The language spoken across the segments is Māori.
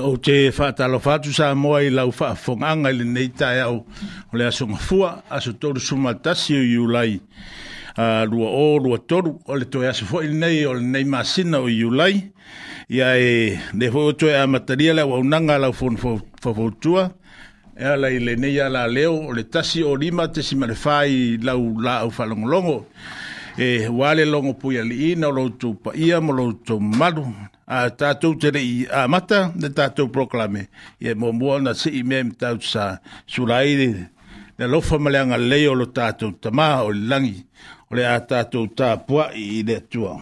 o te whātalo whātu sa moa i lau whaafonganga i le neitai au o le asunga fua, asu toru sumatasi o iulai a uh, rua o rua toru o le toi asu fwoi nei o le nei masina o iulai i a e le fwoi o toi a mataria le waunanga lau fwon fwotua e a lai le nei a la leo o le tasi o lima te si marifai lau la au whalongolongo e wale longo puia li ina o loutou pa ia mo loutou malu a tatou te rei a mata na tatou proklame. Ia mo mō na si i mea mtau sa suraire na lofa maleanga leo lo tātou tamā o langi o tatou a tātou tāpua i le tuao.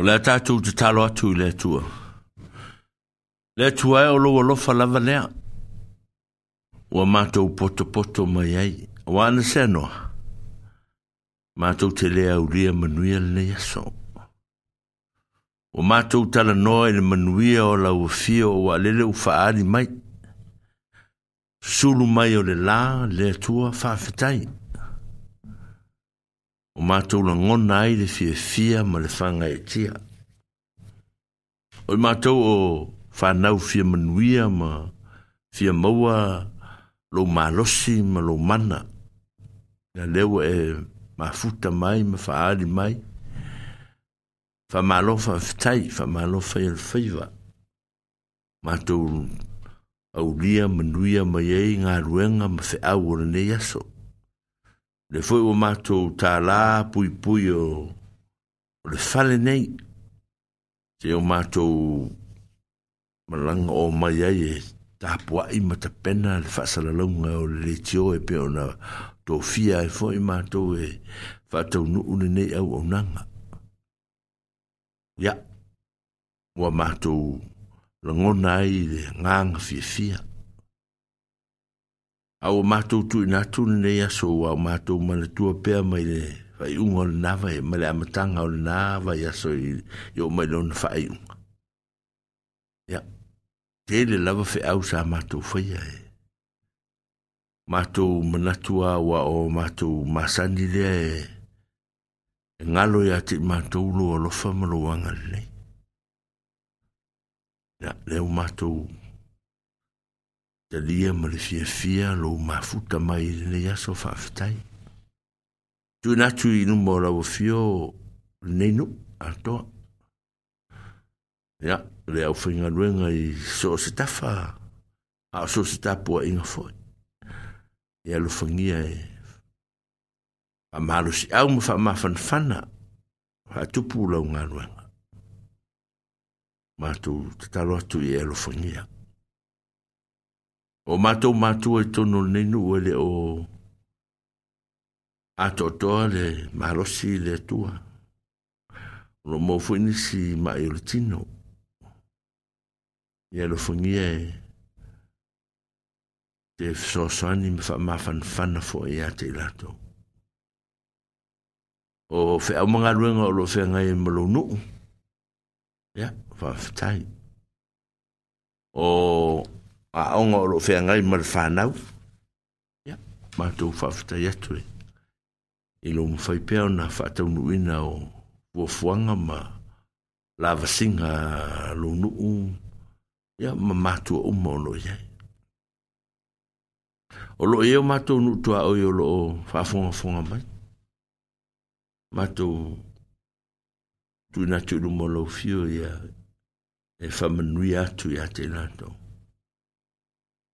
O le tātou te talo atu i le tua. Le tua e o loa lofa lava lea. O a mātou poto poto mai ai. O ana se anoa. Mātou te lea u lia manuia le yaso. O mātou tala noa i le manuia o la ufio o a lele ufaari mai. Sulu mai o le la le tua fafetai. Mātou o mātou la ngona ai le fia fia ma le whanga e tia. O i mātou o whanau fia manuia ma fia maua lo malosi ma lo mana. Nga leo e mafuta mai, ma whaari mai. Wha malofa fitai, wha malofa i le whaiva. Mātou au lia manuia mai ei ngā ruenga ma whaau o le ne yaso. le foi o mato ta la pui pui o oh. le fale nei se o mato malang o mai ai e ta pua i mata pena le fasa la longa o le tio e pe ona to fia e foi mato e fa to nu une nei au o nanga ya o mato le ngona ai le nganga fia fia au matou tu na tu ne ya so au matou mal tu pe mai le fai un ol na vai mal am tang ol na vai ya so yo mai don fai un ya te le lava fe au sa matou fai ya matou mana tu wa o matou masani le e ngalo ya ti matou lo lo fa mo wanga le ya le matou talia ma ya ya, le fiafia lou mafuta mai i lenei aso faafetai tuina atu i numa o lauafio lenei nuu atoa ia le aufaigaluega i so o se tafa a o so o se tapuaʻiga foʻi ya, e alofagia e faamalosiʻau ma faamafanafana faatupu laugaluega matou tatalo atu i e alofagia o matou matou e tono nei nu ele o ato to le malosi le tua no mo fuini si ma il tino e lo fuini e te so sani fa ma fan fan fo e ate lato o fe a manga luenga o lo fe ngai e malo nu ya yeah, fa fitai o a onga o loo feagai ma le fanau ia matou faafetai atu le i lou mafai pea ona faataunuuina o fuafuaga ma lavasiga lou nuu ia ma matua uma o loo iai o loo iai o matou nuutuaoi o loo faafogafoga mai matou tuina tuʻiluma o lou fio ia e faamanui atu iā te latou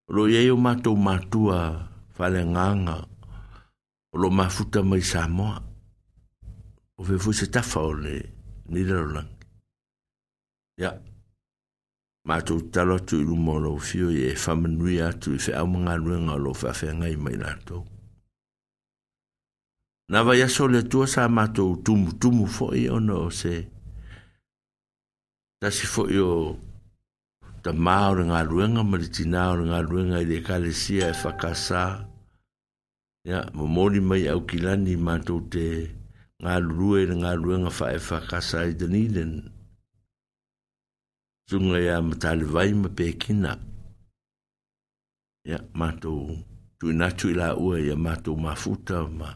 lo ye yo mato matua fale nganga lo mafuta mai samo o ve fu se tafa o le ni le ya mato talo tu lu mo lo fio ye famenu ya tu fe a mo ngalu nga lo fa fe nga i mai lato na va ya sole tu sa mato tu tu mu fo i ono se ta si fo yo ta mau re ngā ruenga maritina o re ngā ruenga i re kare sia e whakasā. Ia, mo mori mai au ki lani mātou te ngā rue re ngā ruenga wha e whakasā i den iren. Tunga ia ma tāle vai ma pēkina. Ia, mātou, tu inatu i la ua ia mātou mafuta ma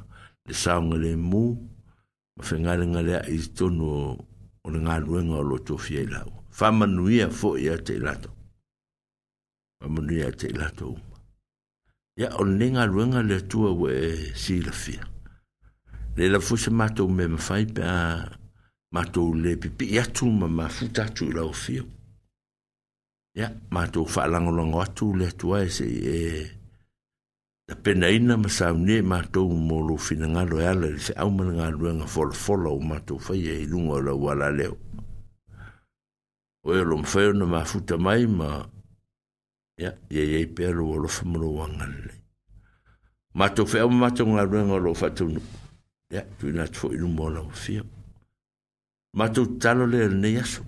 le saunga le mū, ma whengarenga lea i tono o re ngā ruenga o lo tofia i la ua. whamanuia fo i a te ilato. Whamanuia te ilato uma. Ia o nenga ruenga le tua ue e si la fia. Le la fuse mato me mawhai pe a mato le pipi i atu ma ma futatu i la o fia. Ia mato whaalangolongo atu le tua e se e Na pena ina ma sa ne ma to mo lo fina ngalo ya e le se au ma ngalo nga fol fol o ma to fa ye lu ngalo wala leo o e lom fai ona mafuta mai ma ia ia ia pea lo lo fa mo wanga le ma to fa ma to nga re nga lo fa to no ia tu na tfo i mo la o fia ma to talo le ne yaso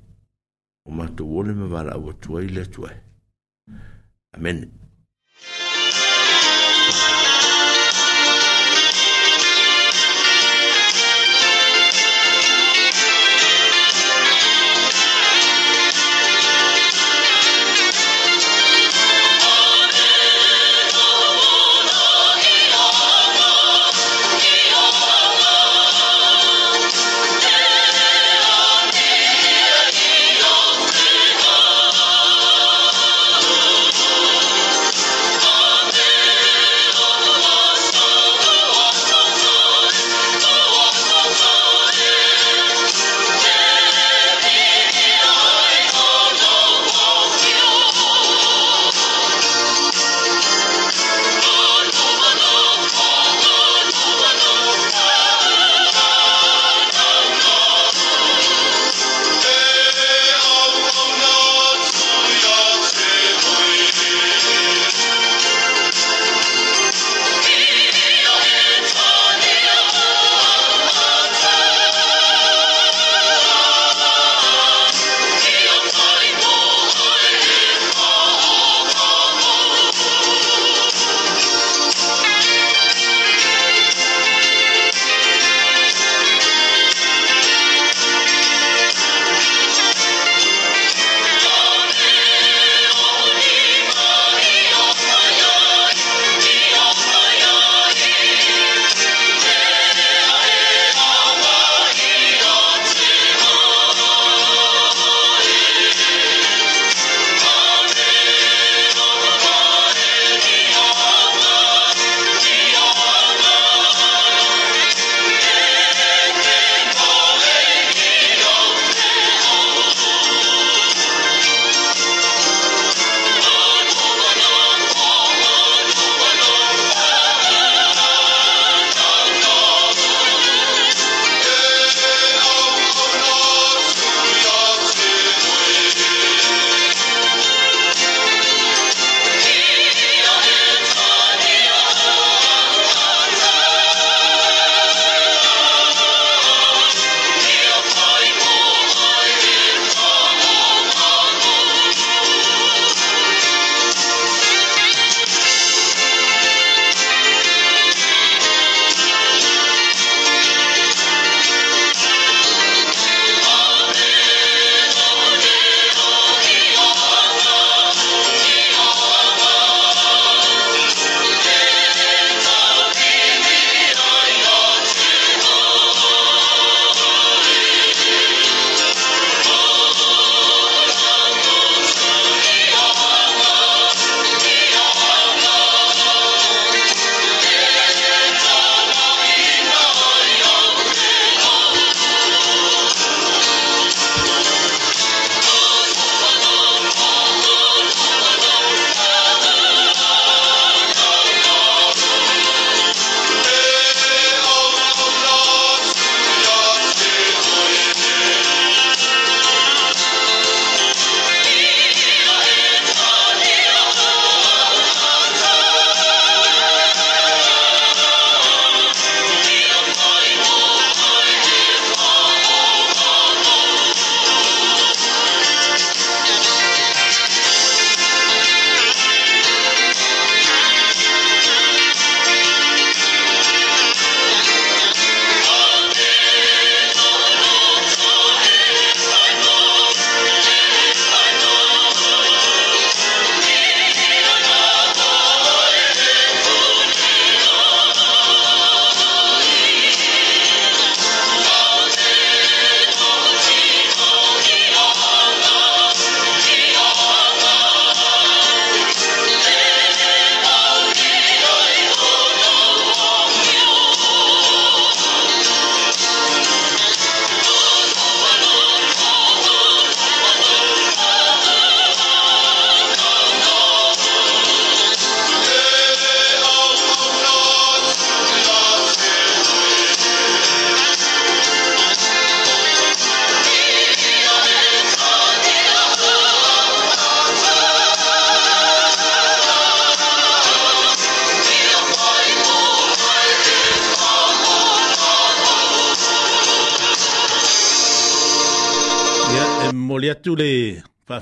o ma to wole me va la o tuai le tuai amen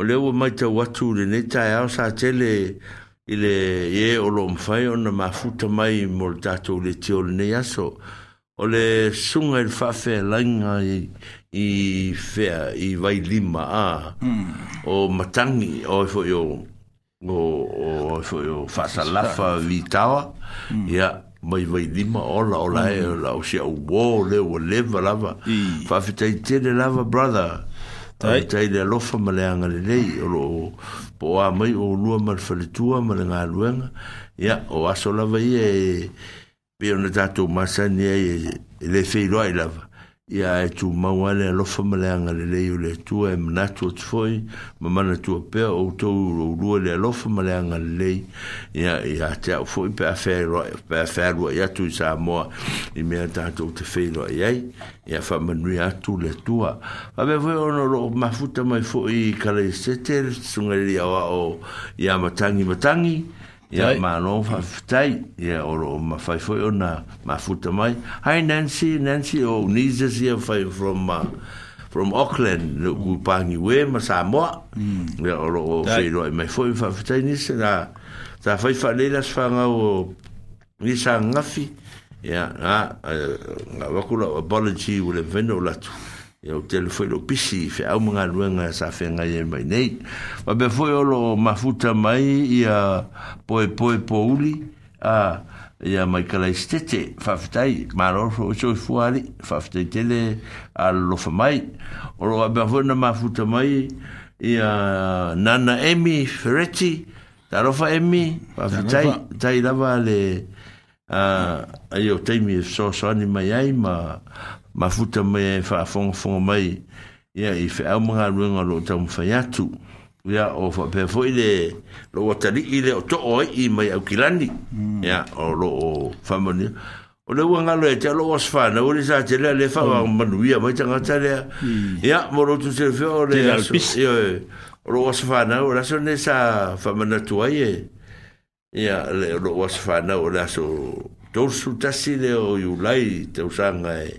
o le ua mai tau atu le nei taeao sa tele i le ē o loo mafai ona mafuta mai mo le tatou letio lenei aso o le suga i le faafealaiga i fea i vai lima a o matagi oe foi o oe foi o faasalafa e vitaoa mm. ia mai vai lima ola ola e mm. la o siaʻu ō le ua leva lava faafetaitele lava brother Tai tai le lofa ma le anga le lei o lo po a mai o lua ma le faletua ma le ngā Ia, o aso lava i e pe o na tatou masa ni e, e le feiroa i lava ia e tu maua e le alofa ma leaga lelei o le atua e manatu atu foi ma manatua pea ro lourua le alofa ma leaga lelei ia ia te au foʻi pe afealuai atu i sa moa i mea tatou te feiloai ai ia faamanuia atu le atua ave foi ona ro mafuta mai foʻi i kalaisete le tasugalili aoaʻo ia matangi matangi ya ma no fa tai ya o ma fa fo na ma futa mai hi nancy nancy o nisa si fa from uh, from auckland no ku pangi we ma sa mo ya mm. o ro fe ro mai fo fa tai ni se na ta fa fa le las fa nga o ni sa nga fi ya na eh, nga ba ku la apology le veno la tu ya o tele foi lo pisi fe au manga luenga sa fe nga ye mai nei ma be foi o lo mafuta mai ia poe poe pouli a ia mai kala stete faftai maro fo so fuali faftai tele a lo fa mai o lo be foi na mafuta mai ia nana emi ferretti da lo fa emi faftai tai da vale a ia o teimi so e so ani mai ai ma ma futa me fa fon fon mai ya i fa au mga runga lo tam fa yatu ya o fa pe fo ile lo wata li ile o to o i mai au kilani ya mm. o lo o fa moni o le wanga lo e lo was fa na uri sa te le le fa mm. wang manu ya mai tanga ta le ya mm. mo lo tu se fe o le ya e, o lo was fa na o la so ne sa fa mana tu ai e ya lo was fa na o la so Tōrsu tasi leo i ulai te usanga e.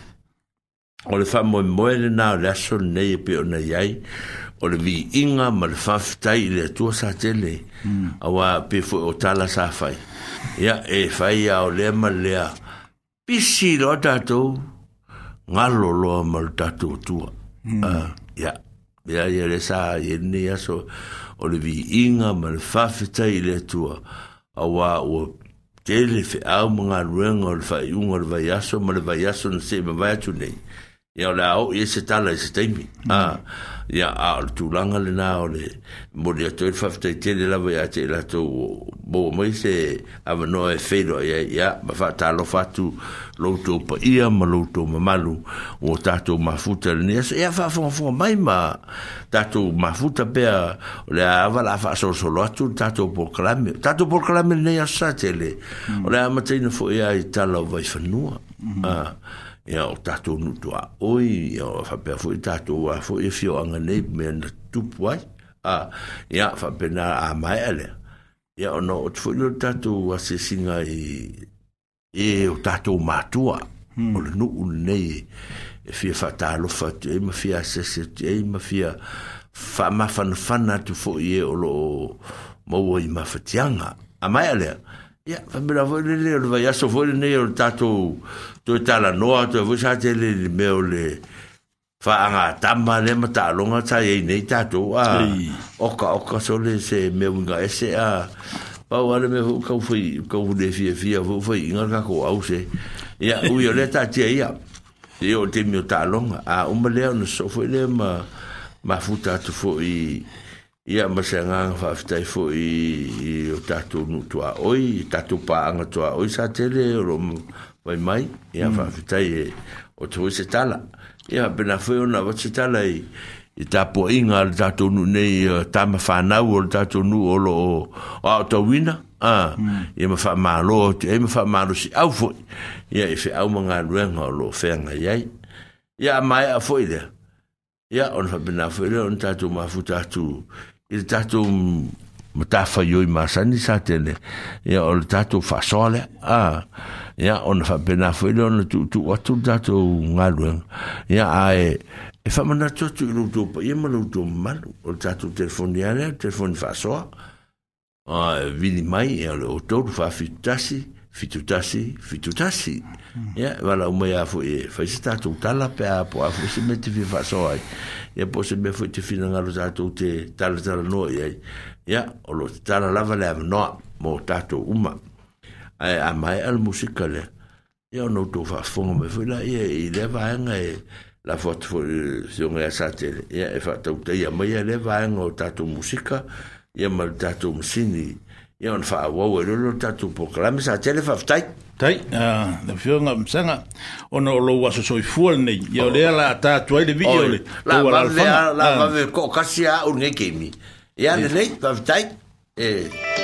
o le faa moe moe le nao le aso ne e pe o na iai o le vi inga ma le faa fitai le atua sa tele mm. a wa pe fo o tala sa fai ia e fai a o le ma le a pisi lo tato nga lo lo ma le tato tua ia mm. uh, ah, ia ia le sa e ne aso o le vi inga ma le faa fitai le atua a wa o tele fe au mga ruenga o le fai unga le vai aso ma le vai aso na se ma vai atu nei ya la o ye se tala se taimi mm. a ya a tu langa le na o le mo le to il fafte te de la voya te la to bo mo se ave no e fedo ya ya ma fa ta lo fatu lo to pa ia ma lo to ma malu o ta to ma futa le ya se ya fa fo fo mai ma ta to ma futa pe a le ava la fa so so lo tu ta to por clame ta to por clame le ya sa te le o le ma te no fo ya ta lo vai fa nu a ia o tatou nutua oi ia o whapea fo a fo e fio anga nei mea na tupu ai a ia whapena a mai alea ia ona o tfo i tatou i e o tatou matua hmm. o le nuu lenei e fia faatalofa atu ai ma fia asese atu ai ma fia e o loo maua i mafatiaga a lea ia faamilafoi lelea o le vaiaso Total tala noa to vusa te le me o le fa anga tamba le mata longa ta nei ta a oka oka so le se me unga ese a pa wale me fu ka fu ka fu de fia fia fu fu inga ka ko au se ya u yo le ta te ia e o te mi ta longa a o me le no so fu le ma ma fu ta to ia ma se nga i o ta to nu tua oi ta to pa anga oi sa te le vai mai ia mm. whawhitai e o tō se tala ia pena whiona wa se tala i i tāpua inga le tātou nu nei tāma whanau o le tātou nu o lo o au tau wina ah ia ma wha malo te e ma wha malo si au fo ia e whi au mga ruenga o lo whenga iai ia mai a fo i lea ia on wha pena fo i lea on tātou mafu tātou i le tātou ma ta fa yo ma ni ya o tato tu fa a ya on fa be na fo lo tu tu ya, e o tu ta tu nga ya ai, e e fa ma tu tu lu tu pa ye ma lu tu ma lu o ta tu telefon ya le telefon fa so a vi mai ya lo tato fa fi fitutasi fitutasi ia wala o mea fo e fa se tatu tala pe a po a fo se meti fi faso ai Ia po se me fo te fina ngalo tatu te tala tala no ia ia o lo tala lava le no mo tatu uma ai a mai al musika le ia no to fa fo me fo la ia i le va e la fo fo se nga sa te ia e fa tau te ia mai le va nga o tatu musika ia mal tatu musini ia ona faauau e lolo tatou proklame sa tele faafetai tai na fioga masaga ona o lou asosoifua lenei ia o lea la tatu ai le vii ole lalalalavave koʻokasi aʻu lenei kemi ia lenei faafetai e eh.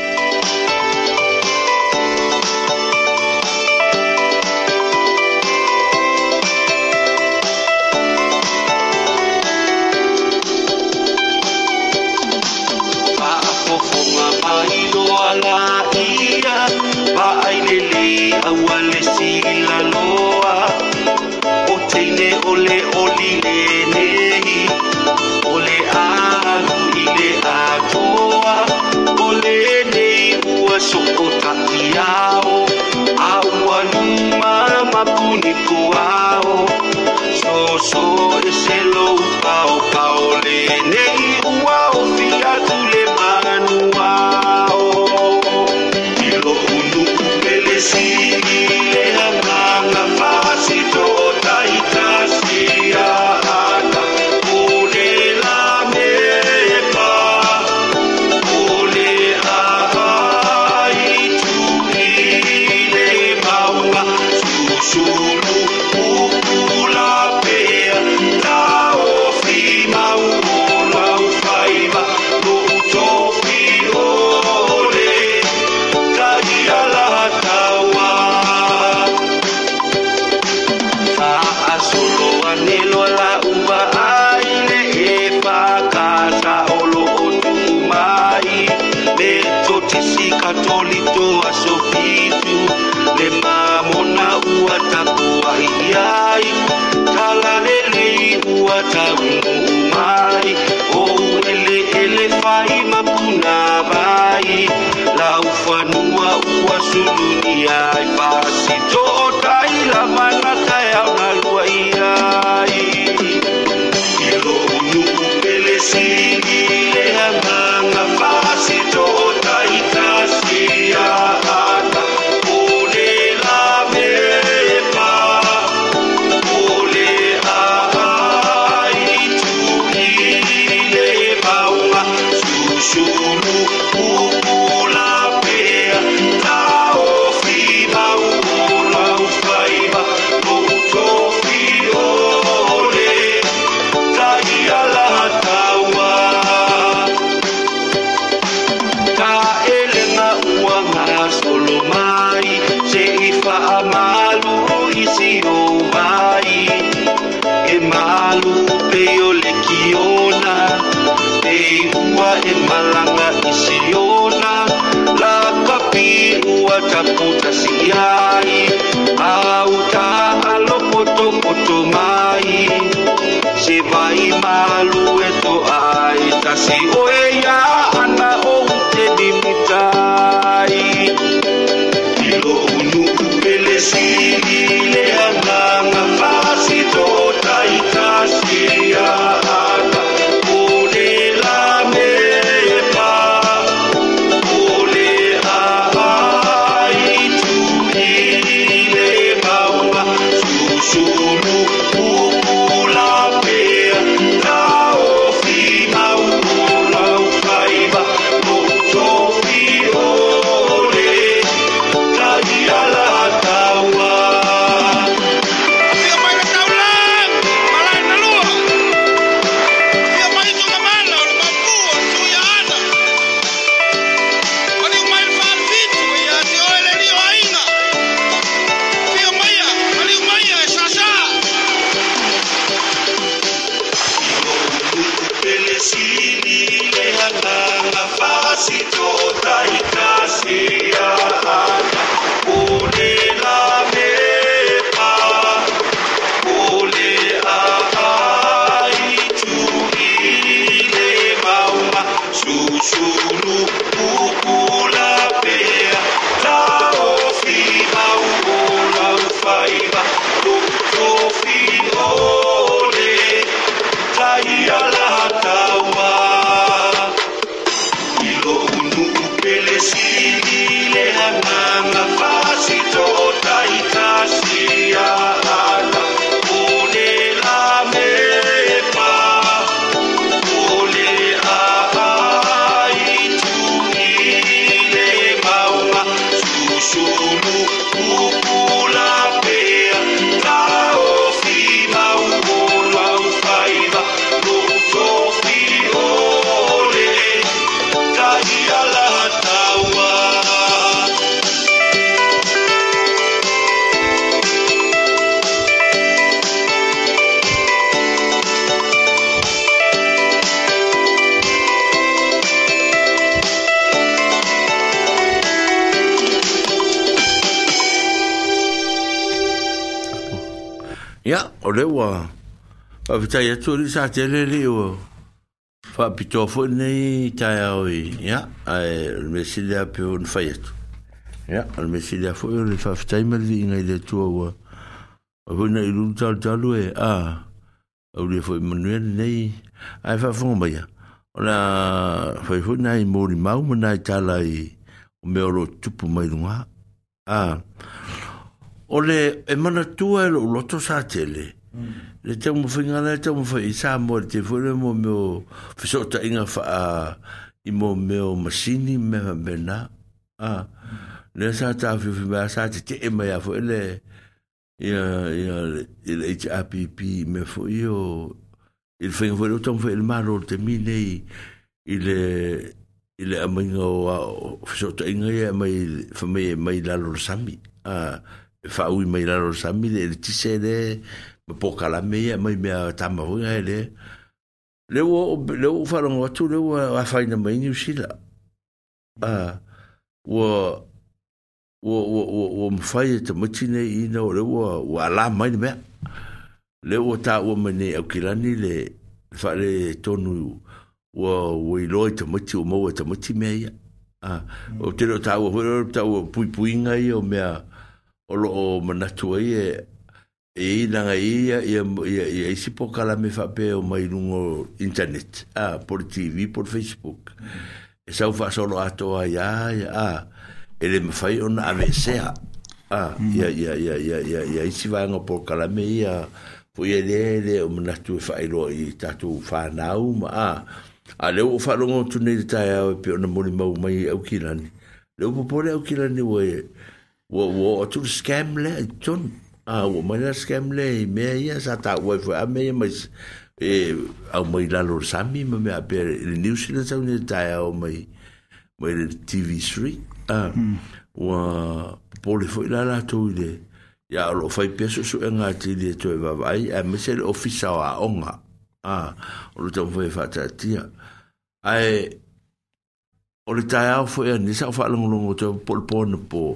Kuao, oh, so so de selo, pao, pao, le, lewa a vita ya tu sa tele le o fa pito fo nei ta ya o ya a me si da pe un fa ya tu ya a me si da fo un fa ta mal vi nei de tu o o vo nei lu ta ta lu e a o le fo manuel nei a fa fo mo ya o la fo fo nei mo ni mau na nei ta lai o me o tupu mai lunga a Ole, e mana tu e lo lo sa tele e le te mo finga le te mo mo te le mo a i mo me me me a le te e me ya fo le ya me fo io il fo lo tom fo te mi il il a me la a fa e u la lo le po kala me ya mai me ta ma vo ya le le wo le wo fa longo tu le wo a fa ina e mai ni si la a wo wo wo wo wo m fa ye te mo chine i no le wo wa me le wo ta wo me ni o kila le fa le tonu wo wo i lo te mo chu mo wo te mo chi me ya a mm. o te lo ta wo ta wo pui pui nga i o me o lo manatu ai e e inanga ia ia, ia, ia isi po kala me fa pe o mai lungo internet a ah, por tv por facebook e sau fa solo ato a ia ia a ele me fai un avese a ah, mm. ia ia ia ia ia ia isi va ngo por kala me ia po ia le le o mna tu fa e i lo i tatu fa nau ma a ah. a leo o fa lungo tu ne tai au e pe o na mau mai au kilani leo po pole au kilani wo e wo wo tu scam le tonu A, wou mwen la skem le, me a ye, sa tak woy fwe ame ye, a wou mwen la lor sami, mwen mwen apere, li niw sinan sa wou nye daya wou mwen TV Street, wou pou li fwe lala tou yi de, ya wou fwe piye sou sou enge ati li, a mwen se li ofisa wou a onge, a, wou loutan woy fwe ati ati ya, a, wou li daya wou fwe ane, sa wou fwe ane, wou loutan wou,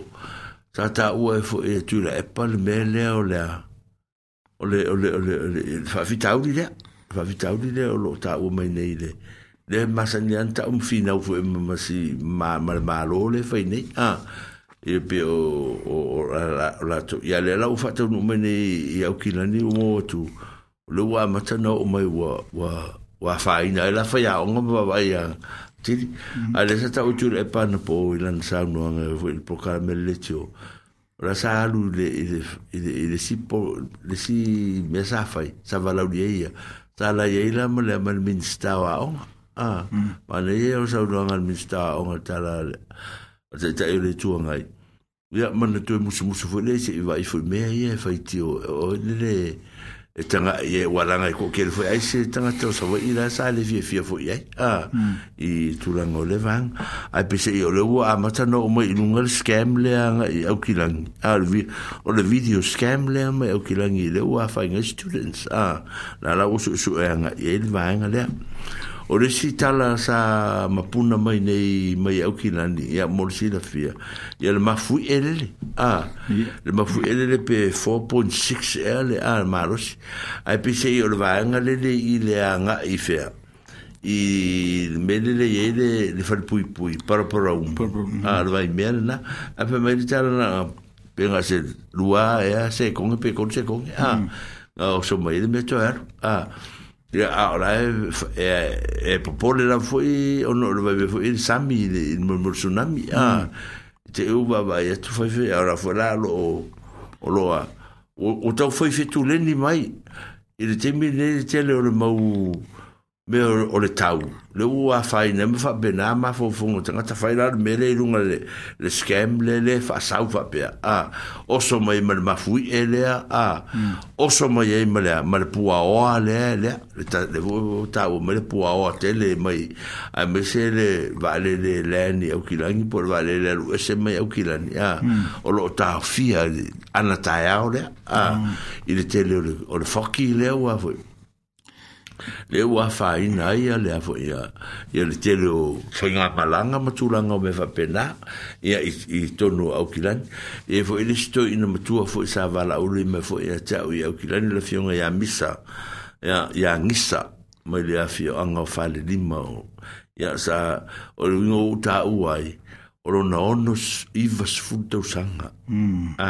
sa ta ua e fo e tu la e pal me lea o lea o le o le o le o le whawhitau ni lea whawhitau ni lea o lo ta ua mai nei le le masani an ta umwhinau fo e mamasi ma ma ma lo le whai nei ah e pe o o la la to ya le la ufa to no mene ya o kila ni mo tu lo wa mata no o mai wa wa wa fa ina e la fa ya o ngoma ba ya tiri mm-hmm. a e le sata o tūra e pana po o ilan sāunua ngā e fwini po kāra mele le tio ora sā alu le si po le si me sā fai sā valau ni eia sā la ia e ila ma le amal minista wa onga a mm-hmm. ma le ia o sāunua ngā minista wa onga tā la le a te tae le tua ngai ia mana tue musu musu fwini le se iwa i fwini mea ia e fai tio o le le le e tanga e waranga e kokel foi ai se tanga to sa i la sa le fia fia foi ai a ah, hmm. i tulanga o le vang ai pese i o le ua amata no mo i lunga scam le anga i au kilangi a ah, le o le video scam le ama i au kilangi le ua whainga students a ah, la la usu su e anga i el vanga le o le si tala sa mapuna mai nei mai au ki lani ia mori si la fia ia le mafu elele a le mafu elele pe 4.6 ea le a marosi ai pe se i o le vaanga lele i le a nga i fea i me lele i ele le fale pui pui para para um a le vai mea le na a pe mai le tala na pe nga se lua ea se konge pe konge se konge a hmm. o so mai le me to er a ya ahora eh eh e por por la fue o no lo veo fue el sami el tsunami ah te uva va ya e tu fue fue ahora fue la lo o lo a o tu fue fue tu le ni mai el te mi le te le o mau me o le tau. Le ua whai ne me wha bena ma fo fungo te ngata whai rar me le runga le, le scam le le wha sau wha pia. A, oso mai ma le mafui e lea, a, oso mai e ma lea, ma le pua oa lea lea, le, ta, le tau, ma le pua oa te le mai, a me se le vale le leani au kilangi, por vale le alu ese mai au kilani, a, mm. o lo ta fia anatai au lea, a, mm. i le tele o le, o le foki lea ua fwe. le ua faina ia lea foʻi a ia le tele o faigagalaga matulaga o me faapena ia i tonu aukilani e foʻi le sitoiina matua foʻi sa valaʻuli mai foʻi a te aʻu i aukilani la fioga ia misa ia ia gisa mai le afioaga o falelima o ia sa o le uiga ou tāua ai o lona ono iva sefulu tausaga mm. a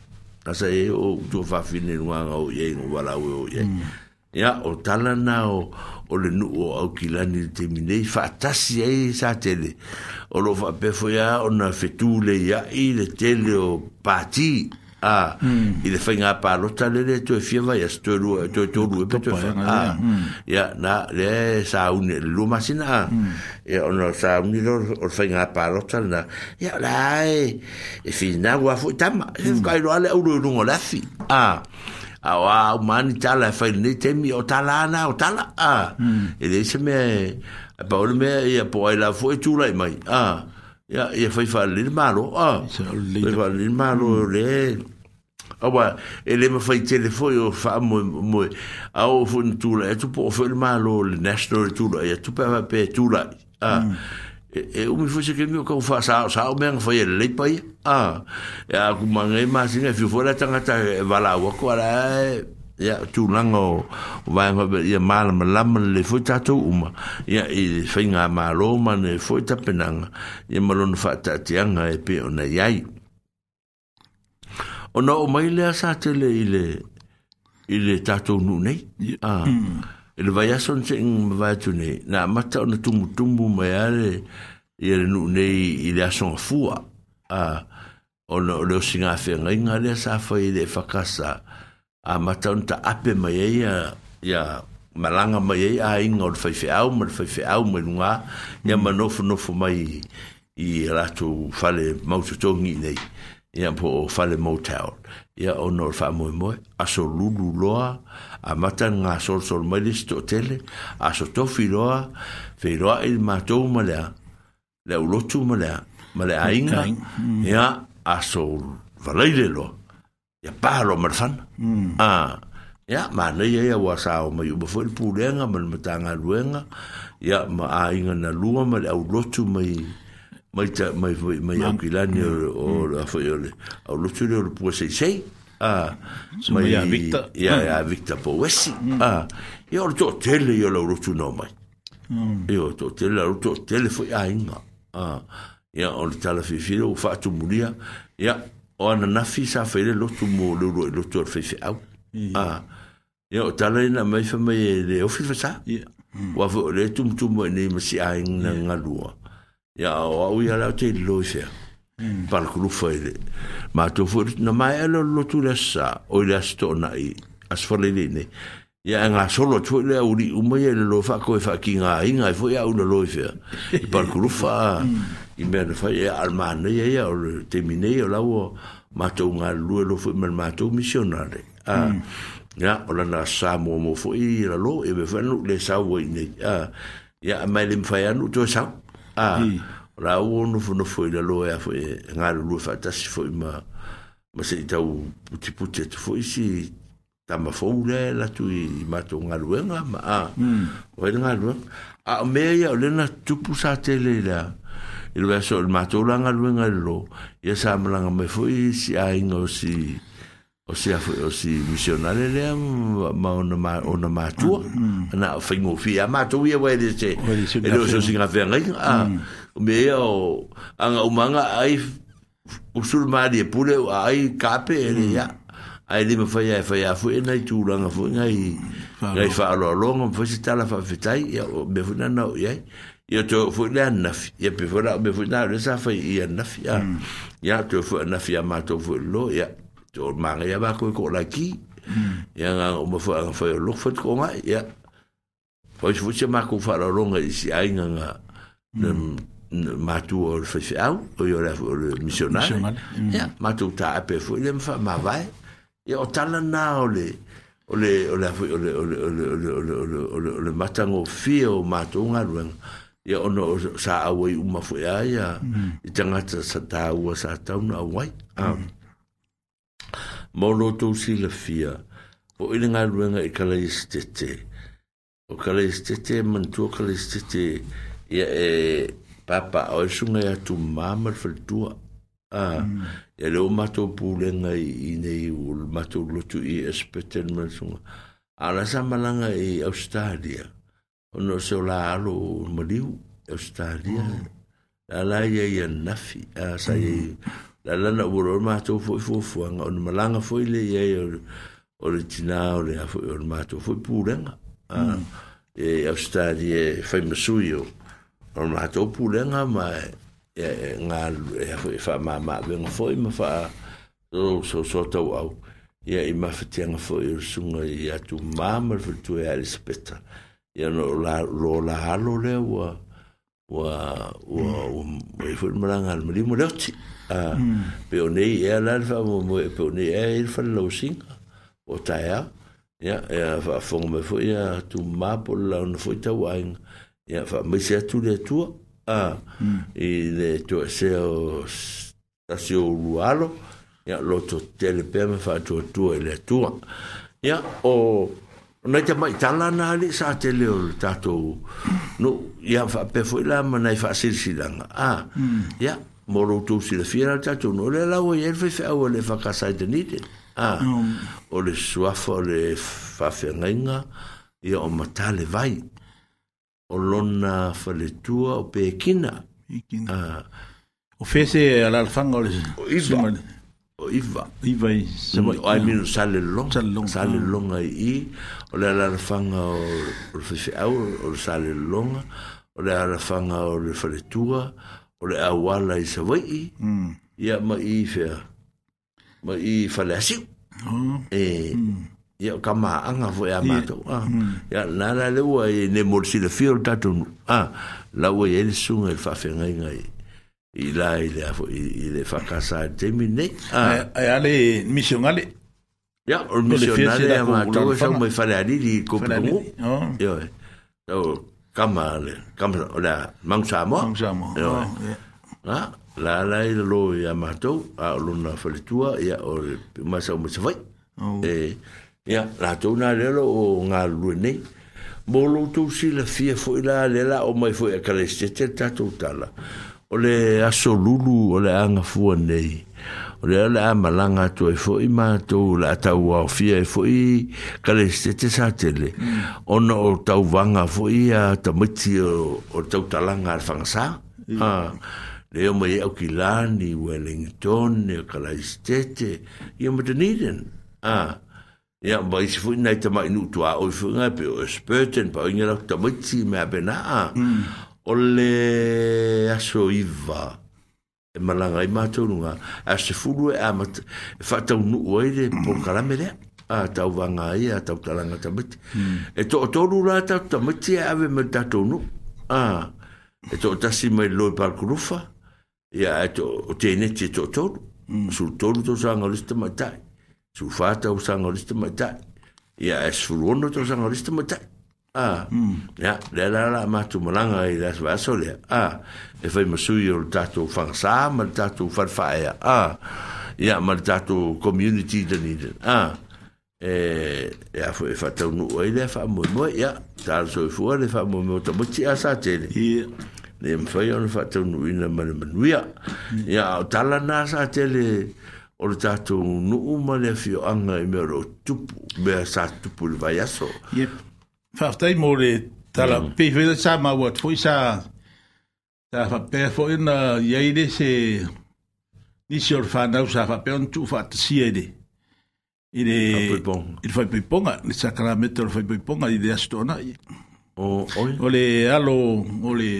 asa e o tu fa fine no nga o ye no wala o ye ya o tala na o o le nu o au ki lani te mine i whaatasi e sa tele o lo whaapefo ia o na fetu le ia i le tele o pati Ah, hmm. e a i de fainga pa lo tale de to fi va yes to lo to to lo pe to a ya na le sa un lo masina e on lo sa un lo or fainga pa lo tale na ya la e e fi na wa fu tam e ka lo ale u lo lo la fi a a wa man tala fa ni temi o tala na o tala a ah, hmm. e de se me pa o me e po ai la fu tu la mai a ya ya fa fa le malo a le malo le awa ele me fai telefoni o fa mo mo a o fun tula e tu po fo il malo le national tula mm. e tu pa pe tula a e o mi fo se ke mi ko fa sa sa o men fo ye le pa a e a ku man e ma sin e fo la tanga ta vala o ko la ya tu lango va va be ya mal malam le fo ta tu uma ya i fainga malo man e fo ta penanga ye malon fa ta tianga e pe ona yai ona o mai lea sa tele i le i le tatou nuu nei ah. hmm. i le vaiaso na teʻiga mavae atu nei na amata ona tumutumu mai a le ia le nuu nei i le asogafua a ah, ona o le osiga feagaiga lea sa fai i lee fakasa amata ah, ona taape mai ai a ia malanga mai ai aiga o le faifeau ma le faifeau mai lugā ia hmm. manofonofo mai i latou fale maututogi i nei ia po o fale motel ia o no fa mo mo a so lulu loa a mata nga so so malis to tele a so to filoa filoa il mato mala le o lotu mala mala ainga mm. ia a so valeile lo ia pa lo marfan mm. a ia ma le ia ia wa sa o mai u bo fo ma mata nga luenga ia ma ainga na lua mala o lotu mai mai ta mai mai mai mm, mm. au ki lani o o a foi o au lu tu o pu sei sei a mai ya victa ya ya victa po wesi a e o to tele yo lu tu no mai e o to tele lu to tele foi a inga a ya o le tala fi fi o fa tu mulia ya o ana na fi sa fa le lu tu mo lu lu lu tu o fi fi au a ya o tala ina mai fa mai e le o fi fa sa wa fo le tu tu mo e ni mo si a inga ngalua ya ia o au ia lau te loi fea pala kulufa i le matou foi na mai e lolotu le asa o i le asa toʻanaʻi asafalele nei ia e gasolo atu foi le auliʻu mai e le lo faakoe faakigāiga ai foi au na loi fea i palakulufa i mea le fai e almanei ai a o le temi nei o lau o matou galulue lo foi ma le matou misionare a ia o lana sa muamua foʻi i lalo e mea fai anuu le sau ai nei a ia mai le mafai anu toe sau ah la uno e fu no fu la loe fu nga lu lu fa tasi fu ma ma se tau puti puti tu fu isi ta ma fu le la tu i e ma tu nga luenga ma a o nga lu a me ya le na tu pu sa te le e la il va so il ma tu la nga luenga lo ya sa ma nga me fu isi a ingo si o sea foi o si missionare le ma ona ma ona ma tu mm-hmm. na fai mo fi ma tu ia vai de che e lo so sin afer ngai a mm-hmm. me o an o manga ai usul ma di e pure ai cape e ya mm-hmm. ai di me fai ai fai afu e nai tu langa fu e ngai ngai fa lo longo fu si tala fa fitai ya me fu na no ye ia to fu le na ia pe fu na me fu na le sa fai mm. ia e na fi ya ya to fu na fi ma to fu lo ya Jo mang ya ba ko ko la ki. Ya nga o mo fa fa lo fa ko nga ya. Fa si fu che ma ko fa lo nga si ai nga nga. Ma tu o fa fa au o yo la o missionnaire. Ya ma tu ta ape fu le fa ma vai. Ya o tala na o le. O le o le o le o le o le o le o le o le o le o le matango fio ma tu nga ruen. Ya ono sa awai umafu ya ya. Itangata sa tawa sa tawa na awai. Amin maolo tou silafia foʻi le galuega i kalaiasi tete o kalaiasi tete manatua kalaiasi tete ia e papaao e suga iā tumā ma le faletua a mm. ia le ua matou pulega i nei ua matou lotu i espetel ma le suga a la sa malaga i australia ona o se o lalo maliu australia mm. a la ia ia nafi a sa iai mm la lana ua lo matou foʻi fuafuaga ona malaga foʻi leiai o le ha o lea foʻi ona matou foʻi pulega e austalia e faimasui ona matou pulega ma galea foʻi e faamāmaavega foʻi ma faa lososo tauau ia i mafatiaga foʻi o le suga i atu mā ma le fatua e alisapeta ia no lo lalo lea ua wa wa e fo malanga al mali molati a pe o e la fa mo mo pe o e il fa lo singa o taia ya e fa fo me fo ya tu ma po la un fo ta wain ya fa me se tu le tu a e le tu se o stasio rualo ya lo to tele pe me fa tu tu le tu ya o Ona te mai tala na ali sa te leo mm. le tatou. No, ia wha pefo i lama nei silanga. Ah, Ya moro mm. tu si le fira le tatou. No, le la o elfe fe o le wha kasai te nite. Ah, o le fo le fa whengainga, e o mata le vai. O lona fa le tua o pekina. Pekina. Ah. O fese alalfanga o le Ờ, iva iva i sama o ai minu sale long sale long sale vâng. long ai i o le ala fanga o le fefe au o le sale long o le ala fanga o le faletua o le awala i savai i ia ma i fea ma i fale asiu e ia ka maanga fo ia mātou a ia nara le ua e ne morsi le fio tatu a la ua e le sunga e fafengai ngai i la i le afo i le whakasa e te mine. Ah. Ai ale misiongale? Ia, o misiongale a mātou e, e whau mai whare ariri i kopiungu. Ia, tau kama le, kama le a mang Samoa. Mang Samoa, la la i lo i a mātou, a o luna whalitua, ia o le masau mai sawai. Oh. E, ia, la tau nā lelo o ngā lue nei. Mō lo tau si la fia fo i la lela o mai fo i a kalestete tātou tāla. Ia, o le aso lulu o le anga fua nei o le ala a malanga tu e fo i mātou la tau au fia e fo i kare se te sātele mm. ona o tau vanga fo i a tamiti o tau talanga al whangasa le o mai au ki Wellington e kare se te i o mataniden ah Ja, aber ich finde nicht, dass man in Utua, ich finde, ich bin Spöten, bei Ihnen auch damit sie mehr benahe. o le aso iwa e malanga i mātou nunga a se fulu e amat e whatau nu oe de por karame rea a tau wanga i a tau talanga tamiti hmm. e, e, e to o tolu rā tau tamiti e ave me tātou nu a e to o tasi mai hmm. loi parkurufa e a o tēne te to o su tolu to sanga o lista mai tai su fata o sanga o lista mai tai ia e sfuru ono to sanga o lista mai tai Ah, mm. ya, le la la matu malanga i das vaso le. Ah, e fai masui o tatu fangsa, ma tatu farfaia. Ah, ya, ma tatu community de nida. Ah, e ya foi fatta un oi le fa mo mo ya tal so fu le fa mo mo to buti asa tele i le foi on fatta un oi na ma ma ya ya tal na sa tele o le tatu nu ma le fio anga i me ro tupu be sa tupu le vai aso yep whaftai mō re tala mm. pēwhera sā mā wā tfoi sā tā whapea fōi na iaire se nisi or whānau sā whapea on tū whāta siere i re i re whaipuiponga le sakara mete o re whaipuiponga i re astona i o oi o le alo o le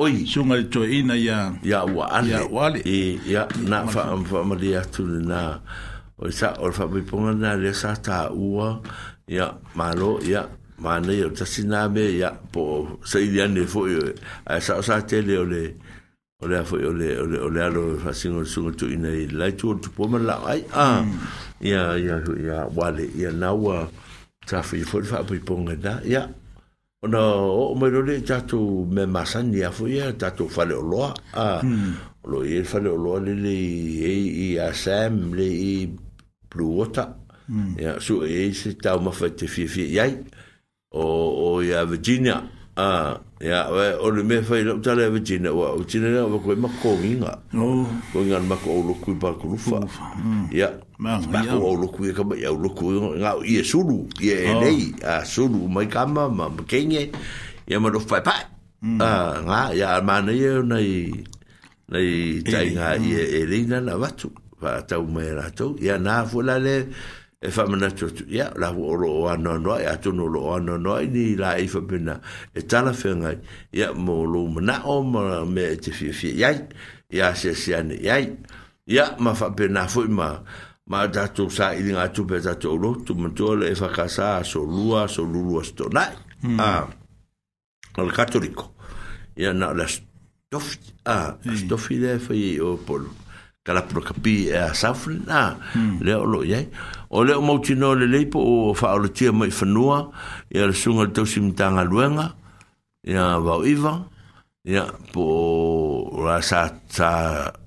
oi sunga le toi ina ia ia ua ale ia ua ale e ia nā whaamari atu le nā o le sā o re whaipuiponga nā le sā tā ua ia mālo ia ma nei o tasi nā me ia po sa i dian e fōi oe a sa o sa tele o le o le a fōi o le o le o le alo fa singo le sungo tu ina i lai tu o tu pōma la ai a hmm. ia ia ia wale ia nā ua ta fōi i fōi fāpui pōnga da ia o nā o o mairo le tātou me masani a fōi ia tātou fale o loa a hmm. o lo i e fale o loa le le i e i a Sam le i Blue Water Ya, hmm. so e se tau ma fa te fi fi yai o o ya Virginia ah ya e o le me fai lo tala Virginia o tina na wa ko ma ko winga o ko nga ma ko lo ku ba ku ya ma ko o lo ku ka ba ya lo ku nga ye sulu ye nei a sulu mai kama ma ma kenge ya ma lo fa pa mm. ah nga ya ma ye nei nei e, tai nga ye e, mm. e rina na watu fa tau me ra ya na fu la le e fa mana tu ya la ro ano no ya tu no ro no ni la e fa bena e tala fe nga ya mo lo mana o ma me e te fi fi ya ya se se an ya ya ma fa bena fo ma ma da tu sa i nga tu pe za tu ro tu mo tu le fa ka sa so lua so lulu sto na hmm. a ah, al catolico ya na la stof a ah, stofi de i o polo kalapura ka pi e a safri na le olo ye o le mo tino le le po o fa o tia mai fanua ya le sunga to simtanga luenga ya va iva ya po ra sa sa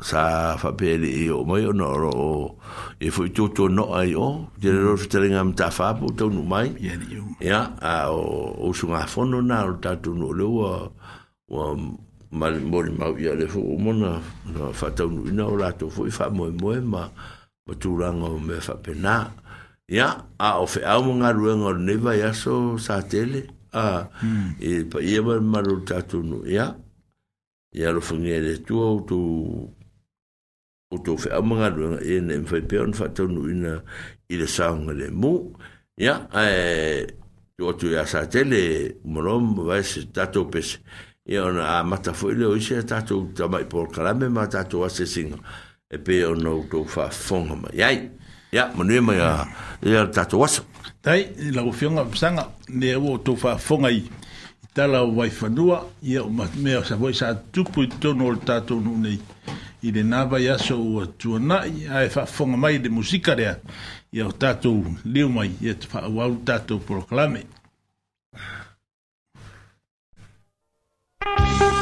sa fa pele o mo yo no ro e fu tu tu no ai o de ro fitelinga mta fa po to no mai ya a o sunga fono na ro ta tu no le o ma mori ma ia le fo mo na fa ta un na ola to fo fa mo mo ma ma tu ranga me fa pena ya a o fe a mo nga ru en or neva ya so sa tele a e pa ia ma ma ru ta tu no ya ya lo fo ngere tu o tu o tu fe a mo nga ru en en fa pe on fa ta un na ile sa un le mo ya e tu o tu ya sa tele mo ro mo va se ta to pese e ona a mata foʻi le e o ise a tatou tamai polokalame ma tatou asesiga e pe ona fa fonga mai ai ia manuia mai ia le tatou aso tai laufioga pasaga lea ua outou faafofoga i i tala o waifanua ia o mea savoi sa tupu i totonu o le tatou nuu nei i le navai aso ua tuanaʻi ae faafofoga mai de le musika lea ia o tatou liu mai e te faauau tatou polokalame Thank you.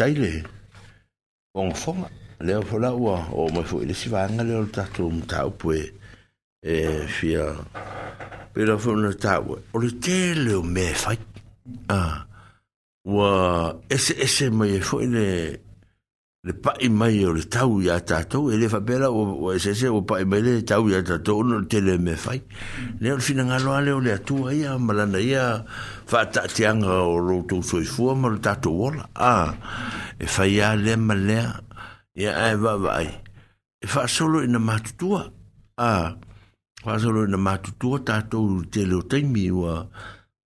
taile on fonga le fola ua o mai le le tatu peu pue e fia pera tau le télé o me fai ah ua ese ese mai e le pai mai o le tau ia tātou, e le whapela o, o SS o pai mai le tau ia tātou, ono le tele me fai. Leo le fina ngalo ale o le atua ia, malana ia, whata te anga o loutou soi fua, ma le tātou wola. A, e whai ia le malea, ia ai wawa ai. E wha solo ina matutua, a, wha solo ina matutua tātou le tele o teimi ua,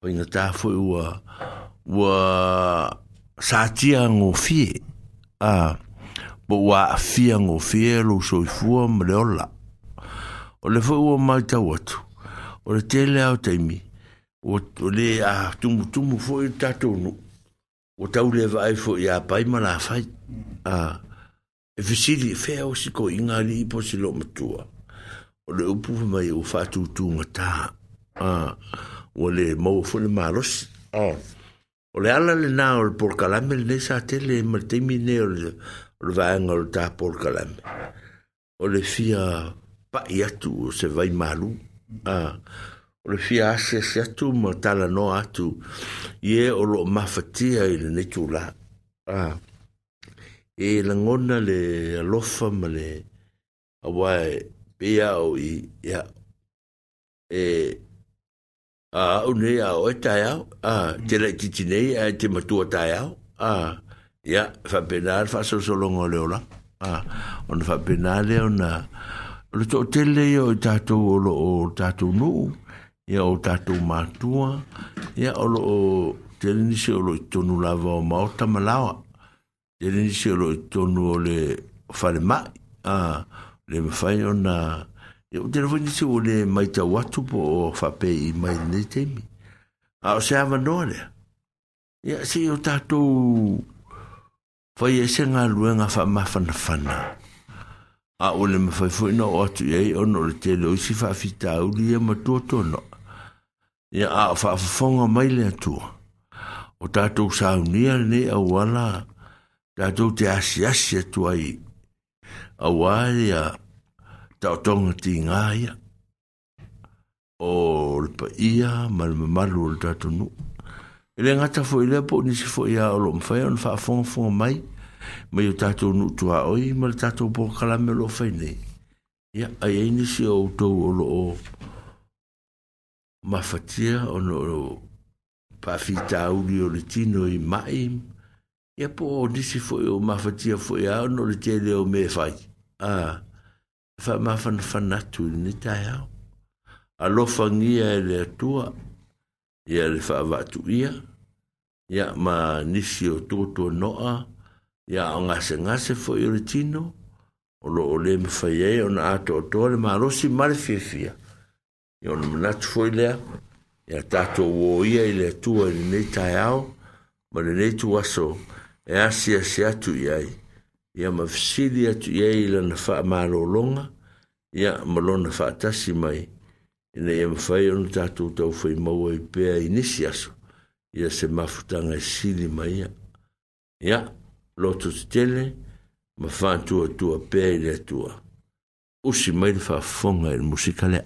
o inga tāfoi ua, ua, Satia ngofie, Ah. Uh po wa afia ngō fielu so i fua ma le ola. O le fua ua mai tau atu. O le tele au taimi. O le a tumu tumu fo i tatounu. O tau le vai fo i a pai ma la fai. E fesili e fea o si ko inga li ipo si lo matua. O le upu fa mai u fa tu tu ma ta. O le mau fo le maros. O le ala le na o le porkalame le sa tele e ma taimi ne o le rwaenga o ta por O le fia pa iatu o se vai malu. A, o le fia ase se atu ma tala no atu. Ie o lo mafatia i le netu la. A, e langona le alofa ma le awae pia o i ia. E, a au nei a oe tai au. A, te lai titi nei a e te matua tai au. A, a, ya fa penal fa so solo ngo le ola ah on fa penal e on le to tel yo ta to lo o ta to no ya o ta to ma tua ya o lo tel ni se lo to no la va ma o ta malawa tel ni se lo to no le fa le ma ah le fa yo na e o tel ni se o le mai ta watu po o fa pe i mai ni te mi a o se avanore ya se o ta to Fai e se ngā lue ngā wha mawhana whana. A ole ma fai fwoi na o atu iei o no le tele oisi wha fita auri e ma tua tono. Ia a wha a whafonga mai le atua. O tātou sa unia ne a wala tātou te asi asi atua i. A wale a tau tonga ti ngā O le pa ia ma le mamalu o le tātou nuu. Ele ngata fo ile po ni si fo ia o lo mfa on fa fo fo mai. Ma yo tato nu to a oi ma tato po kala me lo fa ni. Ya ai ni si o to o lo o ma fatia o no pa fita u li o tino i mai. Ya po ni si fo o ma fatia fo ia o no le te e le o me fa. Ah. Fa ma fan fan natu ni ta ya. Alofangia ele tua. Alofangia ele tua ia le faavaatuia ia ma nisi o tuatuanoa ia o gasegase foʻi o le tino o loo lē mafai ai ona atoatoa le malosi ma le fiafia ia ona manatu foʻi lea ia tatou ōia i le atua i lenei taeao ma lenei tuaso e asiasi atu i ai ia ma fesili atu i ai i lana faamālōloga ia ma lona faatasi mai ina ia mafai ona tatou taufaimaua i pea i nisi aso ia se mafutaga e sili ma ia ia loto tetele ma faatuatua pea i le atua usi mai le faafofoga i le musika lea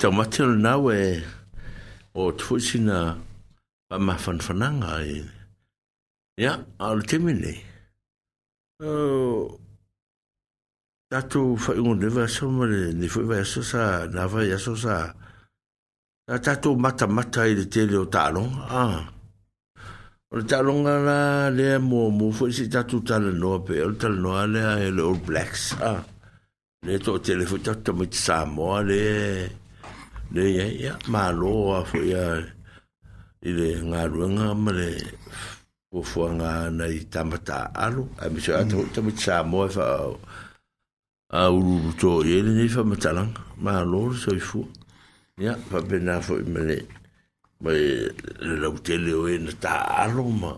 taumati ona nau e o tufuisina paamafanafanaga e ia ao le temi nei tatou faigoneva aso ma lenei foi vaiaso sa na vaiaso sa sa tatou matamata i le tele o taaloga ah, le taaloga la lea muamua foi si tatou talanoa pe o le talanoa lea e le old blacks a ah. le toʻatele foi tatou tamaita samoa le le ya ya ma lo a fo ya i le nga runga ma le o fo nga na i tamata alu a mi so ato tamu tsa mo fa a u to ye le ni fa matala ma lo so i fo ya fa bena fo i le ma le lo te le o en ta alu ma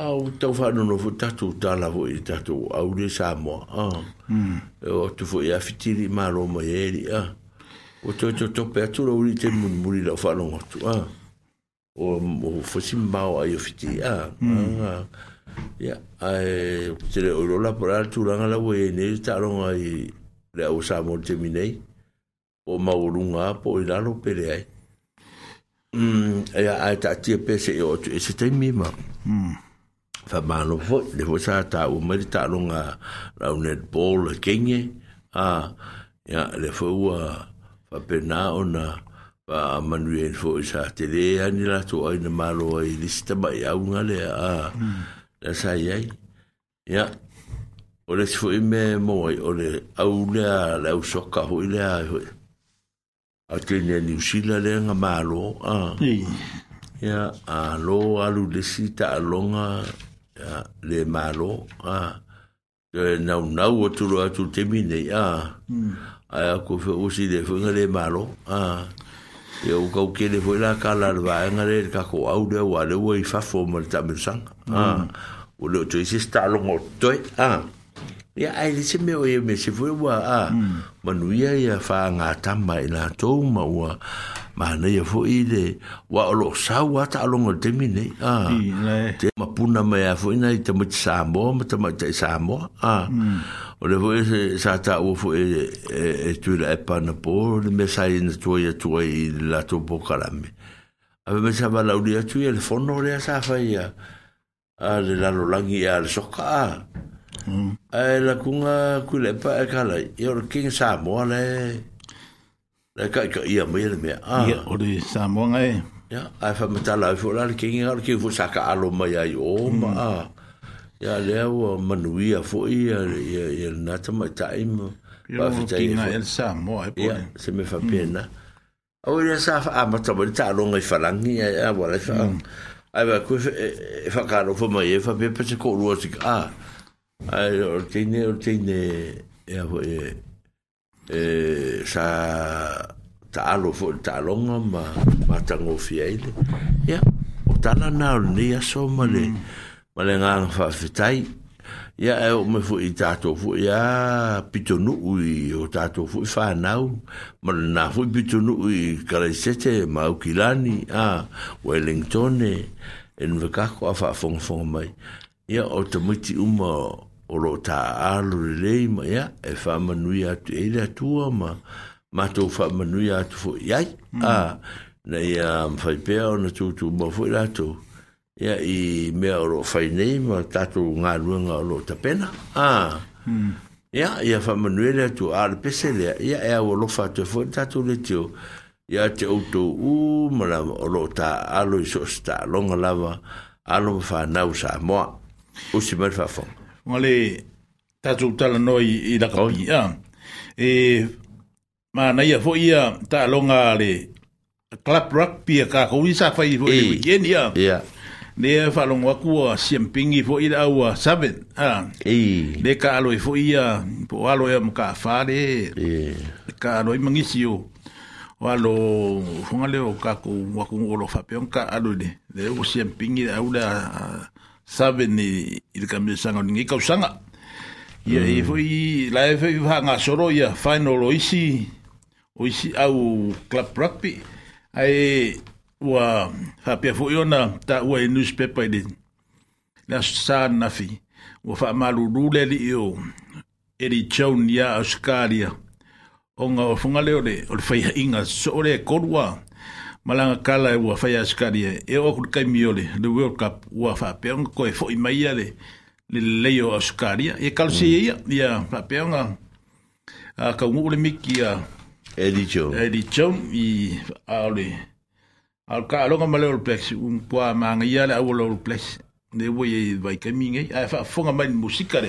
a u to fa no fo ta tu ta la vo i ta tu a u le sa mo a o tu fo ya fitiri ma lo ma ye ya o te te te pe atu rauri te muri la whanong atu a o o fosim bao ai o fiti hmm. a a ya ai te re oro la pora tu ranga la we ne ta ronga i le o sa mo te minei o ma urunga po i lalo pere ai mm ya ai ta ti pe se o te se te mi ma mm fa ma no fo le fo sa ta o mari ta ronga la un netball e kenye a ya le fo wa uh, fa perna ona fa manuel fo sa te de ani la to ai na malo ai lista ba ya unga le a la sa ya ya ole si fo me mo ai ole au le a la u soka ho le a a te ni ni usila le nga malo a ya a lo le de sita a longa le malo a de nau nau o tu atu te mine ya mm ai a ko fe usi de fo ngale malo a e o ka ke le fo la ka la va ngale ka ko au de wa le i fa fo mo ta mi sang mm. o le to isi sta lo mo to a ya ai le se me o ye me se fo wa a mm. manuia ya fa nga ta mai na e to ma wa ma nei fo i le wa lo sa wa ta lo ngol te mine a te ma puna me a fo ina te mo sa mo ma te ma te sa mo a o le fo se sa ta o fo e e tu le pa na po le me sa in tu ia tu i la tu po kala me a me sa va la u ia tu le fo no le sa fa ia a le la lo langi a le soka a ai la kunga ku le pa e kala i o king sa mo le la ka ka ia me le me a ah. ia o le sa mo nga e ya a fa meta la fo la ke nga ke fo sa alo mai ai o mm. ma Ja ah. le o manui a fo ia le ia na ta mai tai mo ba fi tai na el sa mo e po ya se me fa pena o le sa fa a mata mo ta lo nga fa la ngi a wa la fa ai ba ku e fa e, ka lo fo mai e fa pe pe se ko lo si ka a ah. ai o tine o tine e a fo e e sa ta alo fo ta longa ma ma ta ngo ya yeah. o ta na na ni ya so ma le mm. ma le nga fa fitai ya e o me fu i ta to fu ya pito nu u i o ta to fu fa na u ma le na fu pito nu u i ka le sete ma u kilani a wellington e en ve ka ko fa fong fong mai ya o te muti umo o lo ta alu rei ma ya e fa manui atu e le atua ma ma tau fa manui atu fo iai a mm. na ia mwhai pēa o na tūtū ma fwai rātou ya i me o lo fai nei ma tātou ngā ruanga o lo ta pena a ya mm. ia fa manui le atu a le pese lea ia e o lo fa te fwai tātou le tio ia te outou u ma la o lo ta alu i so sta longa lava alu fa nau sa moa Usi fa fafonga. ngale tatu tala noi i la ka oi a e ma na ia fo ia ta longa le à, à, club rugby ka ko i sa fai fo i weekend ia ia ne fa longa ku siempingi fo i la au seven a e le ka alo fo ia po alo ia mo ka fa le ka alo i mangisi o walo fonga le o ka ko wa ko lo fa pe on ka alo le le o siempingi au la sabe ni il cambio sanga ni causanga y ahí mm. fui la F iba a solo ya final o isi o isi au club rugby ai wa fa pia fu ta wa e newspaper de la sa fi wa fa malu rule li yo eri chon ya oscaria onga o funga le ole ol malanga kala e ua fai askari e e World Cup ua peng ko e fo i maia le le leo askari e kalusi ya ia mm. ia whapeonga a ka ngule miki a Eddie Jones i al ka plex un manga ia le au o plex ne vai a fa e fonga mai musika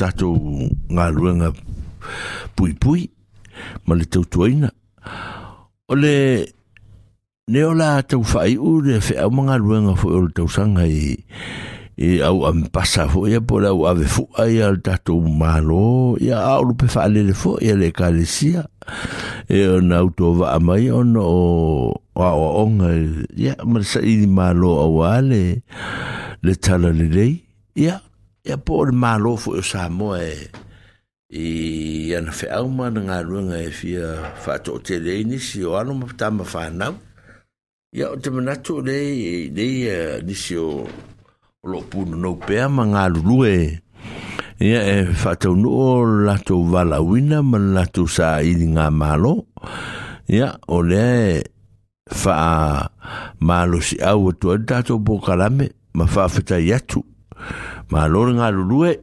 tatou galuega puipui ma le tautuaina o le ne o la tau faaiʻu le feʻau magaluega foʻi o le tausaga i e au am pasa fo ia au ave fo ia al tato malo ia au pe fa le fo le kalesia e on auto va mai on o a o on ia ma sa i malo awale le tala le lei ia a poo o le malo foʻi o e sa moa e i ana feauma na galuega e fia faatoʻatele ai nisi o alo matama fanau ia o te manatu o leai eileia nisi o loo punonou pea ma galulue e. ia e faataunuu o l latou vala auina ma l latou saailiga malo ia o lea e faa malosiau atu ali tatou pokalame ma faafetai atu ma lor ngā lulue,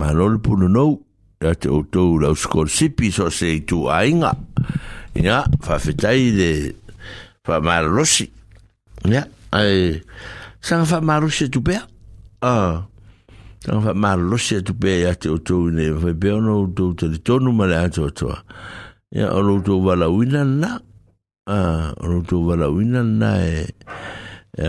ma lor punu nou, ia te outou lau skolsipi so se i tu ainga, ia, whawhetai le whamaralosi, ia, ai, sanga whamaralosi tu pēa, ah, Tanga wha maa losi atu pē ia te otou ne, whai pē ono otou tali tonu ma le ato atoa. Ia o loutou wala uina na, o loutou wala uina na e, e,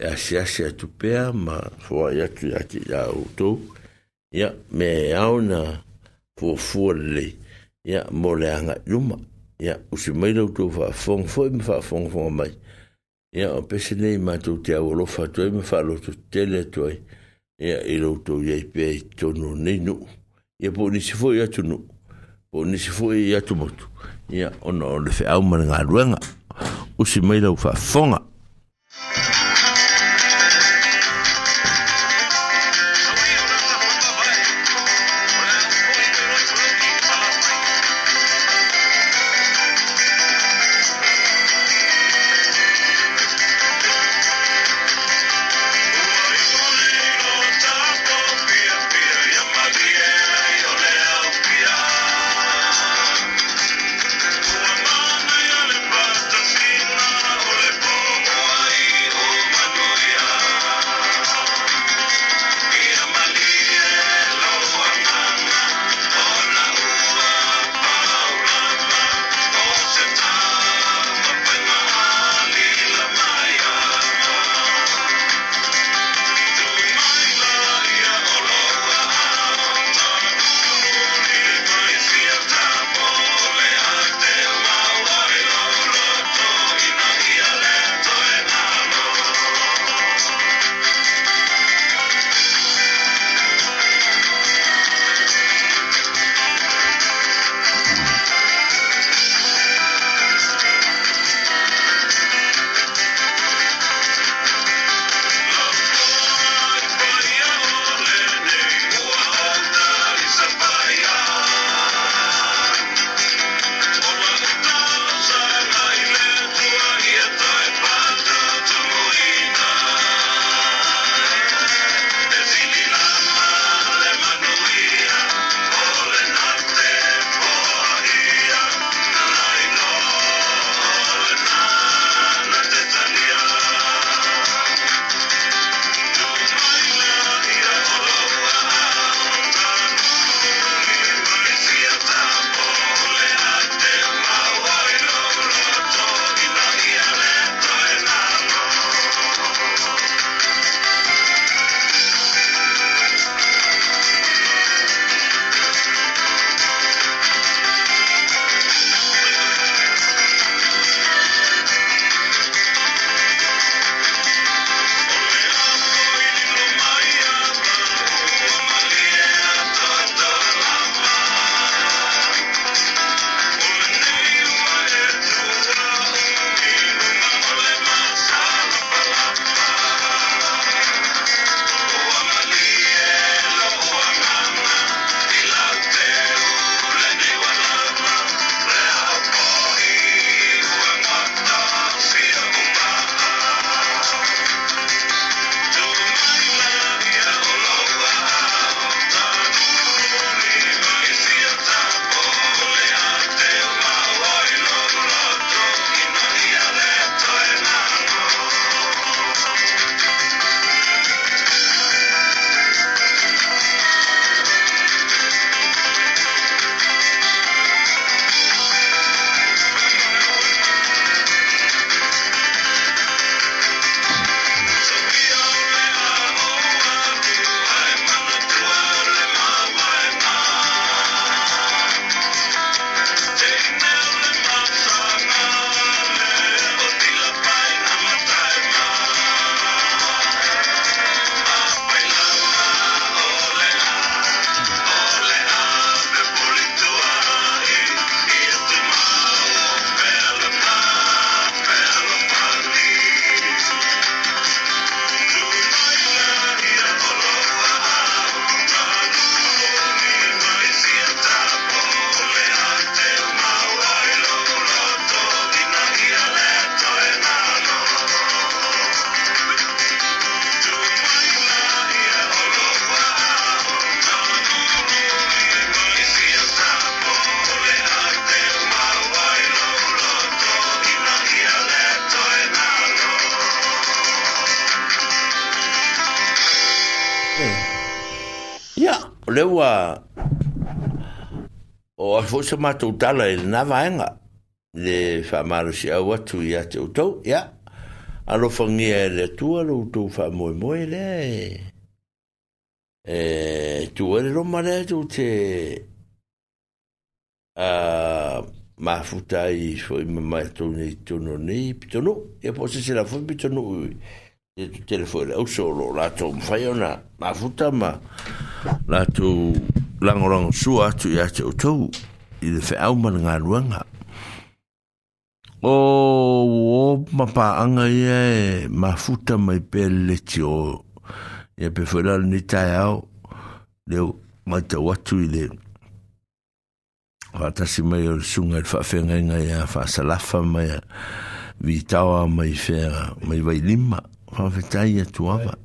e ase ase atu pea ma fua i atu i ati i a utou. Ia, me au na fua fua lei. Ia, mo le anga iuma. Ia, usi mai rau tu fua fong fua me fua fong fua mai. Ia, o pese nei ma tu te awa lofa tu e me fua lotu tele tu e Ia, i rau tu i ai pea i tonu nei nu. Ia, po nisi fua i nu. Po nisi fua i atu motu. ya ono, ono, fe au mani ngā ruenga. Usi mai rau fua fonga. Thank you. sa mātou tala e nā vāenga. Le whamaru si au atu i ate utou, ia. Aro whangia e le tua lo utou wha moe moe le. E tua le roma le atu te... A... Mā futa i fo i ma mai tō nei tō no nei i pito no. Ia po se se la fo i pito no ui. Te tu telefo i le auso lo la tō mwhai o na. Mā futa ma la tō langorang sua atu i ate utou. Mā futa i le whaau mana ngā ruanga. O o mapaanga ia e mafuta mai pēle ti o ia pe whera ni tai au leo mai te watu i le whatasi mai o sunga i whawhenga a whasalafa mai vitawa mai whera mai vai lima whawhetai atu awa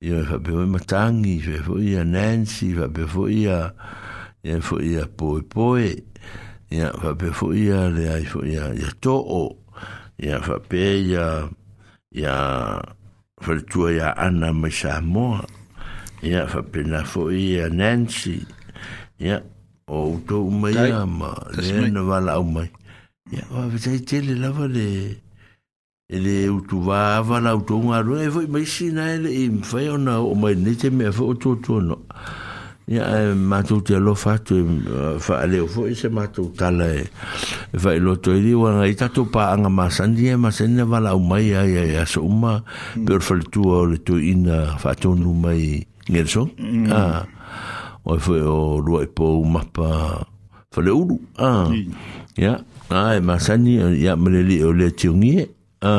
ia whapewe matangi whapewe ia Nancy whapewe ia ia fo ia poe poe ia fa pe fo ia le ai fo ia ia to o ia fa pe ia ia fa tu ia ana me sa mo ia fa pe na fo ia Nancy ia o to mai ama le na wala o mai ia wa fa tele lava le ele o tu vava la o tonga ro e foi mai sina ele e mfa ona o mai nete me fo to to no ia e mātou te alo fatu e whaaleo fo i se mātou tala e whai loto i riwa ngai tatou pāanga māsandi e māsenda wala au mai ai ai aso uma peor whaletua o le tu ina whātonu mai ngereso o e fwe o rua i pō mapa whale uru ia ai māsani ia mreli o le tiongi e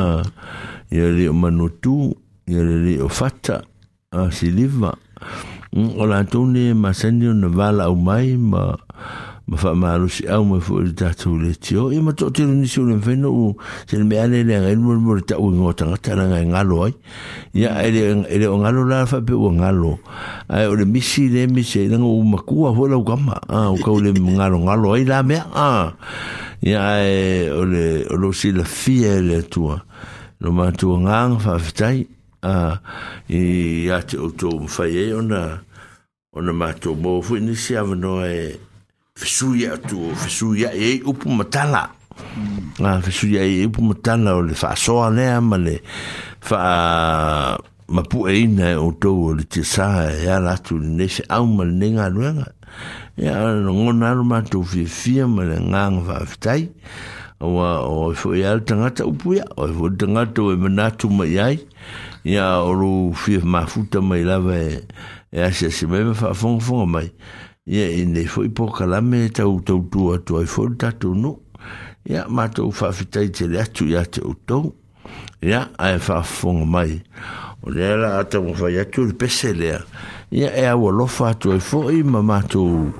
ia le o manutu ia le o fata a siliva ia o ừ, dạ, ừ. la tune ma seni ona vala au mai ma ma fa ma lu si au ma fu ta tu le tio e ma to te ni su le veno u se me ale le ngai mo mo ta u ngo ta ta la ngai ngalo à. dạ, ai ya ele ele o ngalo la fa pe o ngalo ai o le misi le misi le ngo ma ku a ho la ka ma a o ka le ngalo ngalo ai la me a ya o le o lo si la fie le tua lo ma tu ngang fa fitai Ah, i iā te outou mafai ai ona matou mo fui nisiavanoa e fesuatu fesuiaiaiupuaaesuaii e mm. ah, e upu matala o le faasoa lea ma le aa mapuʻeina e outou o le tiasā e alaatu i lenei feau ma lenei galuega ia nogona alo matou fiafia ma le gaga faafitai auao e foʻi a le tagata upuia o le tagata u e, e manatu mai ai ia oru fi ma futa mai la ve e, e ase se me fa fon fon mai ia ine e fo ipo kala me ta u tu tu tu ai fo ta tu no ia ma to fa fitai te le tu ia te u tu ia ai fa fon mai o le ala ata mo fa ia tu pese le ia e a wo fa tu ai fo i ma ma tu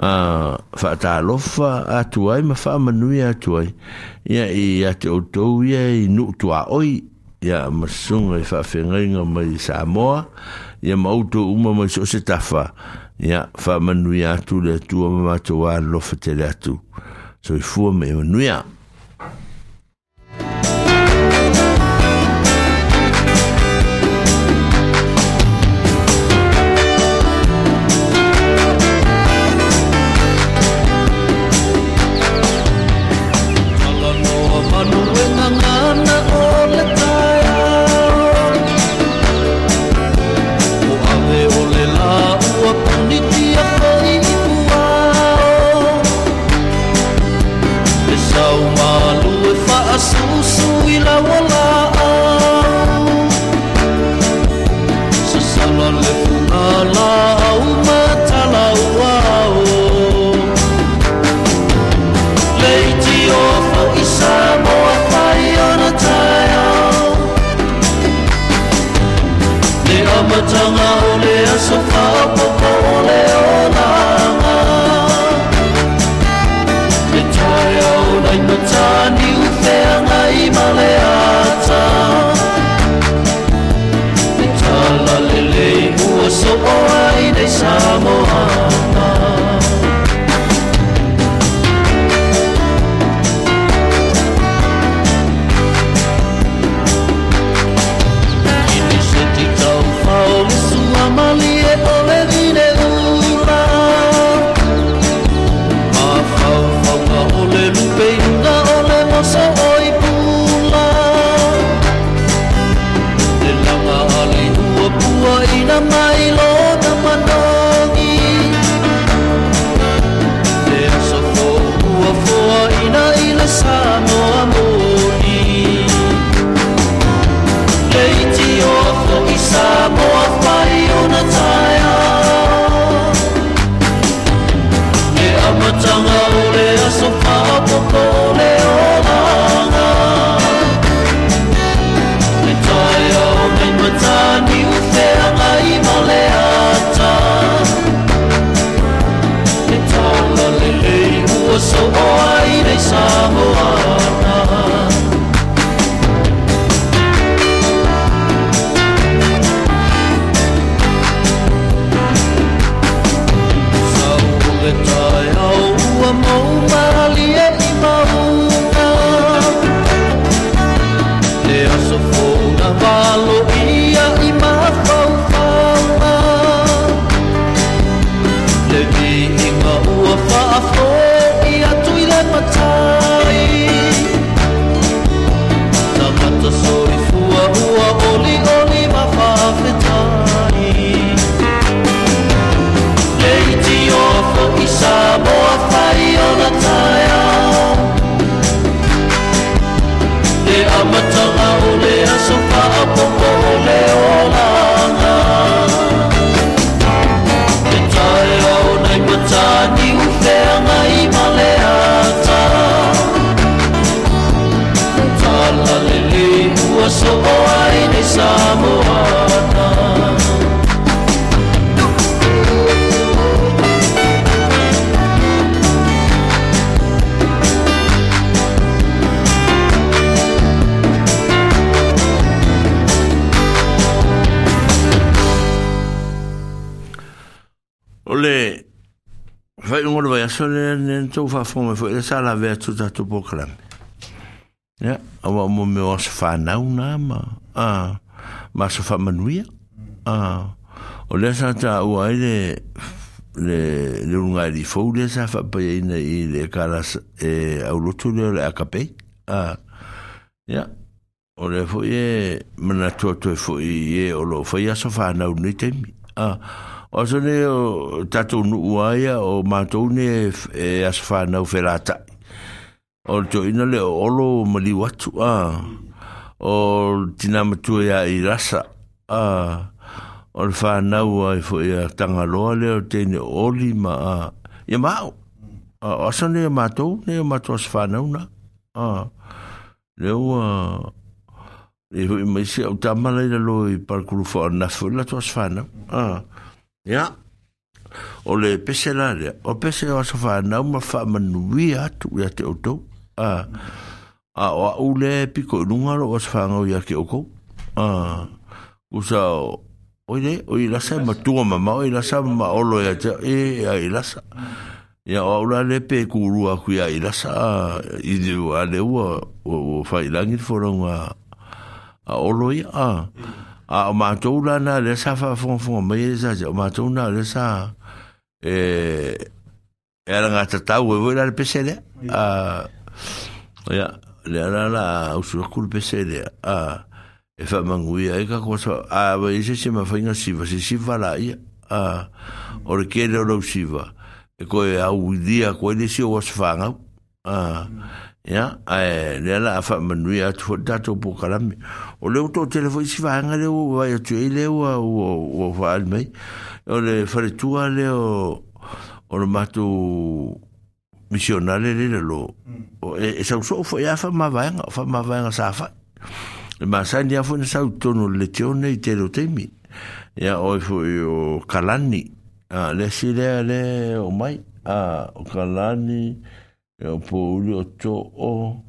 a fa ta lo fa atu ai ma fa manuia atu ai ia i ia te u tu ia i nu tu a oi ia masunga i e whaafengainga mai Samoa ia mauto uma mai so se tafa ia wha manui atu le atua mamato wā lofa te le atu so i fua me manuia sole nen tau whawhonga fwoi, e sala vea tu tatu pokram. Ia, awa mo me os whanau nā maa. a ma so fa manuia a o le sa ta o ai le le le lunga di fo le sa fa pa i le karas e au lutu le le akape a ya o le fo ye mana to to fo ye o lo fo ya so fa na un item a o so le o tato nu uaya o ma to ne e as fa na o felata o to ina le o lo mali watu a ah o tina matua ia i rasa a o le whanau a i fwoi a tanga loa le o teine oli ma a i a mao a asa ne a matou ne a matou as whanau na a le o a i e fwoi ma isi au tamala i la lo i parkuru fwa a nafu la to as whanau a ia o le pese la le o pese o as whanau ma wha manu atu i a te otou a a a o a ule piko nunga lo was fanga ya ke oko a usa oire oi la sa ma tu ma ma oi la sa ma o lo ya e ya i la sa ya o ula le pe ku ru a ku ya i la sa i de a le u o fa i la ngir foro nga a o lo ya a a ma to ula na le sa fa fon fon ma i sa ja ma to na le sa e e ala nga ta ta u e u la le pe se le a ya le ana la usu kul pesele a e fa mangui ai e ka ko so a ve ise se ma fainga si va si va la e i a or ke le lo si va e ko e au dia ko le si o was fanga a ya a le la fa mangui a to dato po kala mi o le to telefo si va nga le o va yo tu ile o o o va al mai o le fa le tu le o o le matu misionale le le lo mm. o e, e sa so fo ya e fa ma vanga fa ma vanga sa fa e ma sa ndia fo sa tono le tione te lo te mi ya o fo yo kalani a le si le le o mai a o kalani e o po uli o to o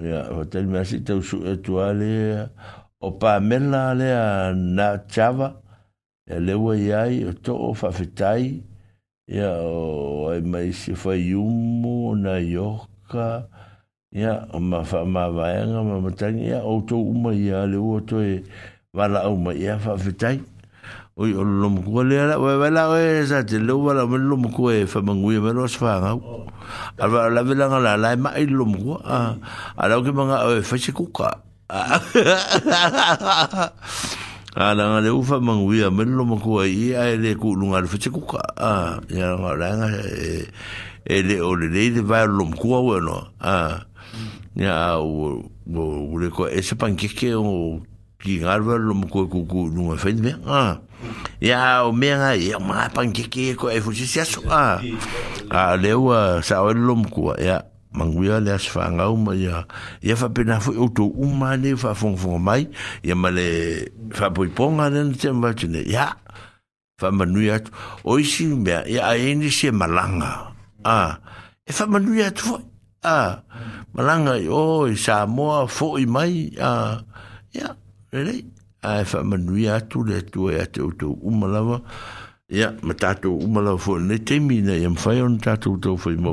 ya o te mi asi te su e tu ale o pa mena le na chava le wo yai o to o fa fitai ia o ai mai se fai umu na ioka ia o ma fa ma vaenga ma matangi ia o to uma ia le o to e wala o ma ia fa fitai o i o lomu kua lea la wai wala o e sa te leo wala o lomu kua e fa mangui me lo sfa ngau alwa la vila ngala la e mai lomu kua ala o ke manga o e fa se kuka a la ngā le ufa manguia mele lo mako ai i ai e le ku lunga le fete kuka a ya ngā ranga e e le o le lei le vai lo mkua ue no a ya a o ule ko e se pankeke o ki ngā rwa lo mako e kuku lunga fete me a ya o mea ngā ya mga pankeke e ko e fuchi siaso a a le ua sa o le lo mkua ya manguia le as fanga uma ya ya fa pena fu uto uma ne fa fong fong mai ya male fa poi ponga den tem vatine ya fa manuia oisi me ya ene se malanga a ah. e fa manuia tu a ah. malanga o i sa mo fo i mai a ah. ya re re a e ah, fa manuia tu le tu e te uto uma lava ya yeah. matato uma lava fo ne temina yam fa on tato uto fo i mo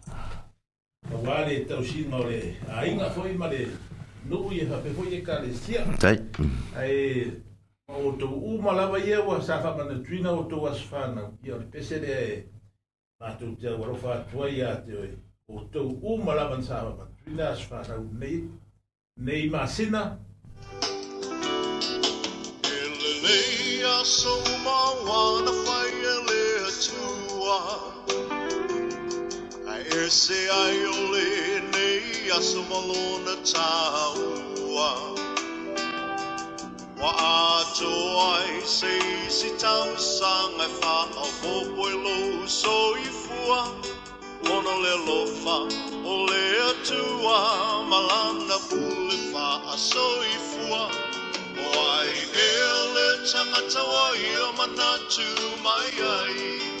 Wale tau sino le, a inga ye hape foi e kalesia. Tai. o tau uma lava ia wa sa whamana tuina o tau aswhana. Ia le pese le e, mātou te warofa atua ia te oe. O tau uma na sa whamana tuina aswhana u nei, nei māsina. Ele lei a sou mawana whai ele E se ai o le nei a suma lona tāua Wa a to ai se si tau sa ngai e wha a hopo i e lo so i fua Ona le lofa o le atua malanda pule wha a so i fua O ai e le tangata wa i o manatu mai ai ai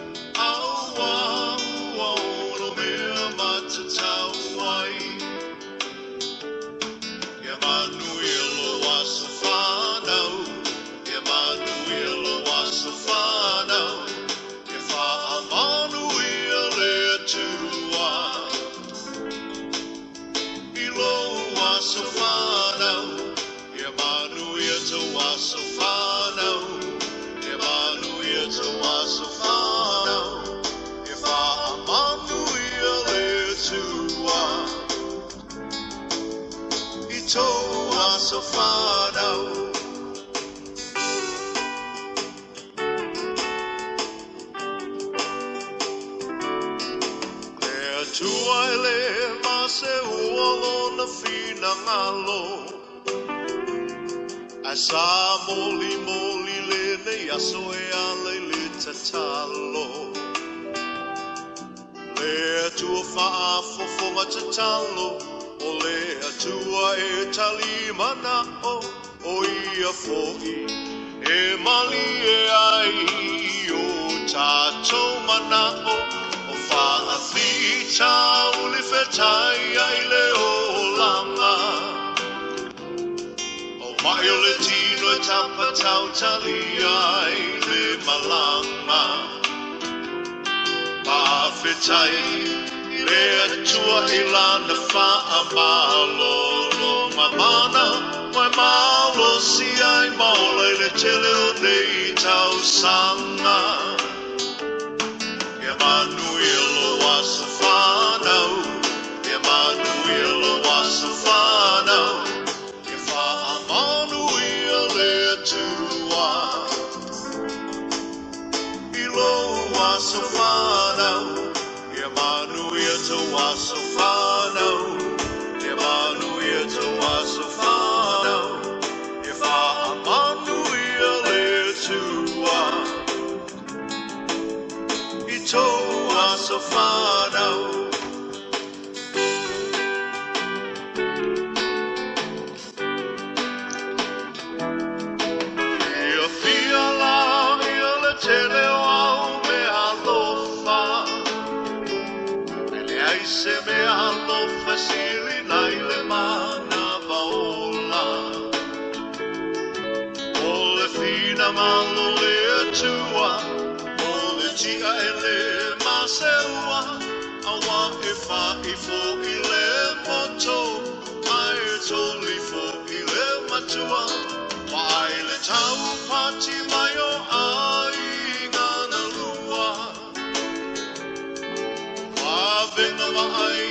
I saw moli moli lene ya soya le le tatalo. Le tua faa fofonga tatalo. O le tua e na o. O ia foi e mali e ai o tatou mana o. O faa fita o le fetai ai le o langa. Maiolitino tali ai le malama. Mawhitai le atua i lana whaamalo no mamana. Mai malo si ai maolei le te leo nei tau sanga. Ke manuilo asa tawasafano. Emmanuel tawasafano. Emmanuel tawasafano. If I Emmanuel is who I, malo e tua o le tia e le masewa a wa e fa i fo i le poto a e toli fo i le matua pai le tau pati mai o ai ngana lua a venga wa ai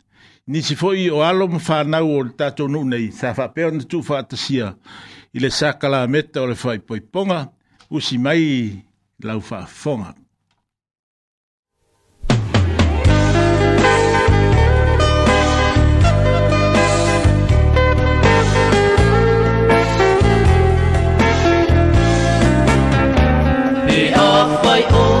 Nisi foi o alo mwhanau o le tātou nei, sa whapeo na tu whaatasia i le sākala meta o le ponga poiponga, usi mai lau whaafonga. Để áp vai ôi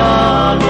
Lord.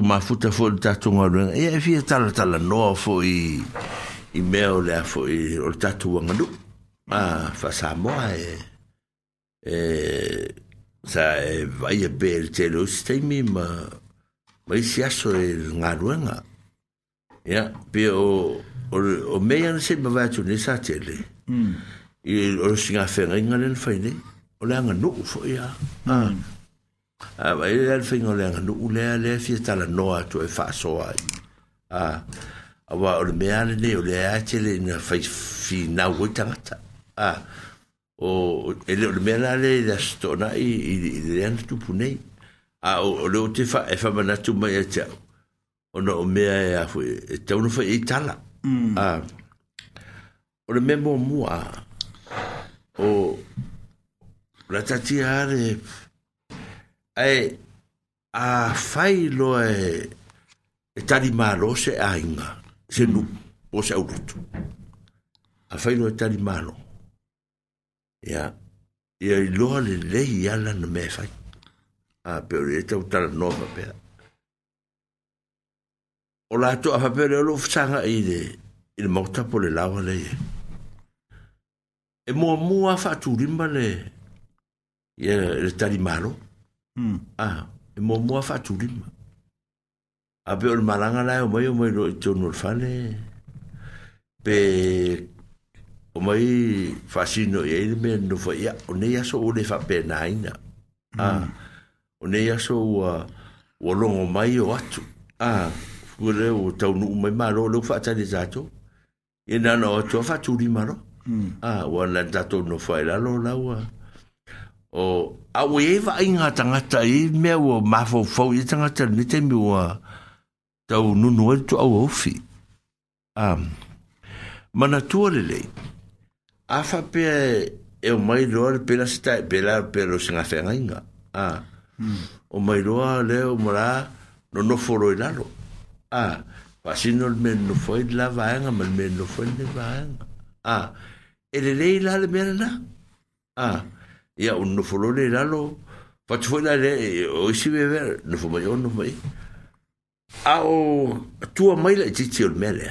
ma futa fo tato tatou e, e fi tala tala no fo i meo o fo i o ngadu ma fa sa mo e e sa e e bel te lo stai mi ma ma si aso e galuega ia pe o o ma na tu ne sa le i o le sigafegaiga lena fainei o le fo foi a Ah, ai el fingo le ngu le le fi sta la noa tu e fa so ai. Ah. Awa o me ale ne o le a chele na fa fi na wo ta. Ah. O ele o me ale da sto na i e, i e, e, le an tu pune. Ah, o le te fa e fa mana tu mai cha. O no me a e fu e te uno fa i tala. Ah. O le me mo mo a. O la tatia re e a fai loa e e tari malo se a inga se nu po se aurutu a fai loa e tari malo e a e a loa le lei ala na me fai a peori e tau tala noa papea o la to a papea le olo fsanga i le i le mauta po le lawa le e e mua mua fatu rimba le e le tari malo e Hmm. a ah, e mo mo fa tu lim a be o malanga la o mai o mai lo to no fale pe o mai fa sino e ele me no fa ya o nei aso o le fa pe na ina hmm. a ah, o nei aso o o longo mai o atu a ah, fure o tau no mai maro lo fa tsa desato e na no to fa tu lim maro a o la tato no fa la lo la o o a o e va inga tanga tai me o ma fo fo i tanga tai ni te mua tau nu nu tu au ofi um mana tu le le a fa pe e o mai lo pe la sta pe la pe lo sin afa inga a ah. mm. o mai lo le o mara no no fo lo lalo a ah. pa sin no me no fo i la va inga me no fo ni va inga a ah. e le le la le me na a ah. ia o no folo le lalo pa tu foi le o si be ver no fo mai no mai a o tua mm, mai le titi o mele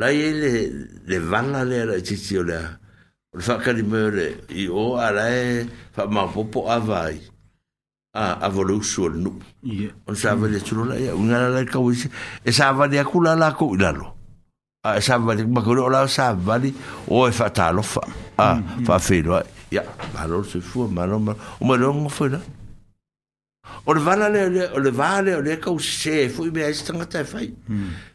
la ele le vanga le la titi o le o fa ka di mere i o ala e fa ma popo avai a avolo sul nu o sa vale tu la ia una la ka wisi e sa vale akula la ko lalo a sa vale ma ko la sa vale o e fa talofa a fa filo ai ya malo se fu malo malo o malo ngo fu la e e hmm. e o le vala le o le vale o le ka o se fu be a stanga ta fai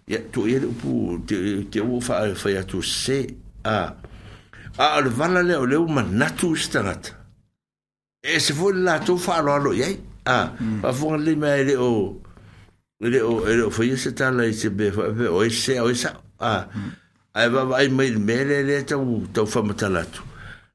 ya to ye pu te te o fa fa ya to se a a le vala le o le o mana tu stanga ta e se fu la to fa lo lo ye a pa hmm. fu le me le o le o le o fa ye se ta la se be fa o se o sa a hmm. ai va vai me le le ta u ta fa mata la tu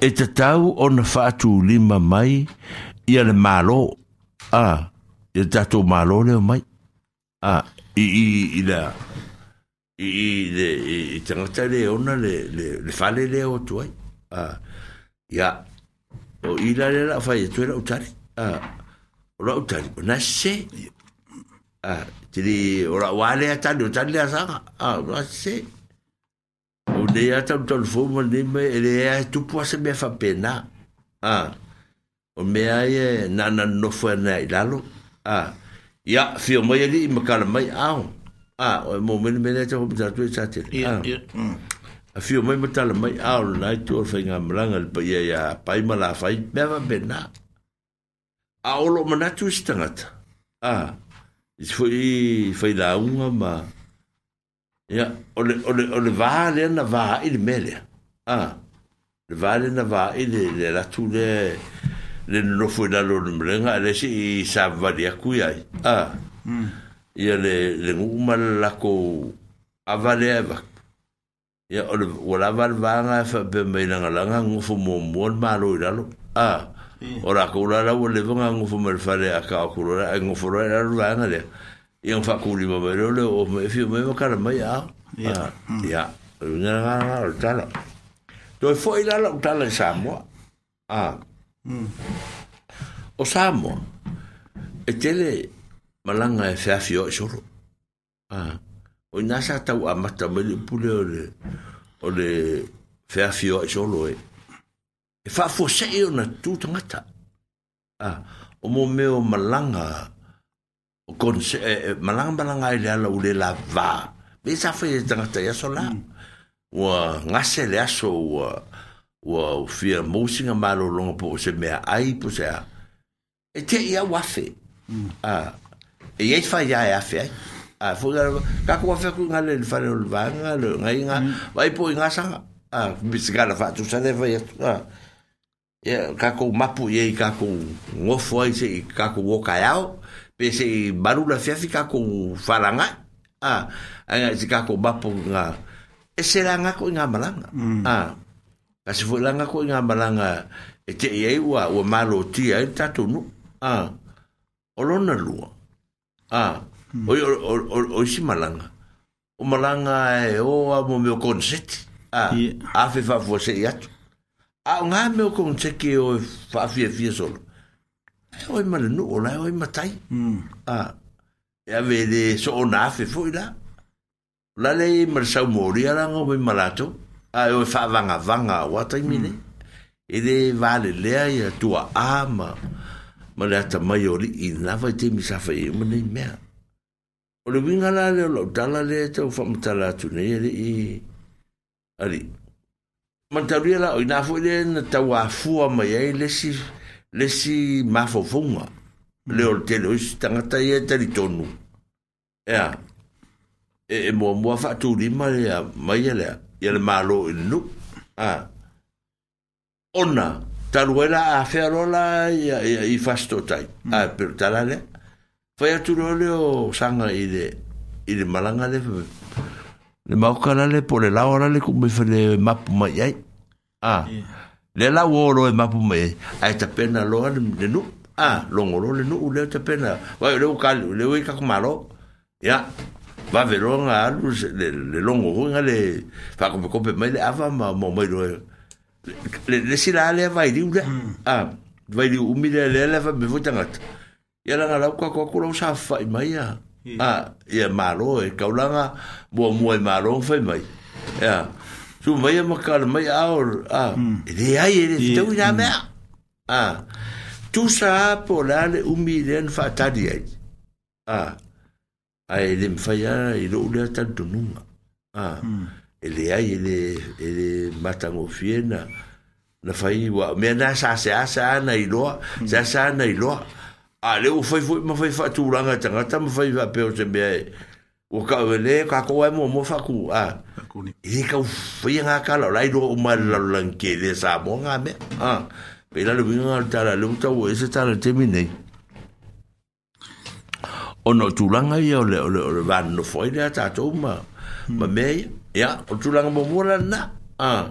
e te tau o na whātu lima mai i ale mālo. A, e te tato mālo leo mai. A, i i i la, i i le, i, i tangata le ona le, le, le whale leo tu ai. A, i a, o i la le la whai, tu e la utari. A, o la utari, o na se. A, te di, o la wale atani, utari le asanga. A, o la se. A, O ne ya tam tol fo ma ne me e le ya tu po se me fa pena. A. O me ya ye na na no fo na i lalo. A. Ya fi o mai li me kala mai a. A o mo me me ne tam ta tu e sa te. Ya. A mm. fi o mai me tala mai a o na tu o fa nga mlanga le pa ya ya pa i ma la fa i me va pena. A o lo ma na tu stanga. A. Is fo i fa i la ma. Ya, ole ole ole va le na va il mele. Ah. Le va le na va il le la tu le le no fu da lo le nga le si sa va di a cui ai. Ah. Mm. Ya le le ngu mal la ko a va le va. Ya ole ola va le va nga fa be me na la nga ngu fu mo mo ma lo i lo. Ah. Ora ko la la ole va nga ngu fu mal fa le a ka ko la ngu fu la la nga le. Ah. ia fa ku li mai lo le o me fi me ka mai ya ah, ya hmm. ya nga nga nga tala to fo ila lo tala samo a ah. hmm. o oh, samo e eh, tele malanga e fa fi o soro a ah. o oh, na sa ta wa mata me le pule o le o le fa fi o soro e e fa fo se ona tu tangata a o mo me o malanga kon se eh, eh, malang malang ai la ule la va be sa fe tanga ta ya sola wa hmm. ngase le aso wa wa fia mosinga malo longa po se me ai po se e te ya wa fe hmm. a e ye fa ya ya fe a fo ga ka ko fe ku ngale le fa le va nga le nga nga vai hmm. po nga sa a bisiga la fa tu sa le va ya a ya ka ko mapu ye ka ko ngofo ai se ka ko wo ka yao pe se la fia fika ko falanga a ai fika ko bapo nga e se nga ko nga malanga mm. a ka se langa ko nga malanga e te ye wa o malo ti e tatu nu a o lona lua a o o o o si malanga o malanga e o a mo meu concept a a fe fa Ah, yatu a nga meu concept ke o fa fia fia solo e oi ma le nuu la e oi ma tai hmm. a e ave le so o nafe fo i la la le ma le sau mori a langa oi ma lato a e oi fa vanga vanga a watai mine hmm. e le vale lea i a tua a ma ma le ata mai ori i nava i te misafa i ma nei mea o le winga la le o lau tala le te o famatala atu nei e i ali Mantauria la oina fwile na tawa fua mai ai lesi le si mafofonga mm. le o te lo si tangata ia e tari tonu ea e e mua mua fatu lima lea mai ia lea ia le malo in nu a ona taruela a fearola ia ia i fasto tai mm. a pero tala lea fai atu lo le sanga i le i le malanga le le maukala le po le laora le kumifale mapu mai ai a le la woro e mapu me a ta pena lo an le nu a ah, lo ngoro le nu le ta pena wa le u kal le u ka kumaro ya va veron a lu le le longo ho nga le fa ko ko pe me ava ma mo me lo le le si la le va di u le hmm. a va di u mi le le le va be vota ngat ya la la ko ko lo sa fa i mai a a ya maro e ka ulanga mo mo e maro fa i mai ya yeah su mai ma kal mai aur a ah, de hmm. ai de tu ya me a tu sa po la le un milen fa ta di ai ah, a e ah, hmm. e ai de fa ya i lo le ta tu nu a ele ai ele ele mata mo fiena na fa i wa me na sa hmm. sa sa na i lo sa sa na i lo a le u fa fa ma fa tu ranga ta ta ma fa pe o se be o ka ele ka ko e mo mo fa ku a e ka fe nga ka la lai do ma la lan ke de sa mo nga me a pe la lu nga ta la lu ta wo se ta la te mi nei o no tu langa ia le le le van no foi de ta to ma ma me ya o tu langa mo mo la na a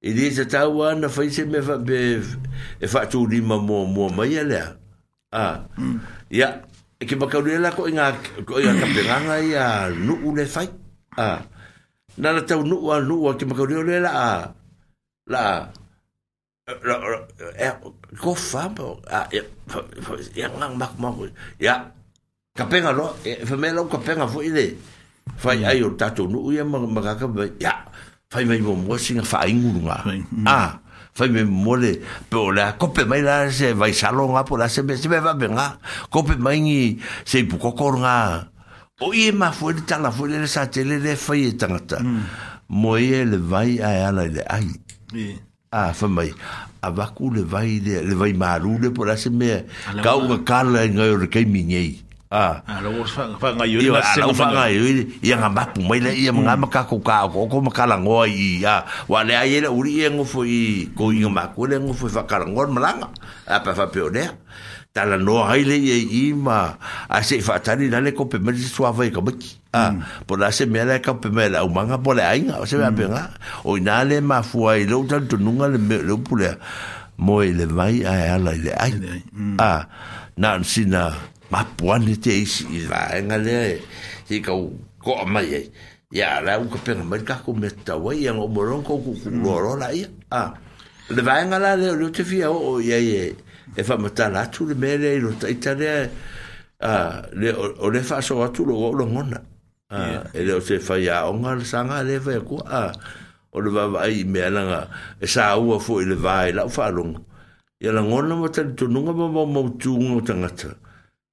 e de se ta wa na foi se me fa be e fa tu di ma mo mo ma ia le a ya e ke makaurela ko inga ko inga kapenganga ia nuu le fai a na la tau nuu a nuu a ke makaurela a la la ko famo a ia ngang mak mak ia kapenga lo e femela ko kapenga fo ile fai ai o tatu nuu ia makaka ia fai mai mo mo singa fai ngurunga a ah. fai me mole pe la kope mai la se vai salonga po la se me se me va benga kope mai ni se bu kokor nga o i ma fo de tala fo de sa tele de fai e tangata hmm. mo e le vai a e ala le ai a fa mai a va ku le vai le vai maru de po la se me ka u ka la nga o ke mi ia gamapu mai la ia maga makakouka okooko makalagoa i a uale ai la uli ia gofo i kouiga makua le gofo i faakalagoa le malaga apa faapeonea talanoa ai leia i ma asei faatali la le kope mai le suava hmm. i e kamaki ah, hmm. po la se mea lae kaupe mai le aumaga po le aiga o se meapega hmm. o inā le mafua ai lou talitonuga leleu pulea moe i le mai ae ala i le ai a ah, na sina ma puane te isi i laenga lea e i kau koa mai e i a rau ka penga mai kako me tawa i anga umorong kou kuku lorola mm. i a le vaenga la leo leo te fia o i a e e fa mata la atu le mele i rota i tarea a le o le fa so atu lo o lo ngona a e leo te fai a onga le sanga le vai kua a o le vava i me alanga e sa ua fo i le vai la ufa alongo i ala ngona mo tali tonunga ma ma ma utu ngona tangata a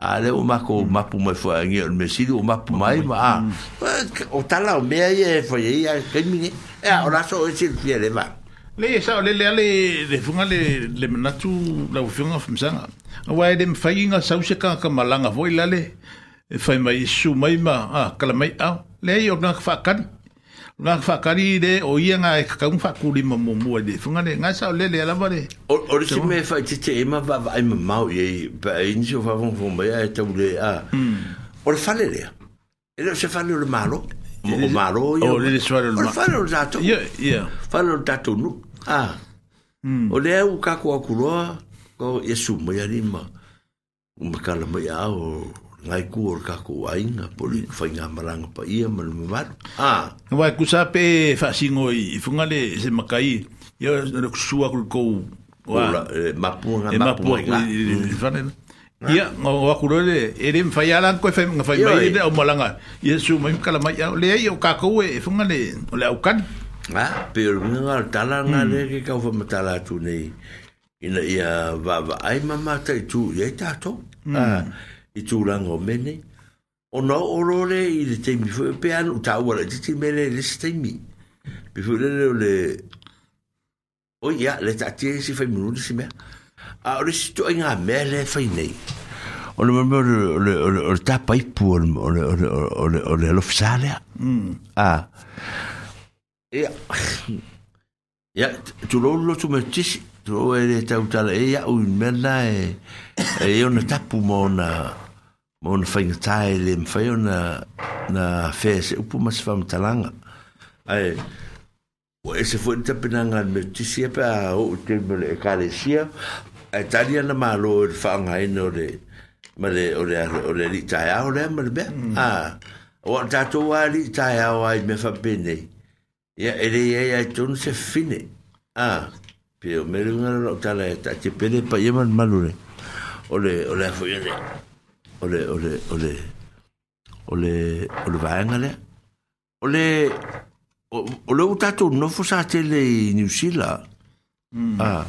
a le o mako mm. mapu mai fo e ngi o mesili o mapu mai ma a mm. e, o tala o mea ye fo ye ya kemi ni e a ora mm. so e sil fiere ma le e sa o le le le le funga le le menatu la ufunga fum sanga a wae dem fai inga sause ka ka malanga fo ilale e fai mai e su mai ma a kalamai a le e o ngak fa kan na fakari le o ia nga e kakau fakuri ma mumua le funga le ngasa o lele alava le o le si me fai tete e ma vava ai e ma mau e pa e nisi o vavon fumba ia e tau le a hmm. o le fale lea e le o se fale o le malo o e malo o le le suare o le fale o le tatou fale o le tatou nu hmm. a o lea u kako akuloa ko e suma ia lima umakala mai a o ngai ku or ka ku ai nga poli mm. fa nga marang pa ia mal me ah wa ku sa pe fa singo i fu nga le se makai yo na ku sua ku ko wa e ma pu nga e ma pu nga mm. ia nga wa ku le ere fa ya lan ko fa nga fa mai de o malanga ye su mai ka la mai le ai o ka ku e fu e nga le o le au kan ah pe ru nga tala nga le mm. ke ka fa mata la tu nei ina ia va va ai mama tai tu ye ta to ah il est o mene. O na le le teimi le le le le si mm. A le le le le le Tō e re tau tala e au i mena e e o na tapu mō na mō na whainga tae le mwhai o na na whea se upu masi whama talanga. Ai, o e se fwoi ni tapina ngā me tisi epe a o u te mele e kare sia e tari ana mā lo e whaanga e no re ma le o le o le li tae au le ma le bea. Mm. Ah, o tātou a li tae au ai me whapene. Ia, ere ia ia tonu se fine. Ah, Pe o meri wong ane lakotan la e takye, pe le pa ye man malou le, ole, ole, ole, ole, ole, e ole, ole, ole bayan gale. Ole, ole, ole wotato nofosate le yi niwsi la, a,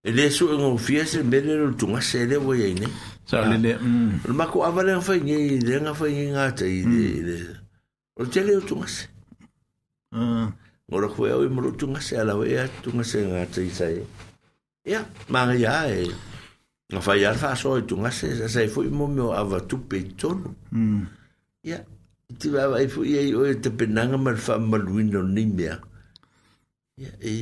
e le sou enge ou fia se, meri lelou tungase le voye ine. Sa le le, ah. m. Hmm. Le mako avale anfa yi nye, le anfa yi nga ta yi, ole tele yi tungase. Hmm. Ah. ngora khoe o mo tu nga se ala we tu nga se nga tsai sai ya ma nga ya e nga fa ya fa so tu nga se sa sai foi mo mo ava tu pe ton ya hmm. tu va ai foi ai o e te penanga mal fa mal win ni me ya e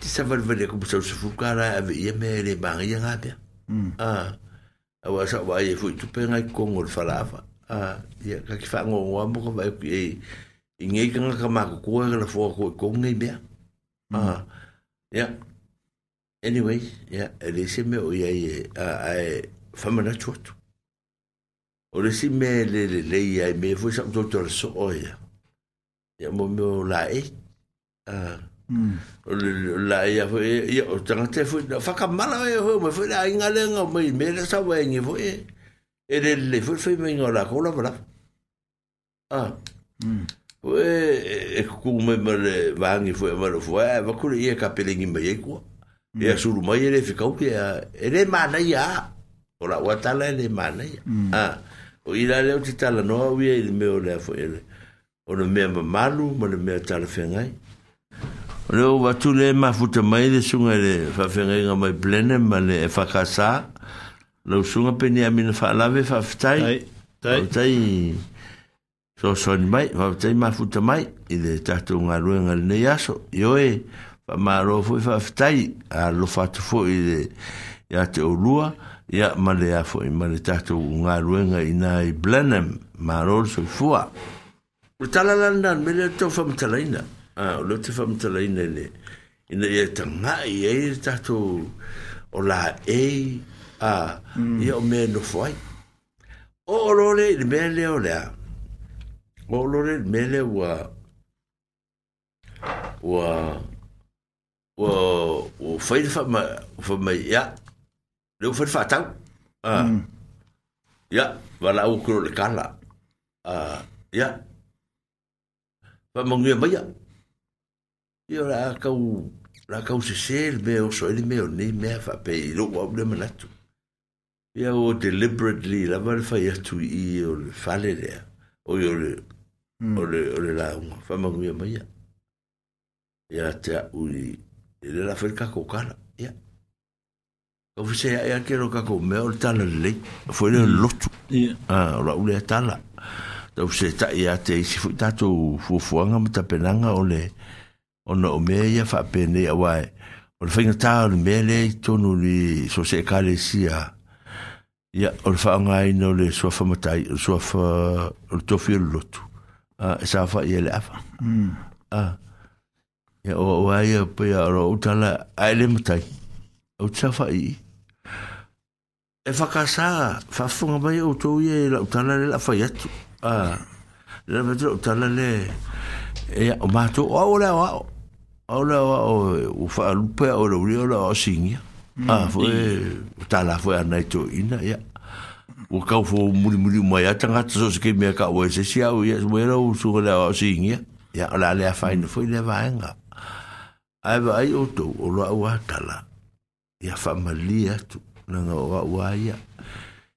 ti sa val vale ko sa se fukara ave ye me le ba ya nga pe ah a wa hmm. sa va ai e foi tu pe nga ko ngol fa la fa ah ya ka ki fa ngo wa mo ko ba ai i ngai kanga ka mako kua kala fua koe kongai mea. Ah, yeah. Anyway, yeah, e lese me o iai e, a e whamana tuatu. O lese me le le le iai me fua sa mtoto ala so o ia. Ia mo me o la e. Ah, o le la e a fua e, ia o tangate fua, whakamala e ho, me fua la inga lenga, me me le sa wa e ngi fua e. E le le fua fua me ngā la kola wala. Ah, mm. Oe, e kuku me mare vangi fwe mare fwe, e wakure ia ka pelengi mai e kua. E mm. a suru mai e re whikau ke a, e re mana ia. O la watala e re mana ia. Mm. O ira leo ti tala noa uia i le meo lea fwe ele. O na mea ma malu, ma na mea tala whengai. O leo watu le ma futa mai le sunga le whawhengai nga mai blene ma le e whakasa. Lau sunga pene a mina whaalave whaftai. Tai, tai. Tai so so ni mai va te ma futa mai i de tatu nga ruenga le yaso yo e fa ma ro fu fa ftai a lo fa tu fo i de ya te o rua ya ma le a fo i ma le tatu nga ruenga i na i blenem ma ro so fuwa u tala landa me le to fa mtalaina a lo te fa mtalaina le i na ye ta nga i e tatu o la e a ya mm. o me no fo ai o lo le me le o le a ma olore mele ua ua ua ua fai fa ma fa ma ya le fa fa tau ah ya wala u kro le kala ah ya fa mongia mai ya ia la kau la kau se ser me o so ele me o ni me fa pe i lo wa le manatu ia o deliberately la va fa ya tu i o fale le o yo Hmm. o le o le launga fa mangu ia mai ia te ui e le lafer kako kala ia o fise ia ia kero kako mea o le tala lei a fwere le lotu ia o la ule a tala ta fise ta ia te isi fwi tato fufuanga ma tapenanga o le o na o mea ia fa pene ia wae o le fainga ta o le mea le tonu li so se kare sia ia o le fa ngai no le suafa matai suafa o le tofi lotu 啊，莎法耶立法，啊，我我係俾人話，我哋啦，我哋唔睇，我哋莎法依，我哋國家法法唔係我哋，我哋啦立法，啊，我哋就我哋啦咧，我話做哦啦哦，哦啦哦，我話唔平，我話唔要啦，我話先嘅，啊，我哋我哋啦，我哋唔係做依家。o kau fo muri muri mai a tanga tso se ke me ka o se sia o yes mo ro su la o singi ya la le a fain fo le vaenga ai va ai o to o lo wa kala ya familia tu na nga wa wa ya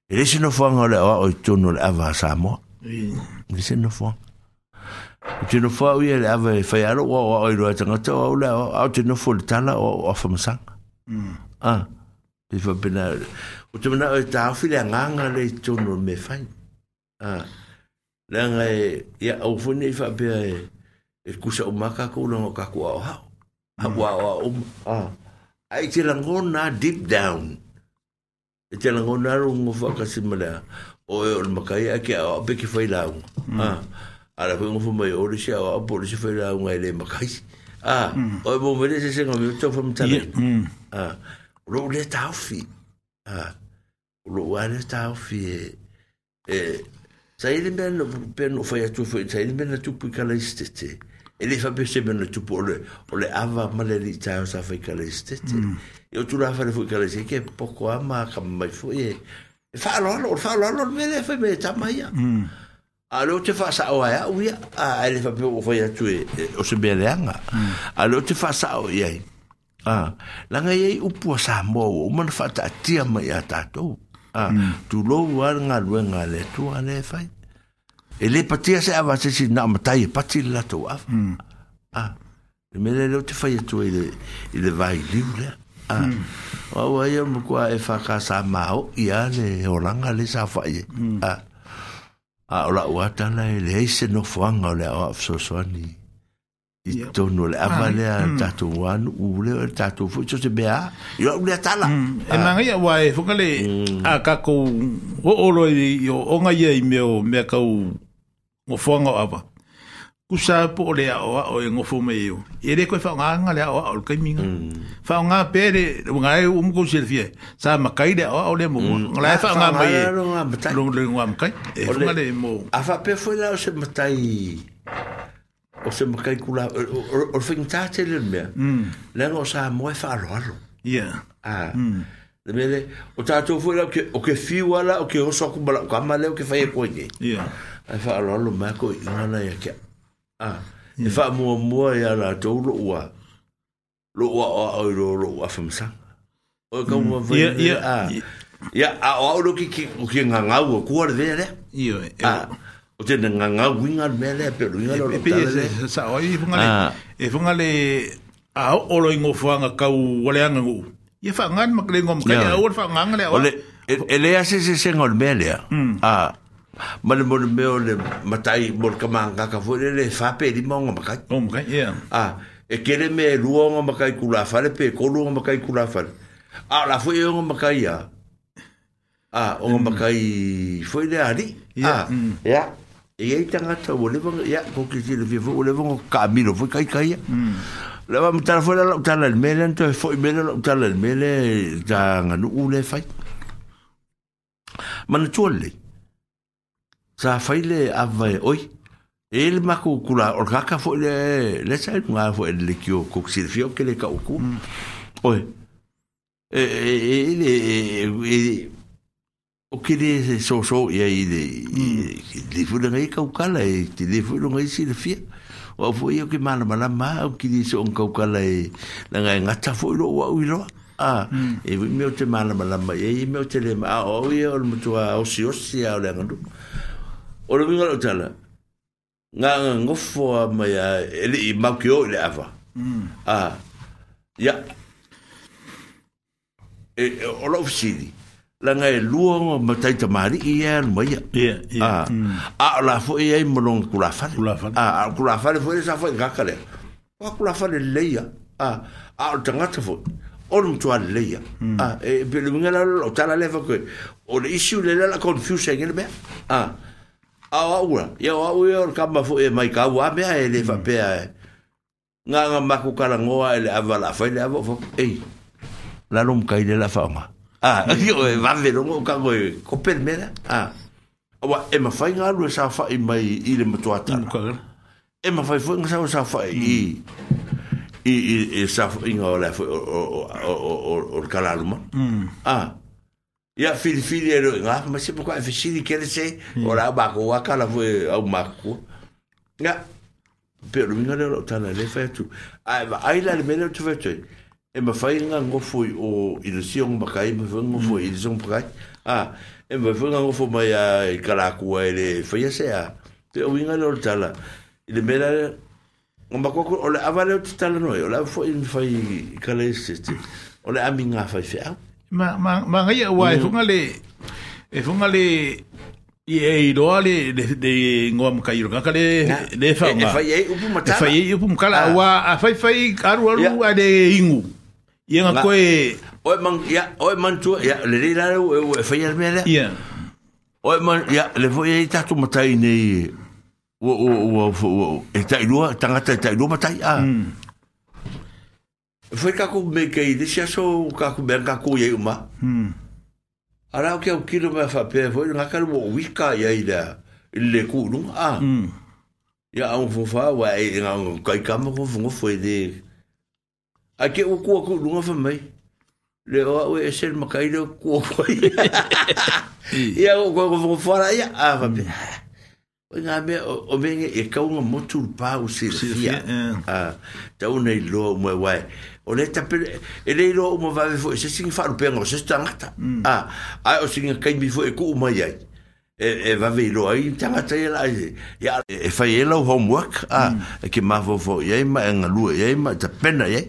ele se no fo nga le o to no ava sa mo ele se no fo te no fo ia le ava fa ya lo wa o lo tanga to o la o te no fo tala o fa msang mm. ah Ifa pena o te mana e tau fi le anganga le tono me fai a le nga e ia au fune i whapea e e kusa o maka ko longa ka kua o hao a kua o a a i te langona deep down e te langona rungo whakasimala o e o makai a ke a peke fai launga a ala foi ngofo mai ore se a polisi foi la un ele makai ah o bo mele se se ngomi to fam tale ah lo le taufi ah lo wale ta fi e sa ile ben no ben no fa tu fa sa ile ben tu pu kala istete e le fa pe se ben tu pu le o le ava male di ta sa fa kala istete mm. e tu la fa le fu kala se ke po ko ama ka mai fu e fa lo lo fa lo lo me le fa me ta mai ya a mm. lo te fa sa o ya u ya a le fa pe o fa ya tu e, e o se be le anga mm. a lo te fa sa o ya Ah, langa ye upo sa mo, o man fa ta tia ma ya ta to a ah, mm. tu lo war nga lo nga le tu ale fai e le patia se ava se si na matai e pati la to af mm. ah le mele lo te fai tu ile ile vai libre ah o mm. wa yo mko e fa ka sa ma o ia le olanga le sa fai a ah, a ola wa ta e le se no fuanga le af so so ni i tono le awa le a tatu wanu u le o tatu fu so se bea i o le atala e manga ia wae fuka le a kako o olo i o onga ia i meo mea kau ngofuanga o awa kusa po le a oa o e ngofu me iu i re koe whao nganga le a oa o le kaiminga whao nga pere o nga e umu kou sere fie sa makai le a oa o le mo nga lai whao nga mai e lo ngā makai e fuka le mo a fa pe fwela o se matai o se makai kula o o fing tate le me mm. le no sa mo e faro alo yeah ah mm. le mele o tato fo la o ke fi wala o ke o so ku bala ka male o ke fa e ko ye yeah e faro alo ma ko na na ya ke ah e fa mo mo ya la to lo wa lo wa o o lo lo wa fa msa o ka mo vi ya ya ya a o lo ki ki o ki nga nga o ku ar de ya ya ah o te nga nga winga mele pe winga lo e pe sa oi funga le e funga le ah. e a o lo ingo fa nga kau wale anga ngu ye fa ngan mak le ngom ka ya o fa nga nga le o le le ase se se ngol mele a ma le le matai mor ka manga ka fo le fa pe di mo ngom ka ngom ka ye a e kere me ruo ngom ka i fa le pe ko lu ngom ka i fa a la fo e ye ngom ka ya Ah, ngom mm. ka i fo le ari ya ya mm. e ai tangata o lewa ia ko ke si le vivo o lewa ka milo foi kai kai lewa mtala foi la utala le mele nto foi mele la utala le mele ta nganu ule fai mana tuole sa fai le avai oi el mako kula or kaka foi le le sai nga foi le kio ko si fio ke le ka uku oi e e e o que de so so e aí de de fundo aí que o cala e de de fundo aí se ele fia o foi o que mal mal mal o que de so um que o cala e na ganga tá foi o o o ah e meu te mal mal mal e meu te lema o e o muito e, hmm. e e a o se o se a o lendo o lembro não tala nga ngo fo ma ya ele i ma ki o ele ava hmm. ah ya e o lo fsi la ngai e luo ngo ma tai ta mari i ya no ya a mm. a la fo e ai molong ku la fa a a ku la fa fo e sa fo e ga ka le pa ku la fa le le ya a a o tanga ta fo o no tu al le ya mm. a e, e pe le ngala o ta la le fo ko o le isu le la confusion ngel be a a wa ura ya wa ura o ka ma fo e mai ka wa me a e le fa mm. pe a nga nga ma ku ka la ngoa e le avala fa le avo fo ei la lum kai le la fa ma Ah, io eh, ah. e va ve lo ca go co per me. Ah. Wa e ma fai nga lu sa fa i mai i le mato ata. Mm, e ma fai fo sa sa fa i i i sa fa i o o o o o mm. Ah. Ia fili fili e roi nga, ma se pukua e fesiri kere se, o la bako waka la fwe au maku. Nga, pe rumi nga leo lo tana le fai atu. Ai, ma aila le mene o tu fai atu. e mawhainga ngofoi o ilisiong makai, mawhainga ngofoi mm. ilisiong makai. Ah, e mawhainga ngofoi mai a i karakua e le whaia se a. Te o inga lor tala. I le mera, o makoko, o le avale o te tala noi, o le avoi in whai kala e O le ami ngā whai whea. Ma, ma, ma ngai a wai, e mm. funga le, e funga le, i e i loa le de ngoa mo kai roka le le fa e, e fai e upu matala e fai e upu makala ah. a fai fai aru aru a de ingu Ia ngā koe... Oe man, ia, oe man tua, ia, le rei rare u, e u, e whaia mea rea. Ia. Oe man, ia, le voi e tatu matai nei, u, u, u, u, u, u, u, e tai lua, tangata e tai lua matai, a. Mm. Foi kako me kei, desi aso kako mea kako ia i uma. Mm. Ara o kia ukiro mea whapea, foi ngā karu o wika ia i rea, i le kūrunga, a. Mm. Ia, au fofa, wa e ngā kai kama kofungo foi dee a ke o kua ku lunga fa mai le o o e sel makai le kua koi ia o kua kua fora ia a fa pe o nga me o venge e kaunga motu pa o se fia a ta unai loa o mwe wai o le tapele e le loa o mwe vave fo e se singi faru penga o se stangata mm. a o singa kai mi fo e ku umai ai e e va ve lo ai tanga te la ya e fa ye lo homework a mm. e ke ma vo vo e ma en lu ye ta pena ye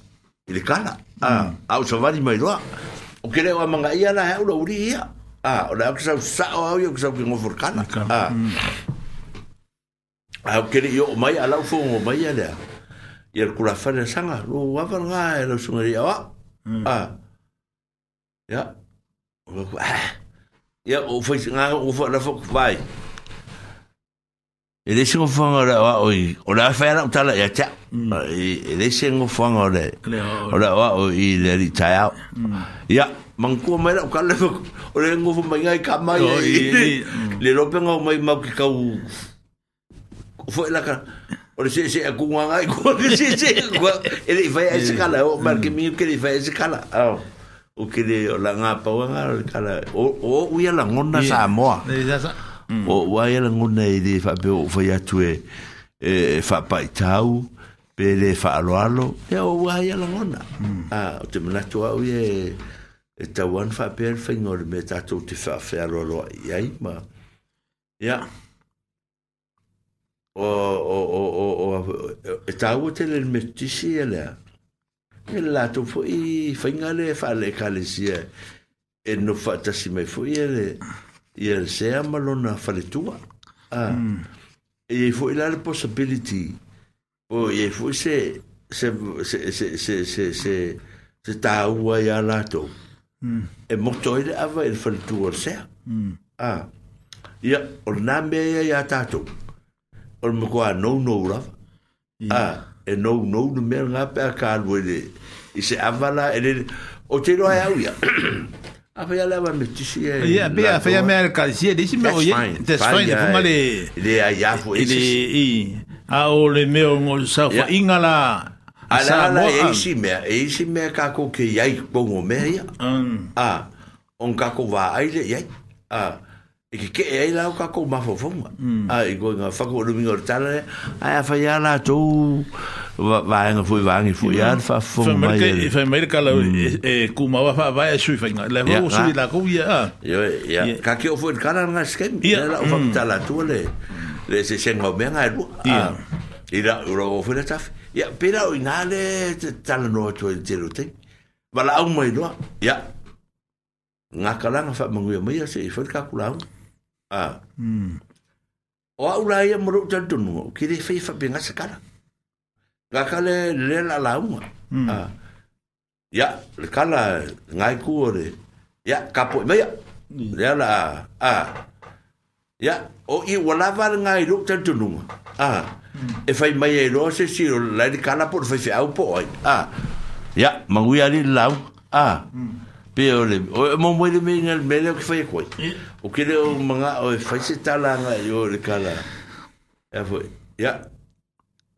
i le kala a o savali mai loa o kere wa manga ia la haula uri ia a o la kusau sao au iau kusau ki ngofo le kala a o kere io o mai a lau fongo mai ia lea i al kura fane sanga lo wafan ngā e lau sungari a wa mm. a ia o kua ah. ia o fai ngā o fai e le singo fanga ora wa oi ora fa na utala ya cha e le singo fanga ora ora wa oi le ri cha ya ya manku mai na kala ora ngo fo mai ka mai le lo penga mai ma ki ka u fo la ka ora se se ku nga ngai ku se se ku e le fa ya se kala o mar ke mi ke le fa ya se kala o ke le la nga pa wa nga kala o o u ya la ngona sa moa Mm. o wa ia lango nei de fa pe o fa tu e e fa pa tau pe le fa alo alo e o wa ia lango na mm. a o te mana tu au e e ta wan fa pe e fa ngor me ta tu te fa fa alo alo ia i ma ia o o o o o e ta u te le me ti si e lea e la tu fu i fa ngale fa le ka le si e e no fa ta si me fu i e le ia le sea ma lona faletua iai hmm. e foʻi la le possibility o iai e foʻi se se se se se se se se tāua iā latou hmm. e moto ai e le ava hmm. i le faletua o le sea ia o lenā mea ia iā tatou o le makoā nounou lava a e nounou le mea lagā pe akalu ai le i se ava la e lele o teiloae au ia Apa ya lava me tisi e. Ya be a fea me al calcia disi me oye. That's fine. Ponga le le ya fu e. E a o le me o ngol sa fa inga la. Ala ala e isi me e isi me ka ko ke ya i pongo me ya. Mm. Ah. On ka va ai le ya. Ah. E ke ke e ai la ka ko ma fo fo. Ah e go nga fa ko domingo tala. Ai fa ya la tu. Ah. va nga foi va ngi foi ar fa fo mai e fa mai ka la e ku ma va va e sui fa nga le vo sui la ku ya ya ka ki o foi kana nga skem ya la fa ta la tu le le se sen ngo me nga lu ya ira ro foi la taf ya pera o ina le ta la no to te lo te va la un mai lo ya nga ka la nga fa mangui mai se foi ka ku la ah o au la ia moro tantunu ki le fe fa benga sakala ga kale le la la mm. ah. ya le kala ngai ku ore ya kapo me ya mm. le la a ya o i wala var ngai lu tan tu nunga a ah. mm. e fai mai e lo se si la le kala por fai fai au po ai a ah. ya mangui ali la a ah. mm. pe ole o mo mo le me ngal me le ki fai e ko o ke le o manga o fai e se tala ngai o le kala e fai ya yeah.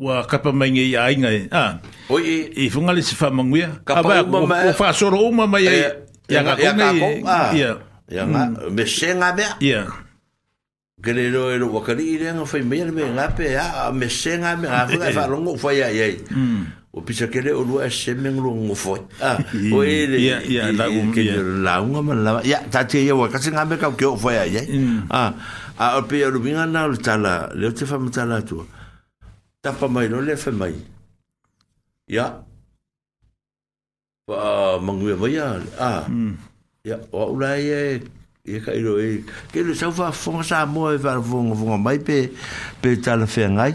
wa kapa mai ngai ai ngai a ah, oi e funga le se fa mangue kapa ah, ma ma fa soro ma mai ya ya ka ya ya ya me senga be ya grelo ero wa kali ire nga fa me me nga pe ya me senga me a fa fa longo fa ya ya o pisa ke le o lua se meng lo ngo fo a o ya ya la un ke la un ma la ya ta te ye wa ka senga me ka ke o fo ya ya a a pe ro binga na lu tala le te fa ma ta tu tapa mai lo le fe mai. Ya. Pa mangu e mai a. Ah. Mm. Ya, o ula e e ka i lo e. Ke le sau fa fonga sa mo e fa fonga fonga mai pe pe tala fe ngai.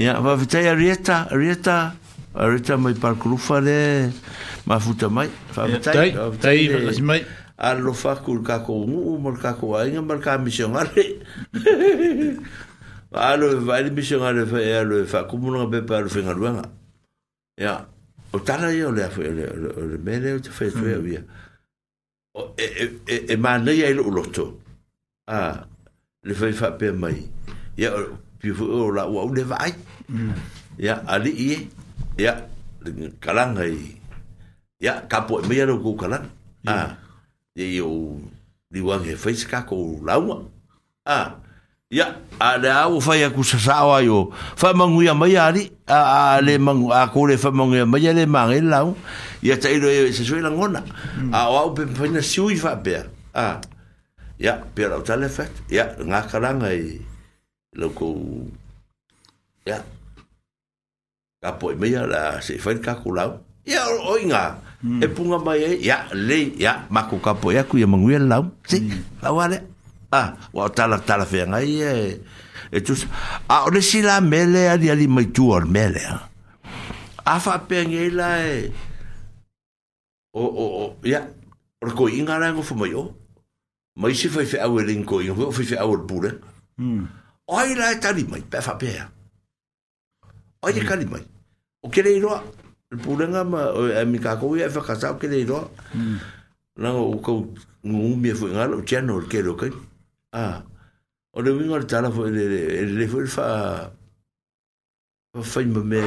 Ya, va vita ya rieta, rieta. Arita mai par krufa le ma futa mai fa mai tai tai lasi mai a lo fa kul ka ko mu mo ka ko ai ngam ka mission ale alo e vai le misi ngare fa e alo e fa kumuna ngape pa alo fenga luanga. Ya, o tana ia o lea fa e le mele o te fa e tue au e, ia. E mana ia ilo uloto. A, ah, le fa e fa pe mai. Ya, pifu o la ua ule vai. Ya, ali ie. Ya, kalanga i. Ya, kapo e meia no kou kalanga. A, ah, ye yo, liwang e fa e skako laua. A, ah. Ya, ada au fai aku sasawa yo. Fa mangu ya mai ari, a, a le mangu a ko le fa mangu ya mai le mangi lau. Ya tai lo e se sui la ngona. Hmm. A au pe pe na siu i fa pe. A. Ya, pe au tale fa. Ya, nga karanga i lo ko. Ya. Ka po mai la se fa ka ko lau. Ya oinga. Hmm. E punga mai e, ya le ya maku ka po ya ku ya mangu ya lau. Si, hmm. la vale. ah wa tala tala fe ngai e e tu a ah, o si la mele ah. a dia li mai tu or mele a ah, fa pe ngai la e o o o ya yeah. ro ko inga la e ngo fo mo yo mai si fa fe a we ko yo fo fe a wer bure mm ai la e ta li mai pe fa pe a ai e hmm. ka li mai o ke le ro bure nga ma mi ka ko ye fa ka sa ke le ro mm Nā o kau ngō mea fwe ngā lau tēnō kei rō kei. Mm a ah. o le wingo le tala fo le le le fo le fa fa fa mo me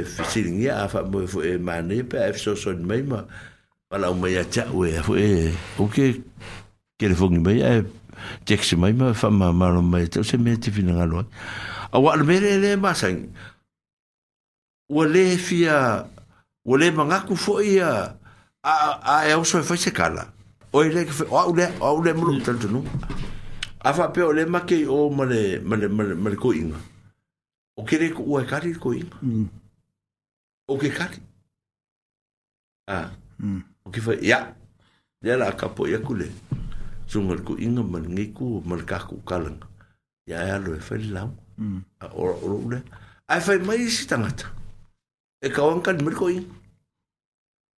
e fisiling ya fa mo fo e mane pe e so so me ma pa la me ya cha we fo e o ke ke le fo ngi me ya tek se me ma fa ma ma lo me to se me ti fina nga lo a wa le le le ma sang o le fia o le manga ku fo ia a a e o so e fa se kala o le o le o le mo lo tanto no a fa pe o le make o male male male male ko inga o ke re ko o e kari ko inga mm. o ke kari a mm. o ke fa ya le la ka po ya kule sungal ko inga man ngi ku mal ka ku kalang ya ya lo e fa e la mm. a o o le a fa e mai si tangata e ka wan kan mal ko inga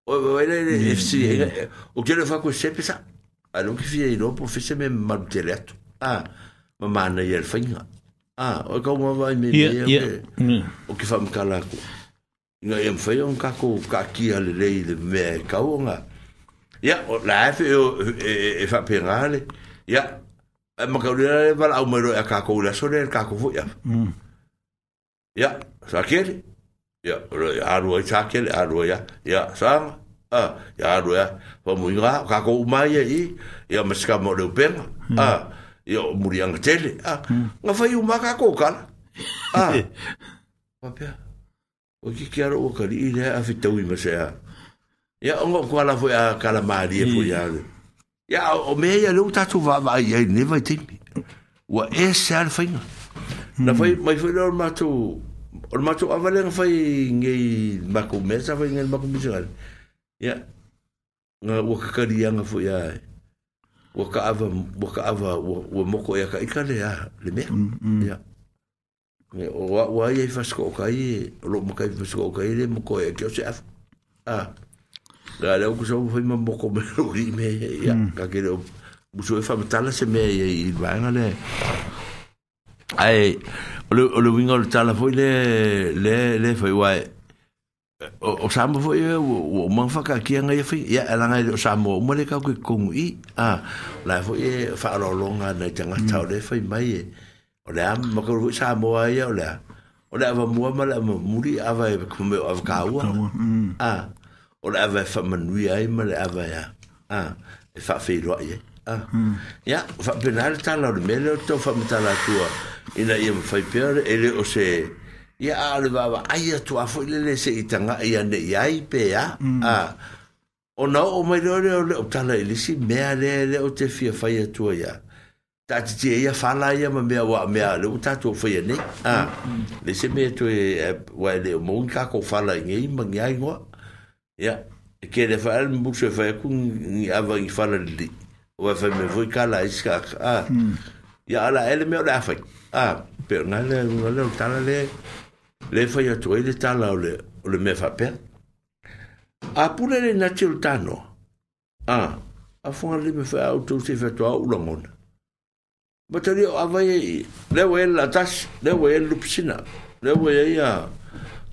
o ba ba le mm. FC e, o ke le fa ko sepisa alo ke fi e lo po fi se me mal ah ma mana yer finga ah o ka mo va me me mm. o ki fam kala ko no yem fe yon ka ko ka ki al le de me ka wonga ya o la fe e o e fa pirale ya ma ka lura va la o me ro ka ko la so le ka ko fu ya ya mm. sa kiel ya ro ya ro sa kiel ya ro ya ya sa ah ya ro ya fa mo yura ka ko ma ye i ya me ska mo le pen mm. ah ya muri yang kecil ah nggak fay umah kaku kan ah apa ya oke kira oke kali ini ya afit tahu ini saya ya enggak kuala fay kalamari fay ya ya omeh ya lu tak tuh wah wah ya ini fay tim wa esar fay nggak fay mai fay orang matu orang matu awal yang fay ngi makumesa fay ngi makumisal ya nggak wakari yang fay ya waka ava waka ava wa moko ya e ka ikale ya le mm, mm. me ya me wa wa ye fasko ka i lo mo ka i fasko ka i le moko ya e ke se af a ga le ku so foi mo moko me lo ri me ya ka mm. ke lo mu so e fa tala se me ye i va na le ai o le o le wingo tala foi le le le foi wa o sa mo foi o man fa ka kia ngai fi ya ala ngai o sa mo mo le ka ku kung i a la foi fa lo longa na tanga tau le foi mai e o le am mo ko sa mo ai o le o le ava mo ma la mo muri ava e ku me ava ka u a o le ava fa manui ai ma le ava ya a e fa fe lo ai a ya fa penal tala le mele to fa mutala tua ina ia mo fai pere ele o se ya ale vava ai atu a foi le se itanga ia ne ia i a mm. a o na o mai le o tala le si mea le le o te fia fai ya a ia ta ti ti e ia fala ia ma mea wa mea le o tatu o fai a ne mm. a le se mea tu eh, e wa le o ka ko fala i ngei ma ya ingoa ia e ke le fai mbu se fai aku ngi ava ngi fala li o va fa me vui la iska a ya mm. ala ele me o le afai a pe na le le tala le le fai atu e le tala o le, o le mea whapea. A pule le na tiro tanoa. A, a whanga le me whai au tau se whatua ulangona. Ma tari o awai e, lewa e la tas, lewa e lupsina, lewa e a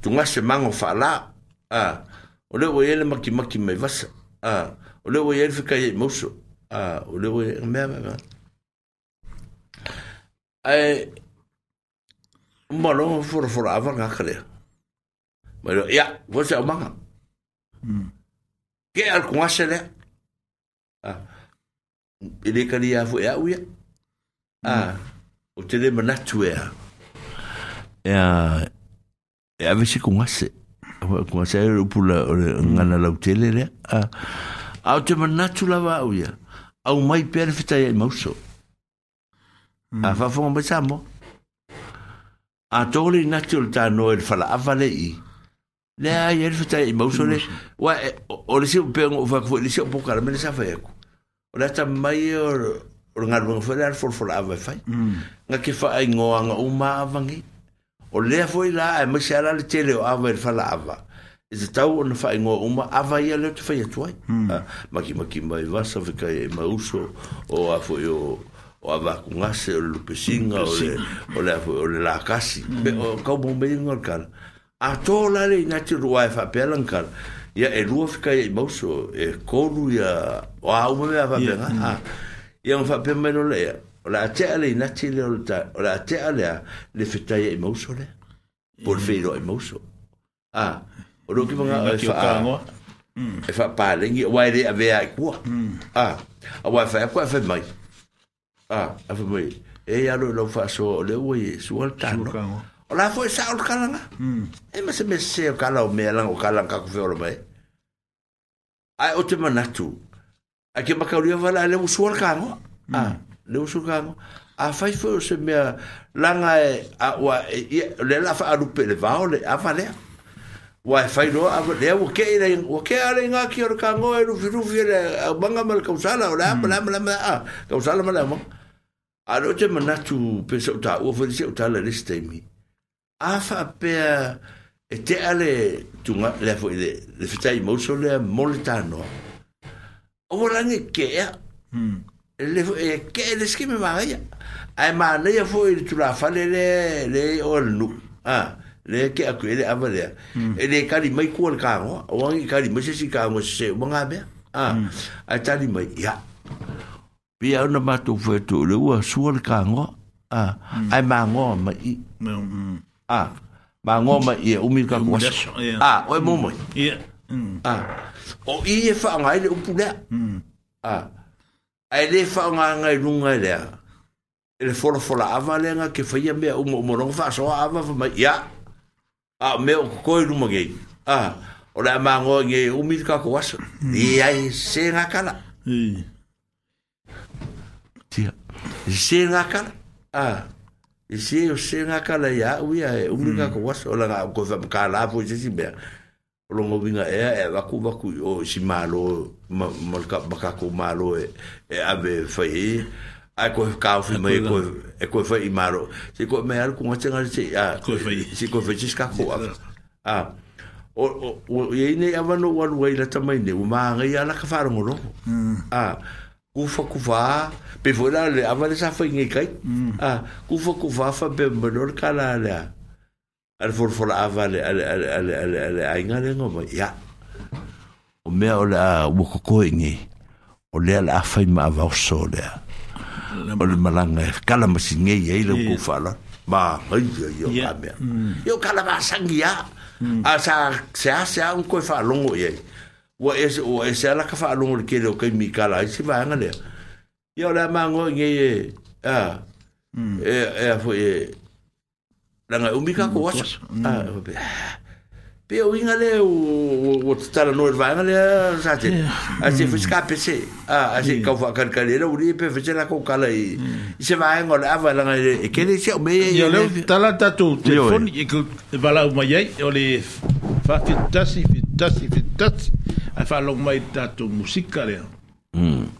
tunga se mango whala. A, o lewa e le maki maki mai vasa. A, o lewa e le whikai e mauso. A, o lewa e mea mea mea. Ai, malo for for ava nga kare mai ya yeah, vo se o manga mm. ke al kwa se le ah ele kali ya vo ya uya ah mm. o te e e le mana tuya ya yeah. ya yeah, vese kwa se kwa se ro pula nga na la tele le ah au te mana tu la va uya au mai perfecta ya mauso mm. ah fa fo mo a tole na tole ta no el fala avale i le a yer fata i mosole wa o le sio pengo fa ko le sio pokar me sa fa ko o le ta mayor o nga ro fa dar for for ave fa nga ke fa ai ngo nga o ma avangi o le fo i la e me le tele o ave fala ava is it au on fa ngo o ma ava ya le fa ya tuai ma mm. ah, ki ma ki mai va sa fa ka e mauso o a fo o o a vacunase o le lupesiga ole lakasi kaumaumaiga o le kala atō la lei gati lua e faapeala gakala ia e lua fikai ai mauso e kolu ia o auma mea faapeaga ia ga mm. faapea mai lo leia o le atea lei nati lea o le atea lea le fetai ai e mauso lea po le feilo ai e mauso a o loki magae faaoae mm. faapalegi auae lē avea ai e kua mm. a auae faeaku e fai mai ah afa mai e ya lo lo fa so le wo ye so al tan no o la fo sa o kala na mm e ma se me se o kala o me la o kala ka ku fe o lo mai ai o te ma na tu a ke ma ka lu va la le mo so al ka no ah le mo so ka no a fa fo se me la nga e a wa e le la fa a lu pe le va o le a fa le ah Wa fai no a le o ke ira o ke ara nga ki or ka ngo eru firu fiere banga mal kausala ola mala mala mala kausala mala mo. A lo te mana tu peso ta o fo se ta le liste mi. A fa pe e te ale tu nga le fo le le fitai mo so le moltano. O rangi ke ya. Le ke le skime ma ya. Ai ma le fo tu la fa le le o nu. Ah le ke aku ele ava lea e le hmm. kari mai kua le kāngoa o angi kari mai sesi kāngoa se ua ngā mea ah, hmm. a tani mai ia pi au na mātou whetu le ua sua le kāngoa ah, hmm. ai mā ngoa mai i a ah, mā ngoa mai i e umi ka kua a oe mō mai a o i e wha ngai le upu lea a ai le wha ngai lunga lea ele fola fola ava lenga ke whaia mea umo umo rongo wha soa ava wha mai ia a me o ko i rumo gei a o la ma ngo nge u mi ka ko waso mm. i ai se nga kala tia se nga kala a i se o se nga kala ya u ya u mi ka ko waso o la ga ko sa ka la fu si be o lo vinga e e va ku va ku o si malo ma ka ba ka ko malo e e ave fai ai ko ka o fi mai ko e ko fa i maro se ko me ko ngatse ngal se a ko fa se ko fa jiska ko a a o o ye ne ava no wan wai la tamai ne o ma ngai ala ka faro ngolo a ku fa ku va pe vola le ava le sa fa ngai kai a ku fa ku va fa be menor ka la la al for for ava le al al al al al ai ngale ngo ba ya o me ola wo ko ko ngi o le ala fa i ma va so le a o le malaga e kalamasigei ai lau mm. koufala maaia io amea io kalamasagi a mm. a sa se asea un koe faalogo i ai ua ese ua ese ala ka faalogo le kele o kaimikala ai sivaega lea ia o le a magoigei mm. e, e a ea ea foi e lagaumi kakou asa pe o inga le o o tala no va inga le sa te a se mm. fu ska pe se a a se mm. ka fa kar kar le uri e pe fece la ko kala i mm. i se va inga le ava la e ke le se o me e le tala ta tu telefon e ko va la ma ye o le fa fi tasi fi tasi fi tat a fa lo mai ta tu musika le mm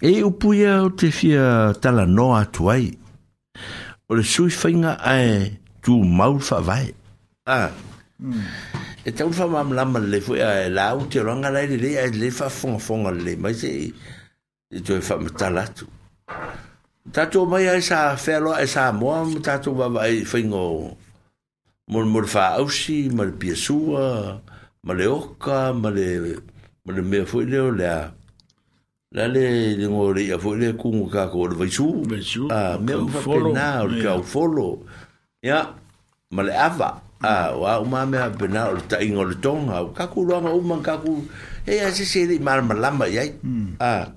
e upu ia o te fia tala noa atu ai. O le sui whainga ai tu maulfa vai. Ah. Mm. E tau fa mam lama le fu ia la u te ranga lai le ai le fa fonga fonga le. Mai se e, e tu e fa matala atu. Tato mai ai sa whelo ai e sa moa mu tato wawa ai whaingo mor mor fa ausi, mar piasua, mar le oka, mar le mea fuileo le a. Mm. la le le ngore ia foi le kungu ka ko le vaisu a me o pena o ka o folo ya ma le ava a wa o ma me a pena o ta ingo le tonga o ka ku longa o man ka ku e a se se le mal malama ya a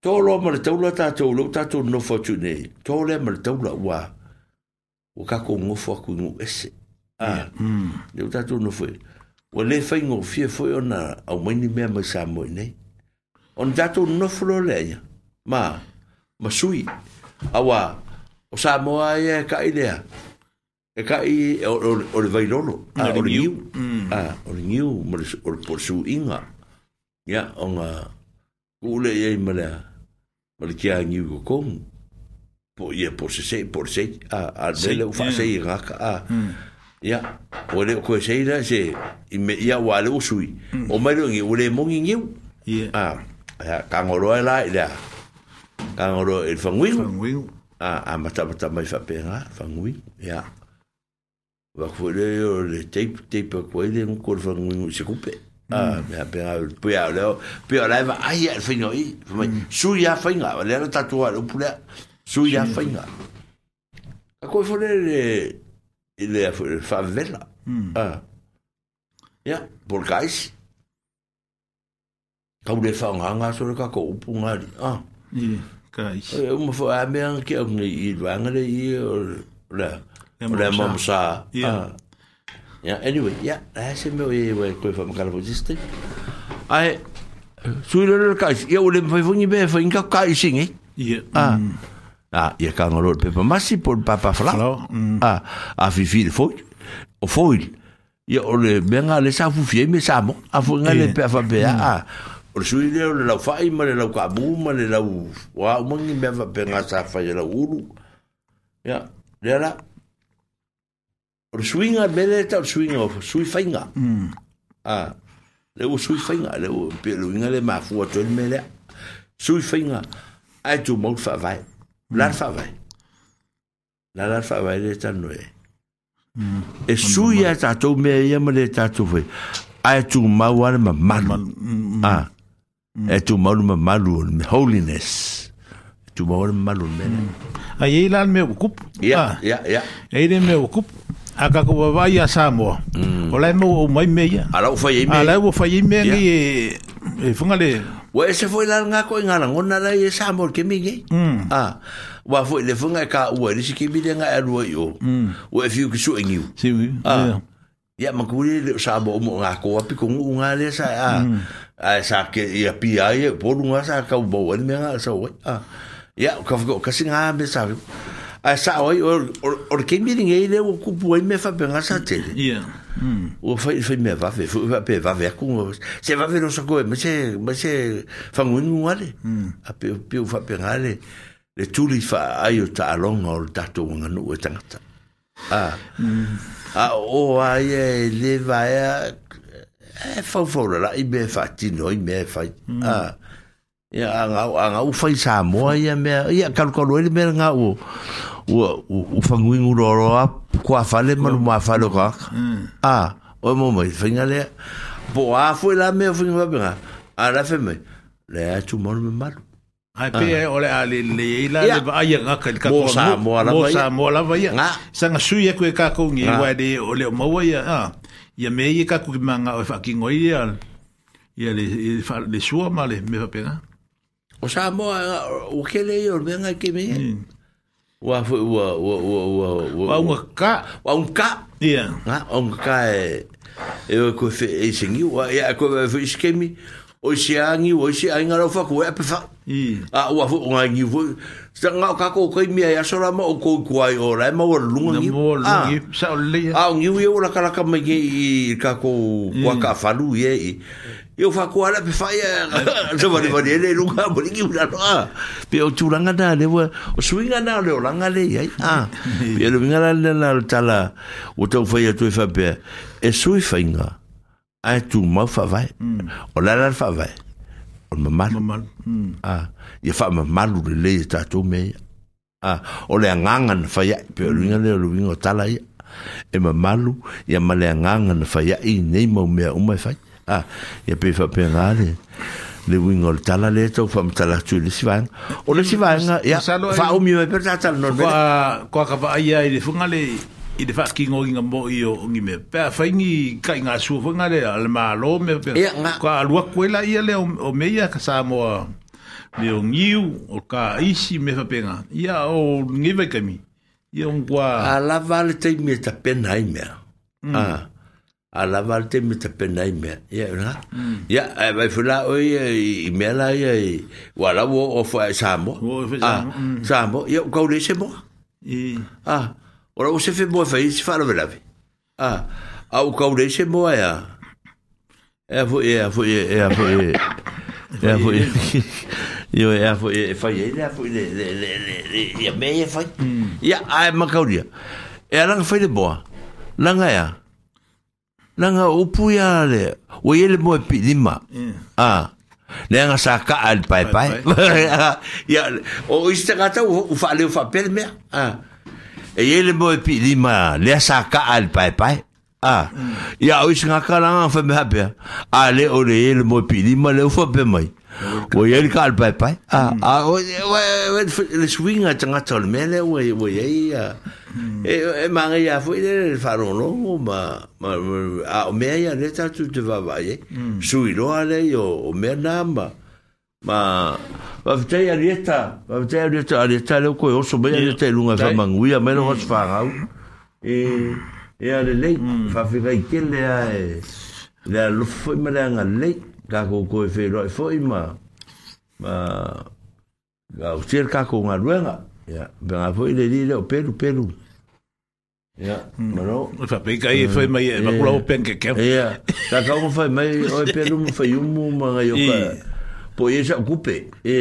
tolo ma le taula ta tolo à, dạ, ừ. ta to no fo tu ne tole ma le taula wa o ka ko ngo fo ku ngo ese a le ta to no fo o le fai ngo fie fo ona au mai ni me ma sa mo nei on ni tatou nofolo leaia ma ma sui aua o sa moa ia e kaʻi lea e kaʻi o le vailolo o le giu o le giu o le suiga ia oga kuu leia i ma lea ma le kia giu kokogu po ia po se sei po se a a dele u fa sei ga a ya mm. o le ko sei da se i me ia wa le usui mm. o mai lo ngi ule le mo ngi ngi a ha kangoro lai dia kangoro i fangui fangui a a mata mata mai fa penga fangui ya va fuere o le tape tape ko ile un cor fangui se coupe a me ha penga poi a leo poi a leva ai al fino i su ya fainga le era tatuar o pula su ya fainga a ko fuere le ile fa vela ah ya por cais tau le whanga ngā sore ka ko upu ngari. Ah. Yeah, guys. E uma wha amea ki au ni i wangare i o la. Le mamsa. Yeah. Yeah, anyway, yeah, I se me e we koe wha makala po jiste. Ai, sui lere ka isi, ia ule mwhai fungi bea wha inka ka isi ngi. Yeah. Ah. Ah, ia ka ngoro pe pa masi po papa fla. Ah, a fifi le foi. O foi. Ia ole benga le sa fufi me sa mo. A fu ngale pe fa pe ah. 做事业了，老快嘛！你老快嘛！你老快，我们没办法变那啥法子了。我们，呀，对啦。做生意啊，别得做生意啊，做生意快啊！啊，然后生意快啊，然后别人啊，得满足我的命令啊。生意快啊，爱做毛发白，白发白，那白发白得才牛哎！哎，输呀咋做？咩呀？没得咋做？会爱做毛啊？慢慢啊！Mm. e tu malu ma malu me holiness tu malu ma malu me a ye la me kup ah. ya ya ya e de me kup a ka ko va mm. ya samo o la mo o mai me ya ala fa ye me ala wo fa ye me ni e funga e le wa e se foi la nga ko nga ngona la ye samo ke mi ye eh? mm. ah wa foi le funga ka wa ri ki bi de nga alwo yo wa fiu ki so ngiu si ah ya makuri le sa bo mo nga ko api ko ngu nga le sa a a sa ke ya pi a ye bo lu nga sa ka bo wa me nga sa wa a ya ka fu ka sin nga be sa a sa wa or or ke mi ringe le o ku bo me fa pe nga sa te ya hmm. o fa fa me va ve fu va pe va ve ku se va ve no sa ko me se me se fa ngu ngu a le hmm. a pe pe fa pe nga le le tuli fa ayo ta along or ta to nga no e tangata Ah. Mm. ah, o ai e le vai a e fa fo la i be fatti noi me fa mm. ah. a ya anga anga u fai sa mo ai me ya kal kal le me nga u u u fa ngui ngu ro ro a ko fa le ma ma fa lo ka mm. Ah, o mo mo fa nga le po a fo la me fo nga ba a la fe me le a e tu mo me malu Ai pe ah. ole a le le ila yeah. le ba ia nga ka ka sa mo ala mo sa mo ala vai nga sa nga sui e ko e ka ko ngi ah. wa de ole mo wa ia ah. ia me ia ka ku ma nga o fa ki ngoi ia ia le fa le sua ma le me fa pe nga o sa mo o ke le ia ben a ke me wa fu wa wa wa wa wa wa ka wa un ka ia nga un ka e e ko fe e singi wa ia ko fe iskemi o se angi o se ai ngaro fa ko e pe fa a o fa o ngi vo sa nga ka ko ko mi ya so ra mo ko ko ai o ra mo wor lu ngi sa o le a e e. o e. ngi o ye la kala ka me ye i ka ko ko ka fa lu ye i Eu fa ko ala pe fa ya. Jo va va dele lu ka bo ngi ura no. Pe o turanga da le o swinga na le o langa le ya. Ah. Pe lu ngala le na tala. O to fa ya tu fa pe. E sui fa inga. ai tu mau fa vai o la la fa vai o mamal mamal a ia fa mamal le le ta tu me a o le nganga na fa ia pe luinga le luinga tala ia e mamalu ia ma le nganga na fa ia i nei mau mea uma fa a ia pe fa pe ngale le wingo le tala le tau fa mtala tu le sivang o le sivang ia fa o mi me per tala no fa ko ka va ia i le funga le i te whaki ngogi ngā mo i o ngi me pēr whaingi kai ngā sua whanga le ala mā lō me pēr kua alua kuela ia le o meia ka sā moa me o ngiu o ka isi me wha pēnga ia o ngiwe kami ia o ngua a la vale tei me ta pēna i mea mm. a a la vale tei me ta pēna i mea ia o nga mm. ia e vai whula o i e, i mea la i wala o o fwa sā moa sā moa ia o kaurese moa ah Ora o se fe mo fai se fara vela vi. Ah, a o kaure se mo ya. E fo e fo e e fo e. E fo e. Yo e fo e fai e e fo e le le le le ya me e fai. Ya a ma kaure. E ala nga fai de boa. Nanga ya. Nanga o pu ya le. O ye le mo e pidima. Ah. Le nga sa ka al pai pai. Ya o istaka ta u fa le u fa pel me. Ah. e yele lima lesa ka al pai a ya o singa kala nga fa me hape. Ale o le le mo pili ma le fa pe mai. O ye ka al pai pai. Ah, ah o le swing a tanga tol me le o o ye ya. E e manga ya fo le faro no ma ma a o me ya le ta tu te va va ye. Hmm. Sui lo ale yo o me na ma. ma va vitai a rieta va vitai a rieta a rieta leo koe oso mai a rieta e lunga sa manguia mai lo mm. whangau e e a le lei fa fika i ke lea e lea foi ima lea nga lei ka ko koe whee roi fo ima ma ka utier ka ko nga ruenga ya benga fo foi le li leo peru peru ya maro fa pika i foi ima i e, e makula o penke keo ya ta ka o fo ima i o e peru mu fa yumu ma nga yoka po e sa kupe e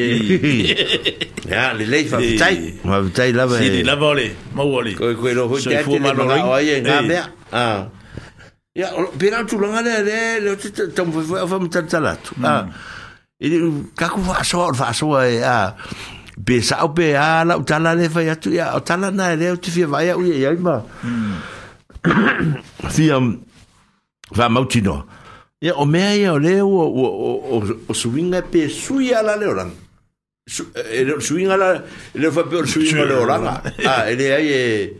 ya le le fa tai ma tai la va oh, hmm. si la vole ma vole ko ko lo ho tai ma lo oye na be ah ya pera tu langa le le le tam fa fa tala tu ah e ka ku fa so fa so e ah be sa o be ala u tala le fa ya tu ya o tala na le tu fi va ya u ya ma fi am va mautino ia o mea ia o leo o, o, o, o suinga pe sui ala leo ranga Su, ele eh, suinga la ele fa pe o suinga leo ranga ah ele ai e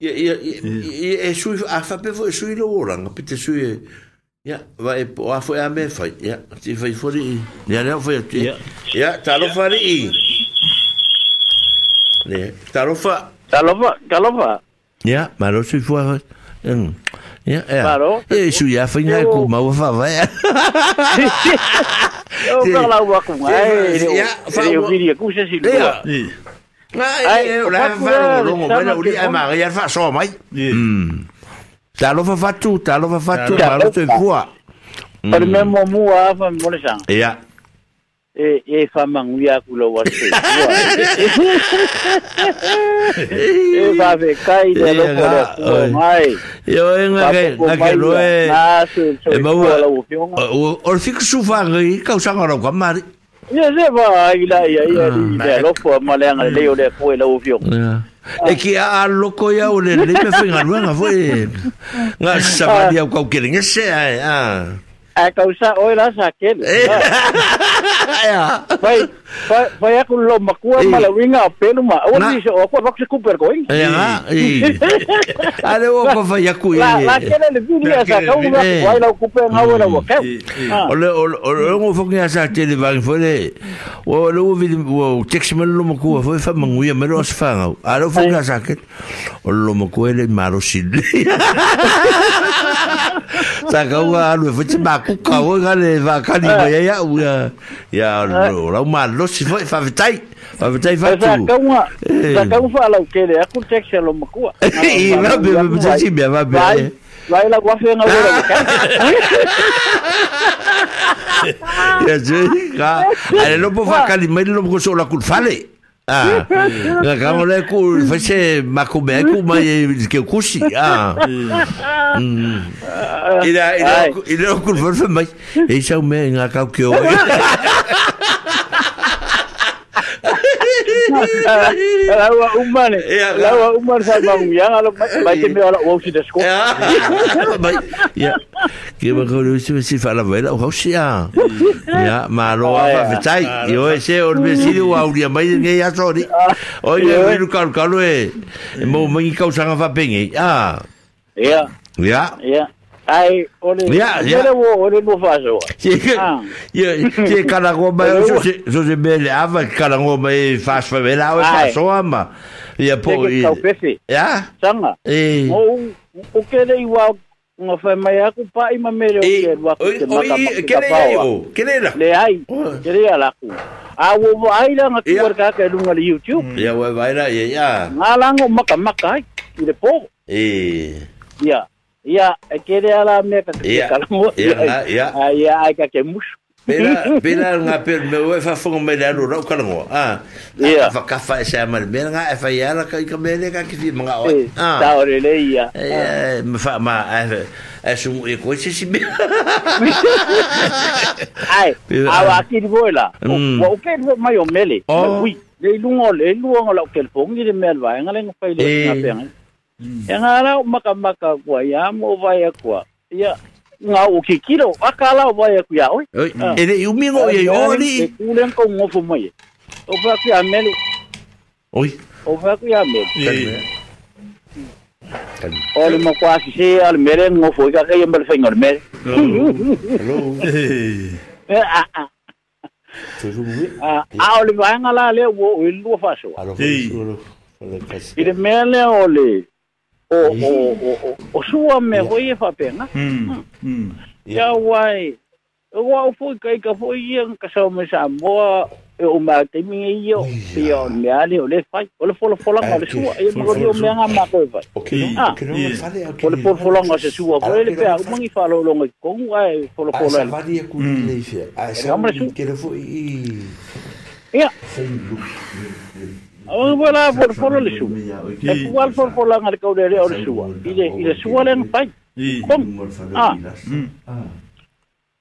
ia ia e sui a fa pe fo sui leo ranga pe te sui e, ia va e o a fo a me fa ia ti fa fo ri ia leo fo ia ia ta lo fa ri ne ta lo fa ta lo fa ta lo fa ia ma lo sui fo Mm. Ja, ja. Claro. E isu ia whainga e kuma ua whawai. O ka lau a kuma. E o kiri a kusa si lua. Nga e o la whango rongo wena uri a maa ia wha so mai. Ta lofa fatu, ta lofa fatu, ta lofa fatu, ta lofa fatu, ta lofa fatu, ta lofa fatu, ta lofa fatu, ta lofa fatu, ta lofa fatu, ta lofa fatu, e e fa mangui a kulo wa se e va ve kai de lo ko mai yo en ga ga lo e e ma u or fik su fa ngi ka sa ngoro kwa ma ye se va ai la ya ya de ah, lo ko ma le ngal le yo le ko le u fio e ki a loko ya o le le pe fa ngal nga fo e nga sa va ah. dia ka ke ngi a ah. kausa oira sa ken. Ya. Bai, bai aku lo makua mala winga pelu ma. O ni so aku box Cooper ko. Ya. Ale o pa vai aku ye. La ken le vini sa ka un vai la Cooper ha ora o ka. Ole ole ngo fo ni sa tele vai fo le. O lo vi o text me lo makua fo fa manguia me lo sfa. Alo fo ni sa ken. O lo makua le maro sil. sakauga alue foi ti makuka gale faakali maiai aua lau mlosi fofaafeaffea fae lelo po faakai mai lel masoo laleale Ah, a mulher vai ser macumeco, mas diz que eu curti. Ah, ele é o curvão, mas esse é o meu, a que eu. lawa umman lawa sa bang yang wau si desko ya si si fala si ya ya yo ese mai ya lu pengi ah ya ya ya Ai, ore yeah, yeah. Mele wo ore mo faso. Oh. Ye ah. ye ye kana go ma so se so se mele ava kana go ma e fas fa mele ave faso ama. Ye po i. Ya. Sanga. Eh. O o kere iwa ngo fa mai aku pa i ma mele o e, ke wa ko te mata. O kere ai o. Kere la. Le ai. Kere ala ku. A wo wo ai la ngatu yeah. ka ke lunga le YouTube. Mm. Ya wo vai la ye ya. Ngalango maka maka ai. Ile po. Eh. Ya. Yeah. Iya, kira ala me ka kalamo. Iya, iya. Iya, ai ka ke mus. Pela, pela nga per me o fa fongo me la ro ka ngo. Ah. Ia. Fa ka fa sa mal me nga fa ya la ka ka me le ka ki fi mga o. Ah. Ta ore le ia. Eh, me fa ma é um e coisa se me ai a ki di bola mm. o o ke mai o mele o oh. wi le lungo le lungo la o telefone ni me alva nga le ngo fa le na pe e ngara maka maka kua ia mo vai kua ia nga o ki kilo akala o vai kua oi ah. e de umi ngo ye ori e kulen ko ngofo mai o va ki amelu oi o va ki amelu O le mo kwa si se al mere ngo fo ka ka yembal fe ngor mere. Hello. Ah ah. Ah o le vanga la le wo ilu fa so. Hello. Ile mele o le o o o o sua me yeah. hoye fa pena mm. mm. mm. ya yeah. wai o e wa fu kai ka foi yang ka sa me sa mo e o ma te mi yo pe o me ali o le fai o le folo folo ka le sua e mo ri o me nga ma ko fai okay o le folo folo nga se sua ko le pe o mangi fa lo lo nga ko nga e folo folo a sa va dia ku le fi a sa ke le foi i ya Ua la por foro le su. E kua for for la ngar kau dere or sua. Ile ile sua len pai. Kom. Ah.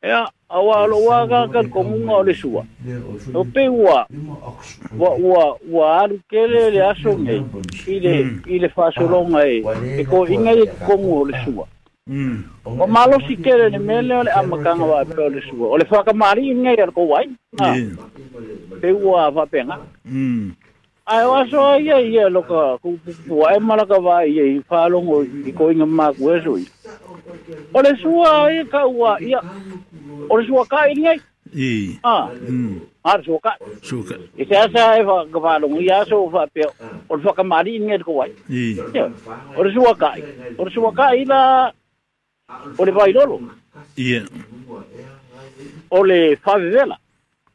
Ya awa lo wa ga ka komunga ole sua. O pe ua. Wa ar kele le aso nge. Ile ile fa so longa e. E ko inga ye komu ole sua. O malo si kere ni mele ole amakanga wa pe ole sua. Ole fa ka mari inga ye ko wai. Pe ua va penga. Mm. Ai wa so ye ye lo ka ku ku ku ai e mala ka wa ye fa lo ngo i ko inga ma ku eso i. Ole sua ai e ka wa ia. Ole sua ka i ngai. I. Ha. Mm. Ar sua ka. Sua ka. I sa sa ai fa ka fa lo ngo ia so fa pe. Ole fa ka ma ri ngai ko wai. I. Ole sua ka. Ole sua ka i la. Ole vai lo lo. I. Ole fa vela.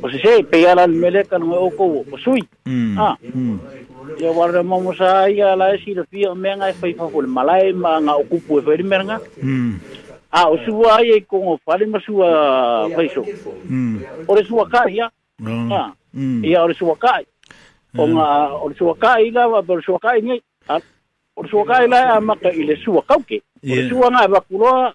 o se sei pe ala al meleka no o ko mm. ah. mm. o sui ha yo war de momo sa ya la si de fi o menga e fai fo malai ma nga o kupu e fai merga ha o su wa ye ko o fai ma su a fai so mm. o re su wa kai ya ha ya o re su wa kai o nga o re su wa kai la va per su wa kai ni ah. o re su wa kai la ma ka ile su wa kauke o su wa nga va kuloa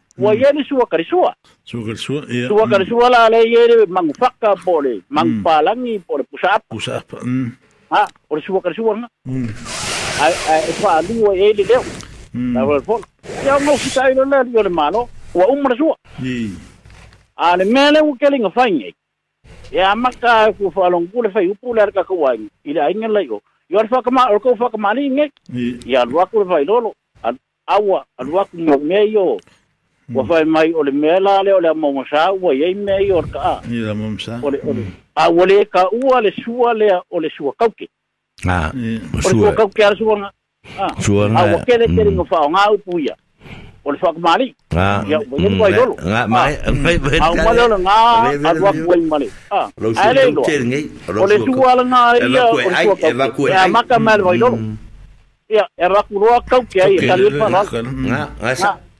wa hmm. ya ni suwa kari suwa. Suwa kari suwa, iya. Suwa kari hmm. suwa la ala ye ni mangu faka po le, mangu hmm. pa langi po le pusa apa. Pusa apa, Ha, o le suwa kari suwa nga. Ai, ai, e faa lu wa ye ni leo. Na wala po. Ya ngau si tae lo lea le malo, wa umra suwa. Ii. A mele u kele nga Ya maka ku faa longu le fai upu le arka kua ngay. Ila inga lai o. Yo le faa kama, orko faa kama ni ngay. Ii. Ya luaku le fai lolo. Awa, luaku ngay yo. wa fai mai o le mea la le o le amamasa ua iai mea i le amamasa ole ole a ua lē kaua le sua lea o le sua kauke a o le sua kauke ala suaga a ua kelekelego faaogā upu ia o le faakamālii ia ua ia luai lolo auma le o le gā aluaku ai ma le ae le iloa o le sua alagā ia o le sua kauke e amaka mea le vai ia e rakuloa kauke ai e talifa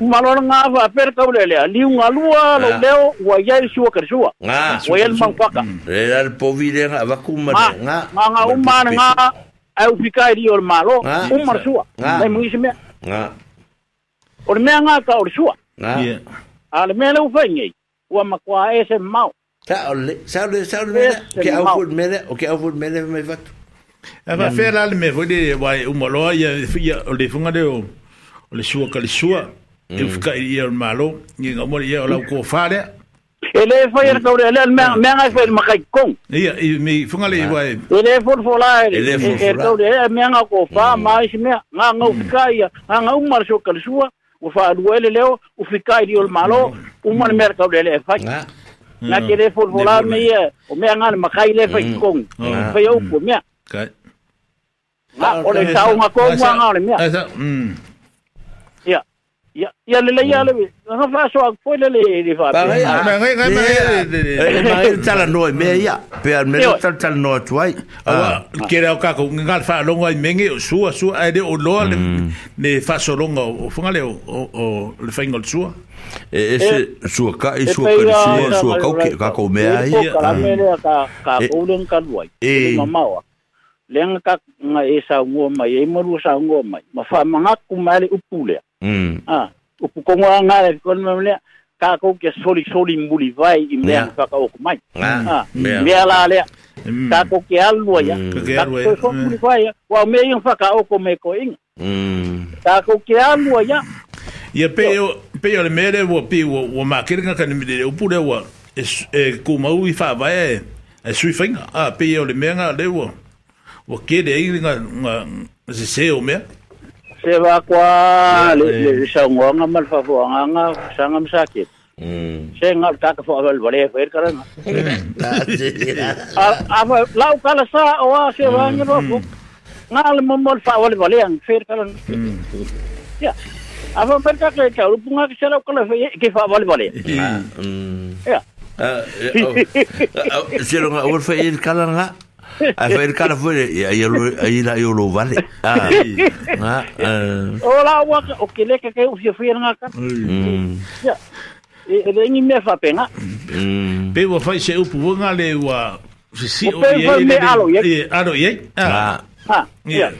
malona nga per ka ule le ali un alua lo leo wa ya sua ker sua wa ya man kwaka le dal po vile nga va ku nga nga nga u nga au fika ri or malo u mar sua dai mu isme nga or me nga ka or sua nga al me le u fa ngi wa ma kwa ese mau sa ole sa ole sa ole ke au fut mele o ke au fut mele me vatu Ava fela le me vodi wa umaloa ya fia o le funga de o le sua ka le sua e mm. fika ia malo i ngomori mo ia la ko fare ele foi era mm. sobre ele me mm. me ngai foi makai kong ia i mi funga le vai ele for for la ele sobre ele me nga ko fa mais me nga nga fika ia nga um mar so kalsua o fa do ele leo o fika i o malo um mar mer ka ele fa ah. na que ele for for me ia o me nga makai le foi kong foi o me ka Ah, oleh tahu ngaku ngaku oleh mia. Ya, ya le mm. la ya ah, ah. eh, le. Nga fa so foi le le ni fa. Ba ngai ngai ngai ngai. Ma ngai tala no me ya. Pe al me tala tala no tuai. Awa kere o kako nga fa longo i mengi sua sua ai de o lo le ne fa so longo o funga le o o le fa ingol sua. E ese sua ka e sua ka sua sua ka ke ka ko me ai. Ka me le ka ka o le ka luai. E mama Mm. Ah, o pukongo anga le kon mamle ka ko ke soli soli mbuli vai i mea ka ka ok mai. Ah, mea la le. Mm. Ka ko ke que ya. Ka ko ko mbuli vai wa me yung fa ka ok me ko ing. Mm. Ka ko ke alua ya. Ia pe eu pe eu le mere wo pe wo wo ma ka ni mele o pure wo. E ku mau i fa vai e sui Ah, pe eu le mea le wo. Wo kere i nga nga se se o se va kwa le le shang wa nga mal nga nga shang am sakit mm se nga ka ka fo al bale fer kar nga hmm. lah. a ah, a la ka la sa o a se va nga ro fo nga le mo mal fa al bale ang fer kar nga hmm, ya a va per ka ka ka ru nga ka se la fe ke fa al bale hmm. ya se lo nga ur fe il kala nga Ai whaere kara whaere, eu aí i o lo vale. O la ua, o que leke ke usia whia ngā ka. E rengi não. whapenga. Pe ua whai se upu wanga se ua... O pe ua me alo iei. Alo iei? Ah. Ah, ia.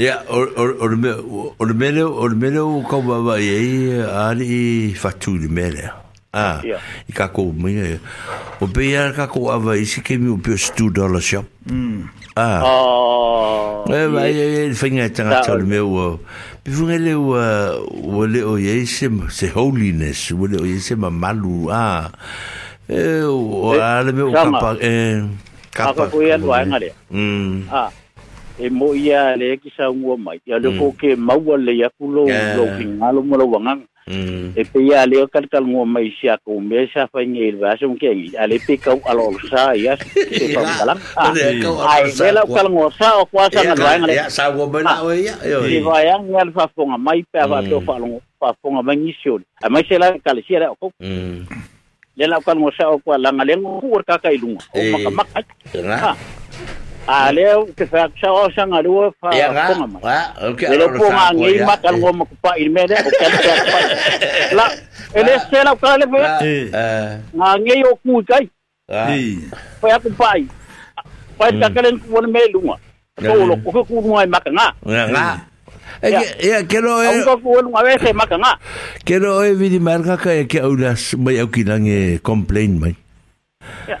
Ia, o le mele o kau wawa iei, ari i whatu le mele. Ah, yeah. i ka kou minga ia. O pe ia ka kou awa isi ke mi o pe stu dollar shop. Mm. Ah. Oh. E wa e e whainga tanga tala me ua. Pe funga le ua ua le o ye se, se holiness, ua le o ye se ma malu. Ah. E o a le me o kapa. E kapa. Aka koe anu aenga rea. Mm. Ah. E mo ia le ki sa ungua mai. Ia le koke maua le ia kulo lo ki ngalo mo la wanganga. Mm. E pe ia leo kat kal ngua mai sia ko me sa fa ngi va so ke ngi ale pe ka alo sa ia se ah, pa kala ai me la kal ngua sa o kwa sa ngal vai ngale sa wo me o ah, ia yo i va ia ngal fa fonga mai pe va to fa longo mm. fa fonga mai ngi sio a mai se la kal sia la ko mm. le la kal ngua sa o kwa la ngale ngua ka ka ilunga o maka maka aleo te fa cha kan ngo mo pa i mele o kan ta la ele se la ka nga ngi o kai fa ya ku fa ta ka len ku to lo ku ku mo ai ma ka nga nga Ya, kero e... Au ko unga vese maka nga. Kero e vidi marka ka ke aulas mai au kilange complain mai. Ya.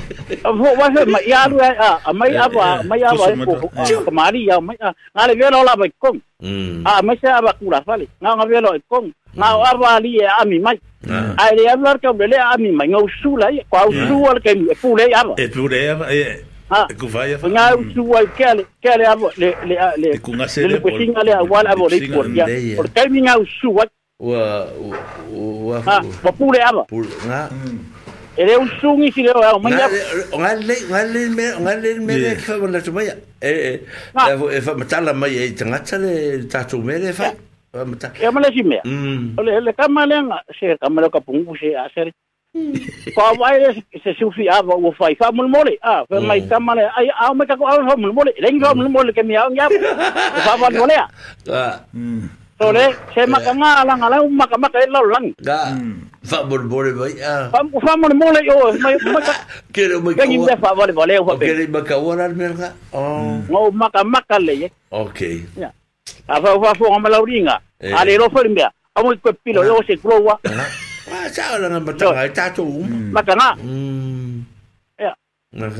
Avo wa he mai alu a a mai ava mai ava ko ko mari ya mai a ngale velo la bai kong. A mai se ava kula fale. Nga nga velo e kong. Nga ava li e ami mai. Ai le ava ka bele ami mai ngau su la ko au su al ke mi pu le ava. E pu le ava e Ku vai fa. Nga su wa kele kele avo le le le. Ku nga se le. Ku singa le ava avo le por ya. Por kai mi ngau su wa. Wa wa. Ah, pu le ava. Pu nga. ere un sungi si le o un Nga un nga le me nga le me le fa mo la tumaya. eh E e fa matala mai e tangata le tatu me le fa. Fa matala. E mo le si me. Ole le kamale nga se kamale ka pungu se a ser. vai se se ufi a o fai fa mo mole. Ah, fa mai kamale ai a me ka ko a mo mole. Le nga mole ke mi a nga. Fa va mole. Ah. se mm. lang. Fa Fa ah. yo, fa le. Okay. Ya. fa fo ngama ringa. Ale ko pilo yo se sa ta ta to. Ya.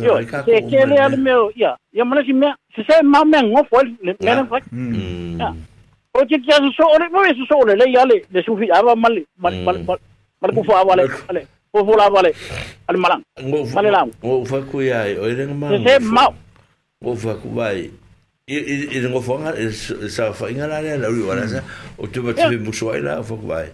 Yo, se kele al meu, ya. Ya mana si me, se se ma me me Ya. o te kia su so ole mo su so ole le yale le su fi ava mal mal mal mal ku fa vale vale o fo la vale al malang vale la o fa ku ya o le ma se ma o fa ku vai i i i ngo fo nga sa fa inga la la ri wala sa o te ba te mu so ila o fa ku vai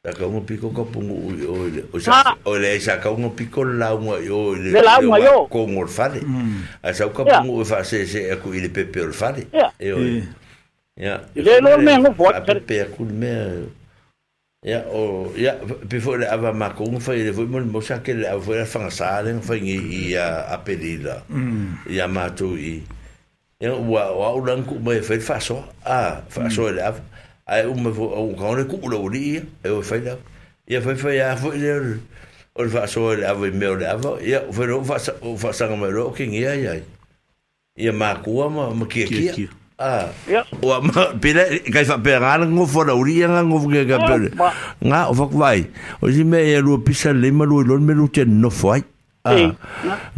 ta ka mo pico ka pungu o o sa o le sa ka mo pico la mo yo le la mo yo ko ngor fa le a sa ka pungu fa se se ku ile pepe o fa le e o Ja. Le lo me ngo fo per per kul me. Ja o øh. ja pe fo le ava ma ko un fa le fo mo mo sa ke le ava la fa sa le fa ngi i a a pedida. Ja ma tu i. Ja wa wa u ku me fe fa Ah fa so le Ai un me fo un ka le ku lo li e o fe la. Ja fe mm. er fe ja fo le o le fa so le ava me o le ava. Ja fo lo fa sa o lo ke ngi ai ai. Ja ma ku ma ma ke ke. Ah. Ya. Wa bila kai fa perana ngo fo la uri ah, nga ngo ge ga per. Nga o fa kwai. O si me ya lu pisa le ma lu lo me lu te no fo ai. Ah.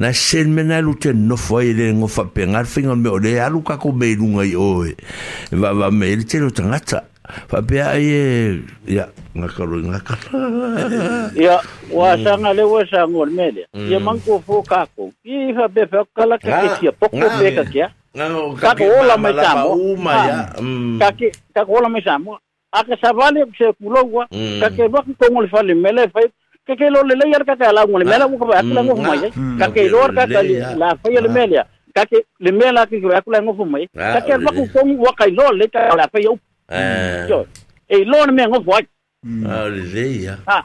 Na sen me na lu te no fo ai le ngo fa penga fingo me o le a lu ka ko me lu ngai o. Va va me le te lu tanga ta. Fa pe ai e ya nga ka lu nga ka. Ya wa sa nga le wa sa ngol me le. Mm. Ya man ko fo ka ko. Ki fa be fa kala ka ke ti poko be ka ke. kakoola uma ya kake mm. kakoola maisamo akasavale kusekulaua kake mm. vakikogole falemela efai kake lo lelei ar kake alau galemela ukafa akulagofu mai kake lo ar kake lafai alemelea kake lemela keke akulagofu mai kake ar vakukogu wakailo lei kakalafai au ei lo na meagofu ai ah, lelei a ah,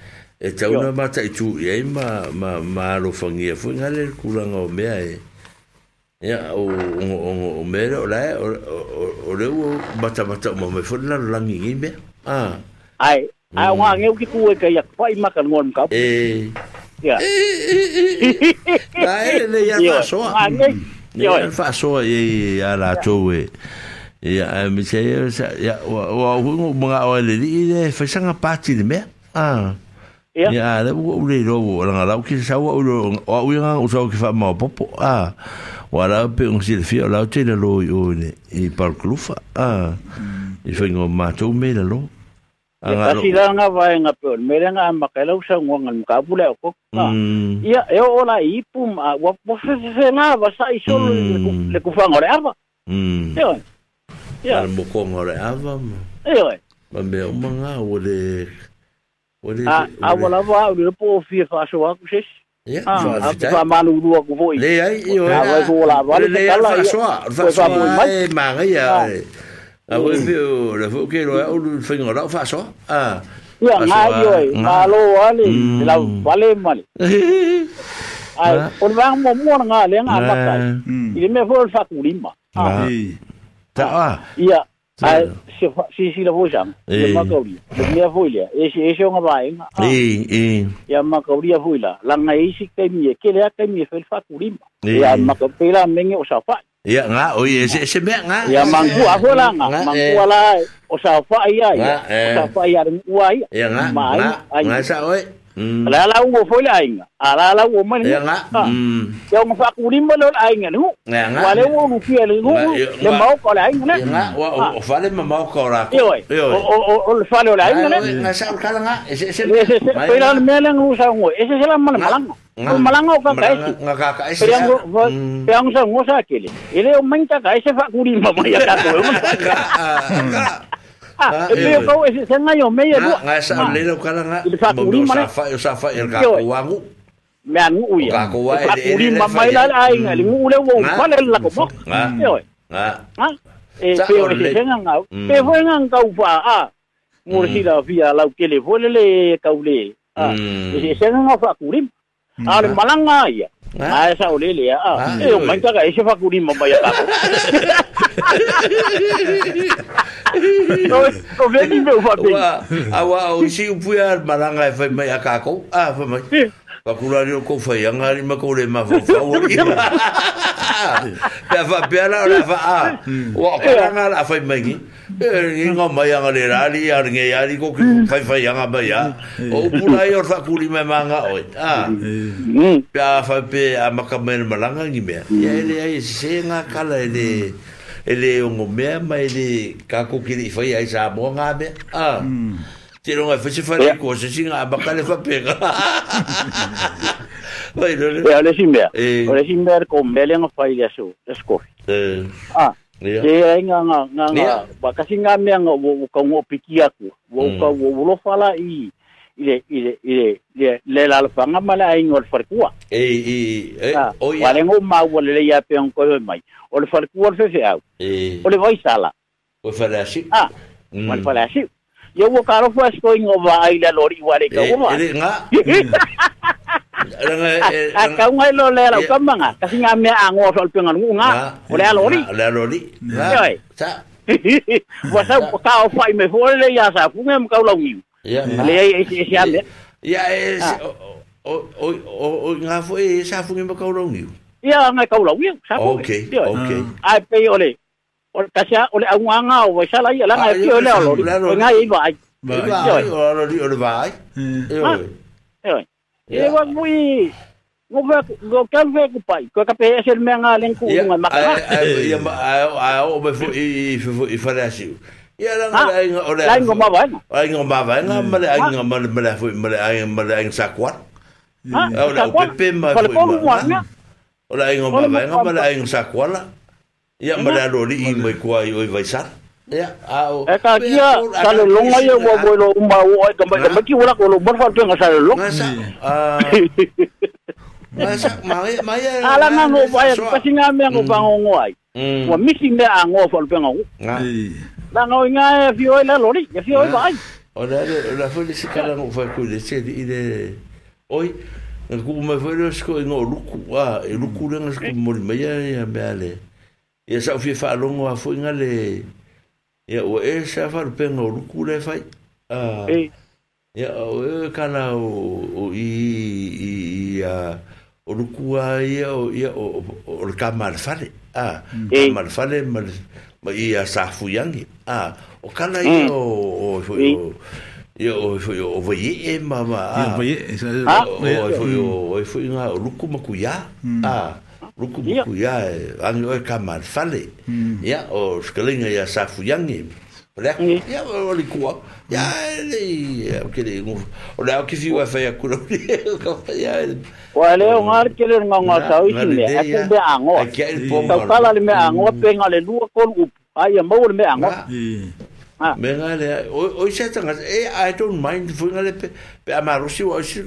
e tau na mata i tu i ai ma, ma, ma alofangia fui ngare kuranga o mea e ia o, o, o, o mea o lae o, o, o leo mata mata o mame fui na langi ngi mea ah. ai a wā ngeu ki kue ka ia kwai maka ngon ka e ia na e le ia fasoa ia fasoa e ia lātou e ia mi se ia ia o o hungo mga o le li le fesanga pati le mea ah ia le ua ure rovo langa lau ki sau wa ure wa uinga o sau ki wha mau popo a wa lau pe un si le fia lau te le lo i oine i parkulufa a i whaingo mātou me le lo Ia kasi la nga vai nga pe on mere nga makela usa ngongan ka pula ko. Ia e ola ipum a wa po se se na va sa i solo le ku fa ngore ava. Ia. Ia mo ko ngore ava. Ia. Ba me o manga o le aualava aulele po ofia fa'aso aku sesi fa'amalulu aku fo'i le ai ioae folavaleaalafa'asoa fa'asoa e magaia aue feo le fo'u ke loa aulu faigola'u fa'asoa ia gaio ai galo ale lau vale male ai o le vagamuamua na gale galakai i le mea fo'i o le fa'akulima ta'a ia 啊，是是是了，不想，也冇够力，你也会了，也是也是我爸应啊，哎哎，也冇够力也会了，人家也是给米，给了给米分发鼓励嘛，也冇够，别人没有少发，也啊，我也是是没啊，也忙过啊，过了啊，忙过了，少发呀，少发呀，我呀，也啊，忙啊，忙啥喂？ala ala wo foi la inga ala ala wo man ya nga ya ngo fa ku limba lo ainga nu wale wo lu pia le ngo le mau ko la inga nga wa o fale ma mau ko ra ko o o le fale la inga nga sa ka nga ese ese pe la me la ngo sa ngo ese se la mal malang ngo malang ka ka ese nga ka ka ese pe ngo pe ngo sa ngo sa kele ele o man ta ka ese fa ku limba ma ya ka ko e pe ko e se ngai o me e lo nga sa le lo kala nga mo sa fa yo sa fa el ka ko wangu me anu u ya ka ko wa e le ma mai la ai nga le ngu le wo pa le la ko mo nga nga e pe o se se nga pe fo nga ka u pa a mo si la via la ke le fo le le ka u le a e se nga fa kurim a le malanga ia Ha? Ah, saya boleh lihat. Ah. Ha, eh, orang minta kat Isyaf aku ni membayar tak. Kau beli ni berapa? Awak, awak, si upuyar barangai lah, fahamai akak aku. Ah, fahamai. Pa kula ni ko fa yanga mafu, ma ko le ma fa fa wo la la fa a. Wa ko na la fa me ni. E ni nga ma yanga le ra li ar nge ya ko ki fa fa yanga ba ya. O kula yo sa kuli me ma nga o. A. Pe fa a ma ka me ma langa ni me. Ya mm. ai se nga kala ele, ele o mo me ele ka ko ki fa ya sa Ah. Si, no, si fuera de a pega. Bueno, le... é? Olha assim, mer. Olha Escoge. Eh. Ah. Ke ai nga nga nga nga me nga fala i le le la mala eh, eh, ah, le mai pues ah mm. Yo wo karo fas ko ingo ba ila lori wale ka wo. Ere nga. Ranga ka ngai lo le ra ka manga. Ka singa me ango sol pengan ngu ah, nga. Ah, ole lori. Ole lori. Yoi. Sa. Wa sa ka o fai me fo le ya sa fu ngem ka lo ngi. Ya. Le ya ya ya me. Ya o o o nga fo e sa fu ngem ka lo ngi. Ya nga ka lo ngi. Sa fu. Okay. Okay. Ai ah, pe ole o tasia o le auanga o sala ia la ngai o le o ngai i vai vai o lo di o le vai e e wa mui ngoka ngoka ve ku pai ko ka pe sel me nga len ku nga maka ia a o be fu i fu i fa la si ia la nga o le ai ngoma vai ai ngoma vai nga male ai ngoma male fu male ai male ai sa kwat o le pepe ma fu o le ai ngoma vai nga male ai sa kwala ia ma la lo li mai kua i oi vai sat ia au e ka kia ka le longa ia mo mo lo ma o ai ka mai ka ki ora ko lo bar fa tu nga sa lo Masa mai mai ala nga ngo pa ya pasi nga me ngo pa ngo ai. Wa misi me a ngo fa pe ngo. La ngo nga e fi oi la lori, e fi oi ba ai. Ora la fo le sikala ngo fa ku le se di de oi ku me fo le sko ngo luku a e luku le ngo sko mo me ya ya me ale. ia sa'u fia fa'alogo a foʻiga le ia ua e sa fa'alopega o luku le fai ia oe kala o o i i ia o luku a ia o ia o le kamalefale a kamalefale ma ia sa fuiagi a o kala ia o o foi o ia o foi o vaiee ma ma a foi o foi ga o luku makuiā a ruku buku ya ani o eh, ka mal fale hmm. ya oh skelinga ya sa fu yang ni ya ya o li ya le o ke le o la o ki fi wa fa ya kuro ka fa ya wa le o mar ke le nga ni a ku be ango ka ka le me ango pe nga le lu ko lu me ngale o o sha e i don't mind fu ngale pe pe amarusi o si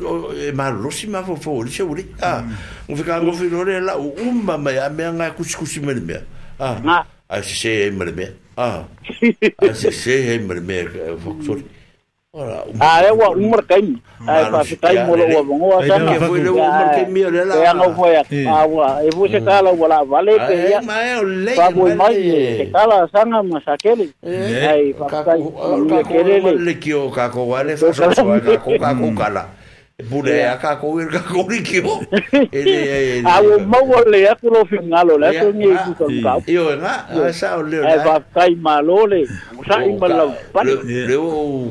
e marusi ma fo fo o sha uri mm. a o fika ngo fi lore la umba ma ya me nga kusikusi me me a a se se me me a a se se me me eh, fo sorry Ah, é o número tem. É para ficar molo o bom, o sana. Que foi o número que me olha lá. É não foi. Ah, boa. E você tá lá, boa, vale que ia. Tá bom mais. Que tá lá sana, mas aquele. Aí, para ficar aquele que o caco vale, só só caco caco cala. Bulea ka ko ir ka ko ri ki o. A o mau le a ko fingalo le ko ni ku ka ka. Yo na, sa o le. Ai va kai malole. Sa i malau. Le o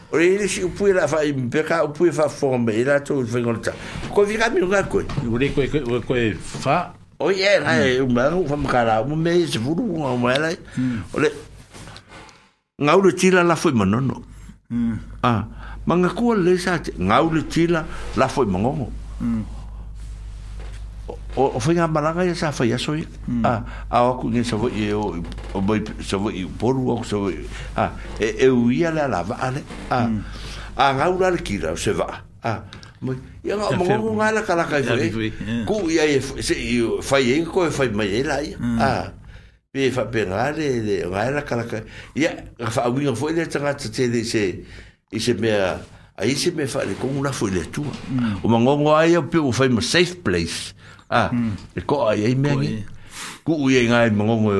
o ele chegou upui la fai peka upui fa fome ila to fai ngolta ko vi kami unga koe u le koe koe koe fa o ye la e umba u fa mkara u me e, se furu unga umba ela hmm. o le nga ulu tila la fai manono hmm. a ah, ma nga kua le sa te nga ulu tila la fai mangongo mm o o foi ngamba langa ya safa ya soi hmm. ah, a a o ku ngi savo e o o boy savo e poru o savo a e e u ia la la va ale a hmm. a ngaura le kira o se va a mo ya ngo mo ngo ngala kala kai foi ku ia e se i fai e ko e fai mai e la ia hmm. a pe fa pe ngale le ngala kala kai ia fa u ngo foi le tanga tse le se i se mea a i se mea fa le kongu na foi le tua o mo ngo ngo ai o pe u fai mo safe place a e ko ai e me ni ku u nga mo ngo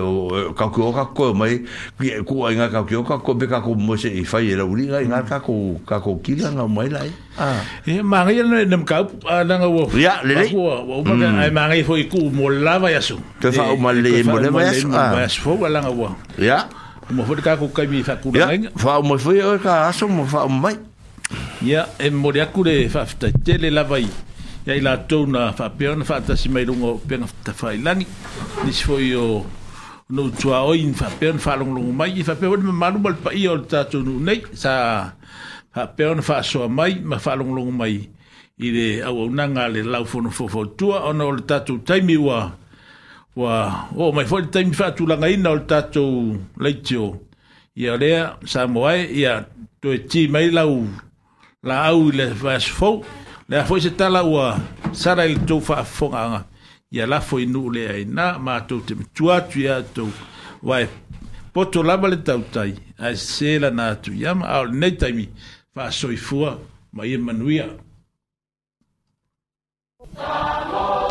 o ka ku ka ko mai ku e ku ai nga ka ku ka ko be ka ko mo se i fai la uri nga ka ko ka ko ki nga mai lai a e ma nga ne nem ka na nga wo ya le le wo ma nga ai ma nga fo ku mo la va yasu te fa o ma le mo le va yasu a fo la nga wo ya mo fo ka ko ka mi fa ku nga fa mo fo ka aso mo fa mai ya e mo le ku le fa ta tele la vai ya ila na fa pion fa ta simai lungo pion ta fa ilani dis foi o no tua o in fa pion fa lungo lungo mai fa pion ma malu mal pa i o ta tonu nei sa fa pion fa so mai ma fa lungo lungo mai i de au una ngale lau fo no fo fo tua o no ta tu taimi wa wa o mai fo taimi fa tu langa ina o ta tu leitio ia lea sa moai ia to e mai lau la au le fa so Le a foi se tala ua sara il tou fa fonga anga. Ia la foi nu le ai na ma tou te mitua tu ia tou. Wai poto laba le tau tai. A se na tu ia ma au nei taimi fa soifua ma ia e manuia. Thank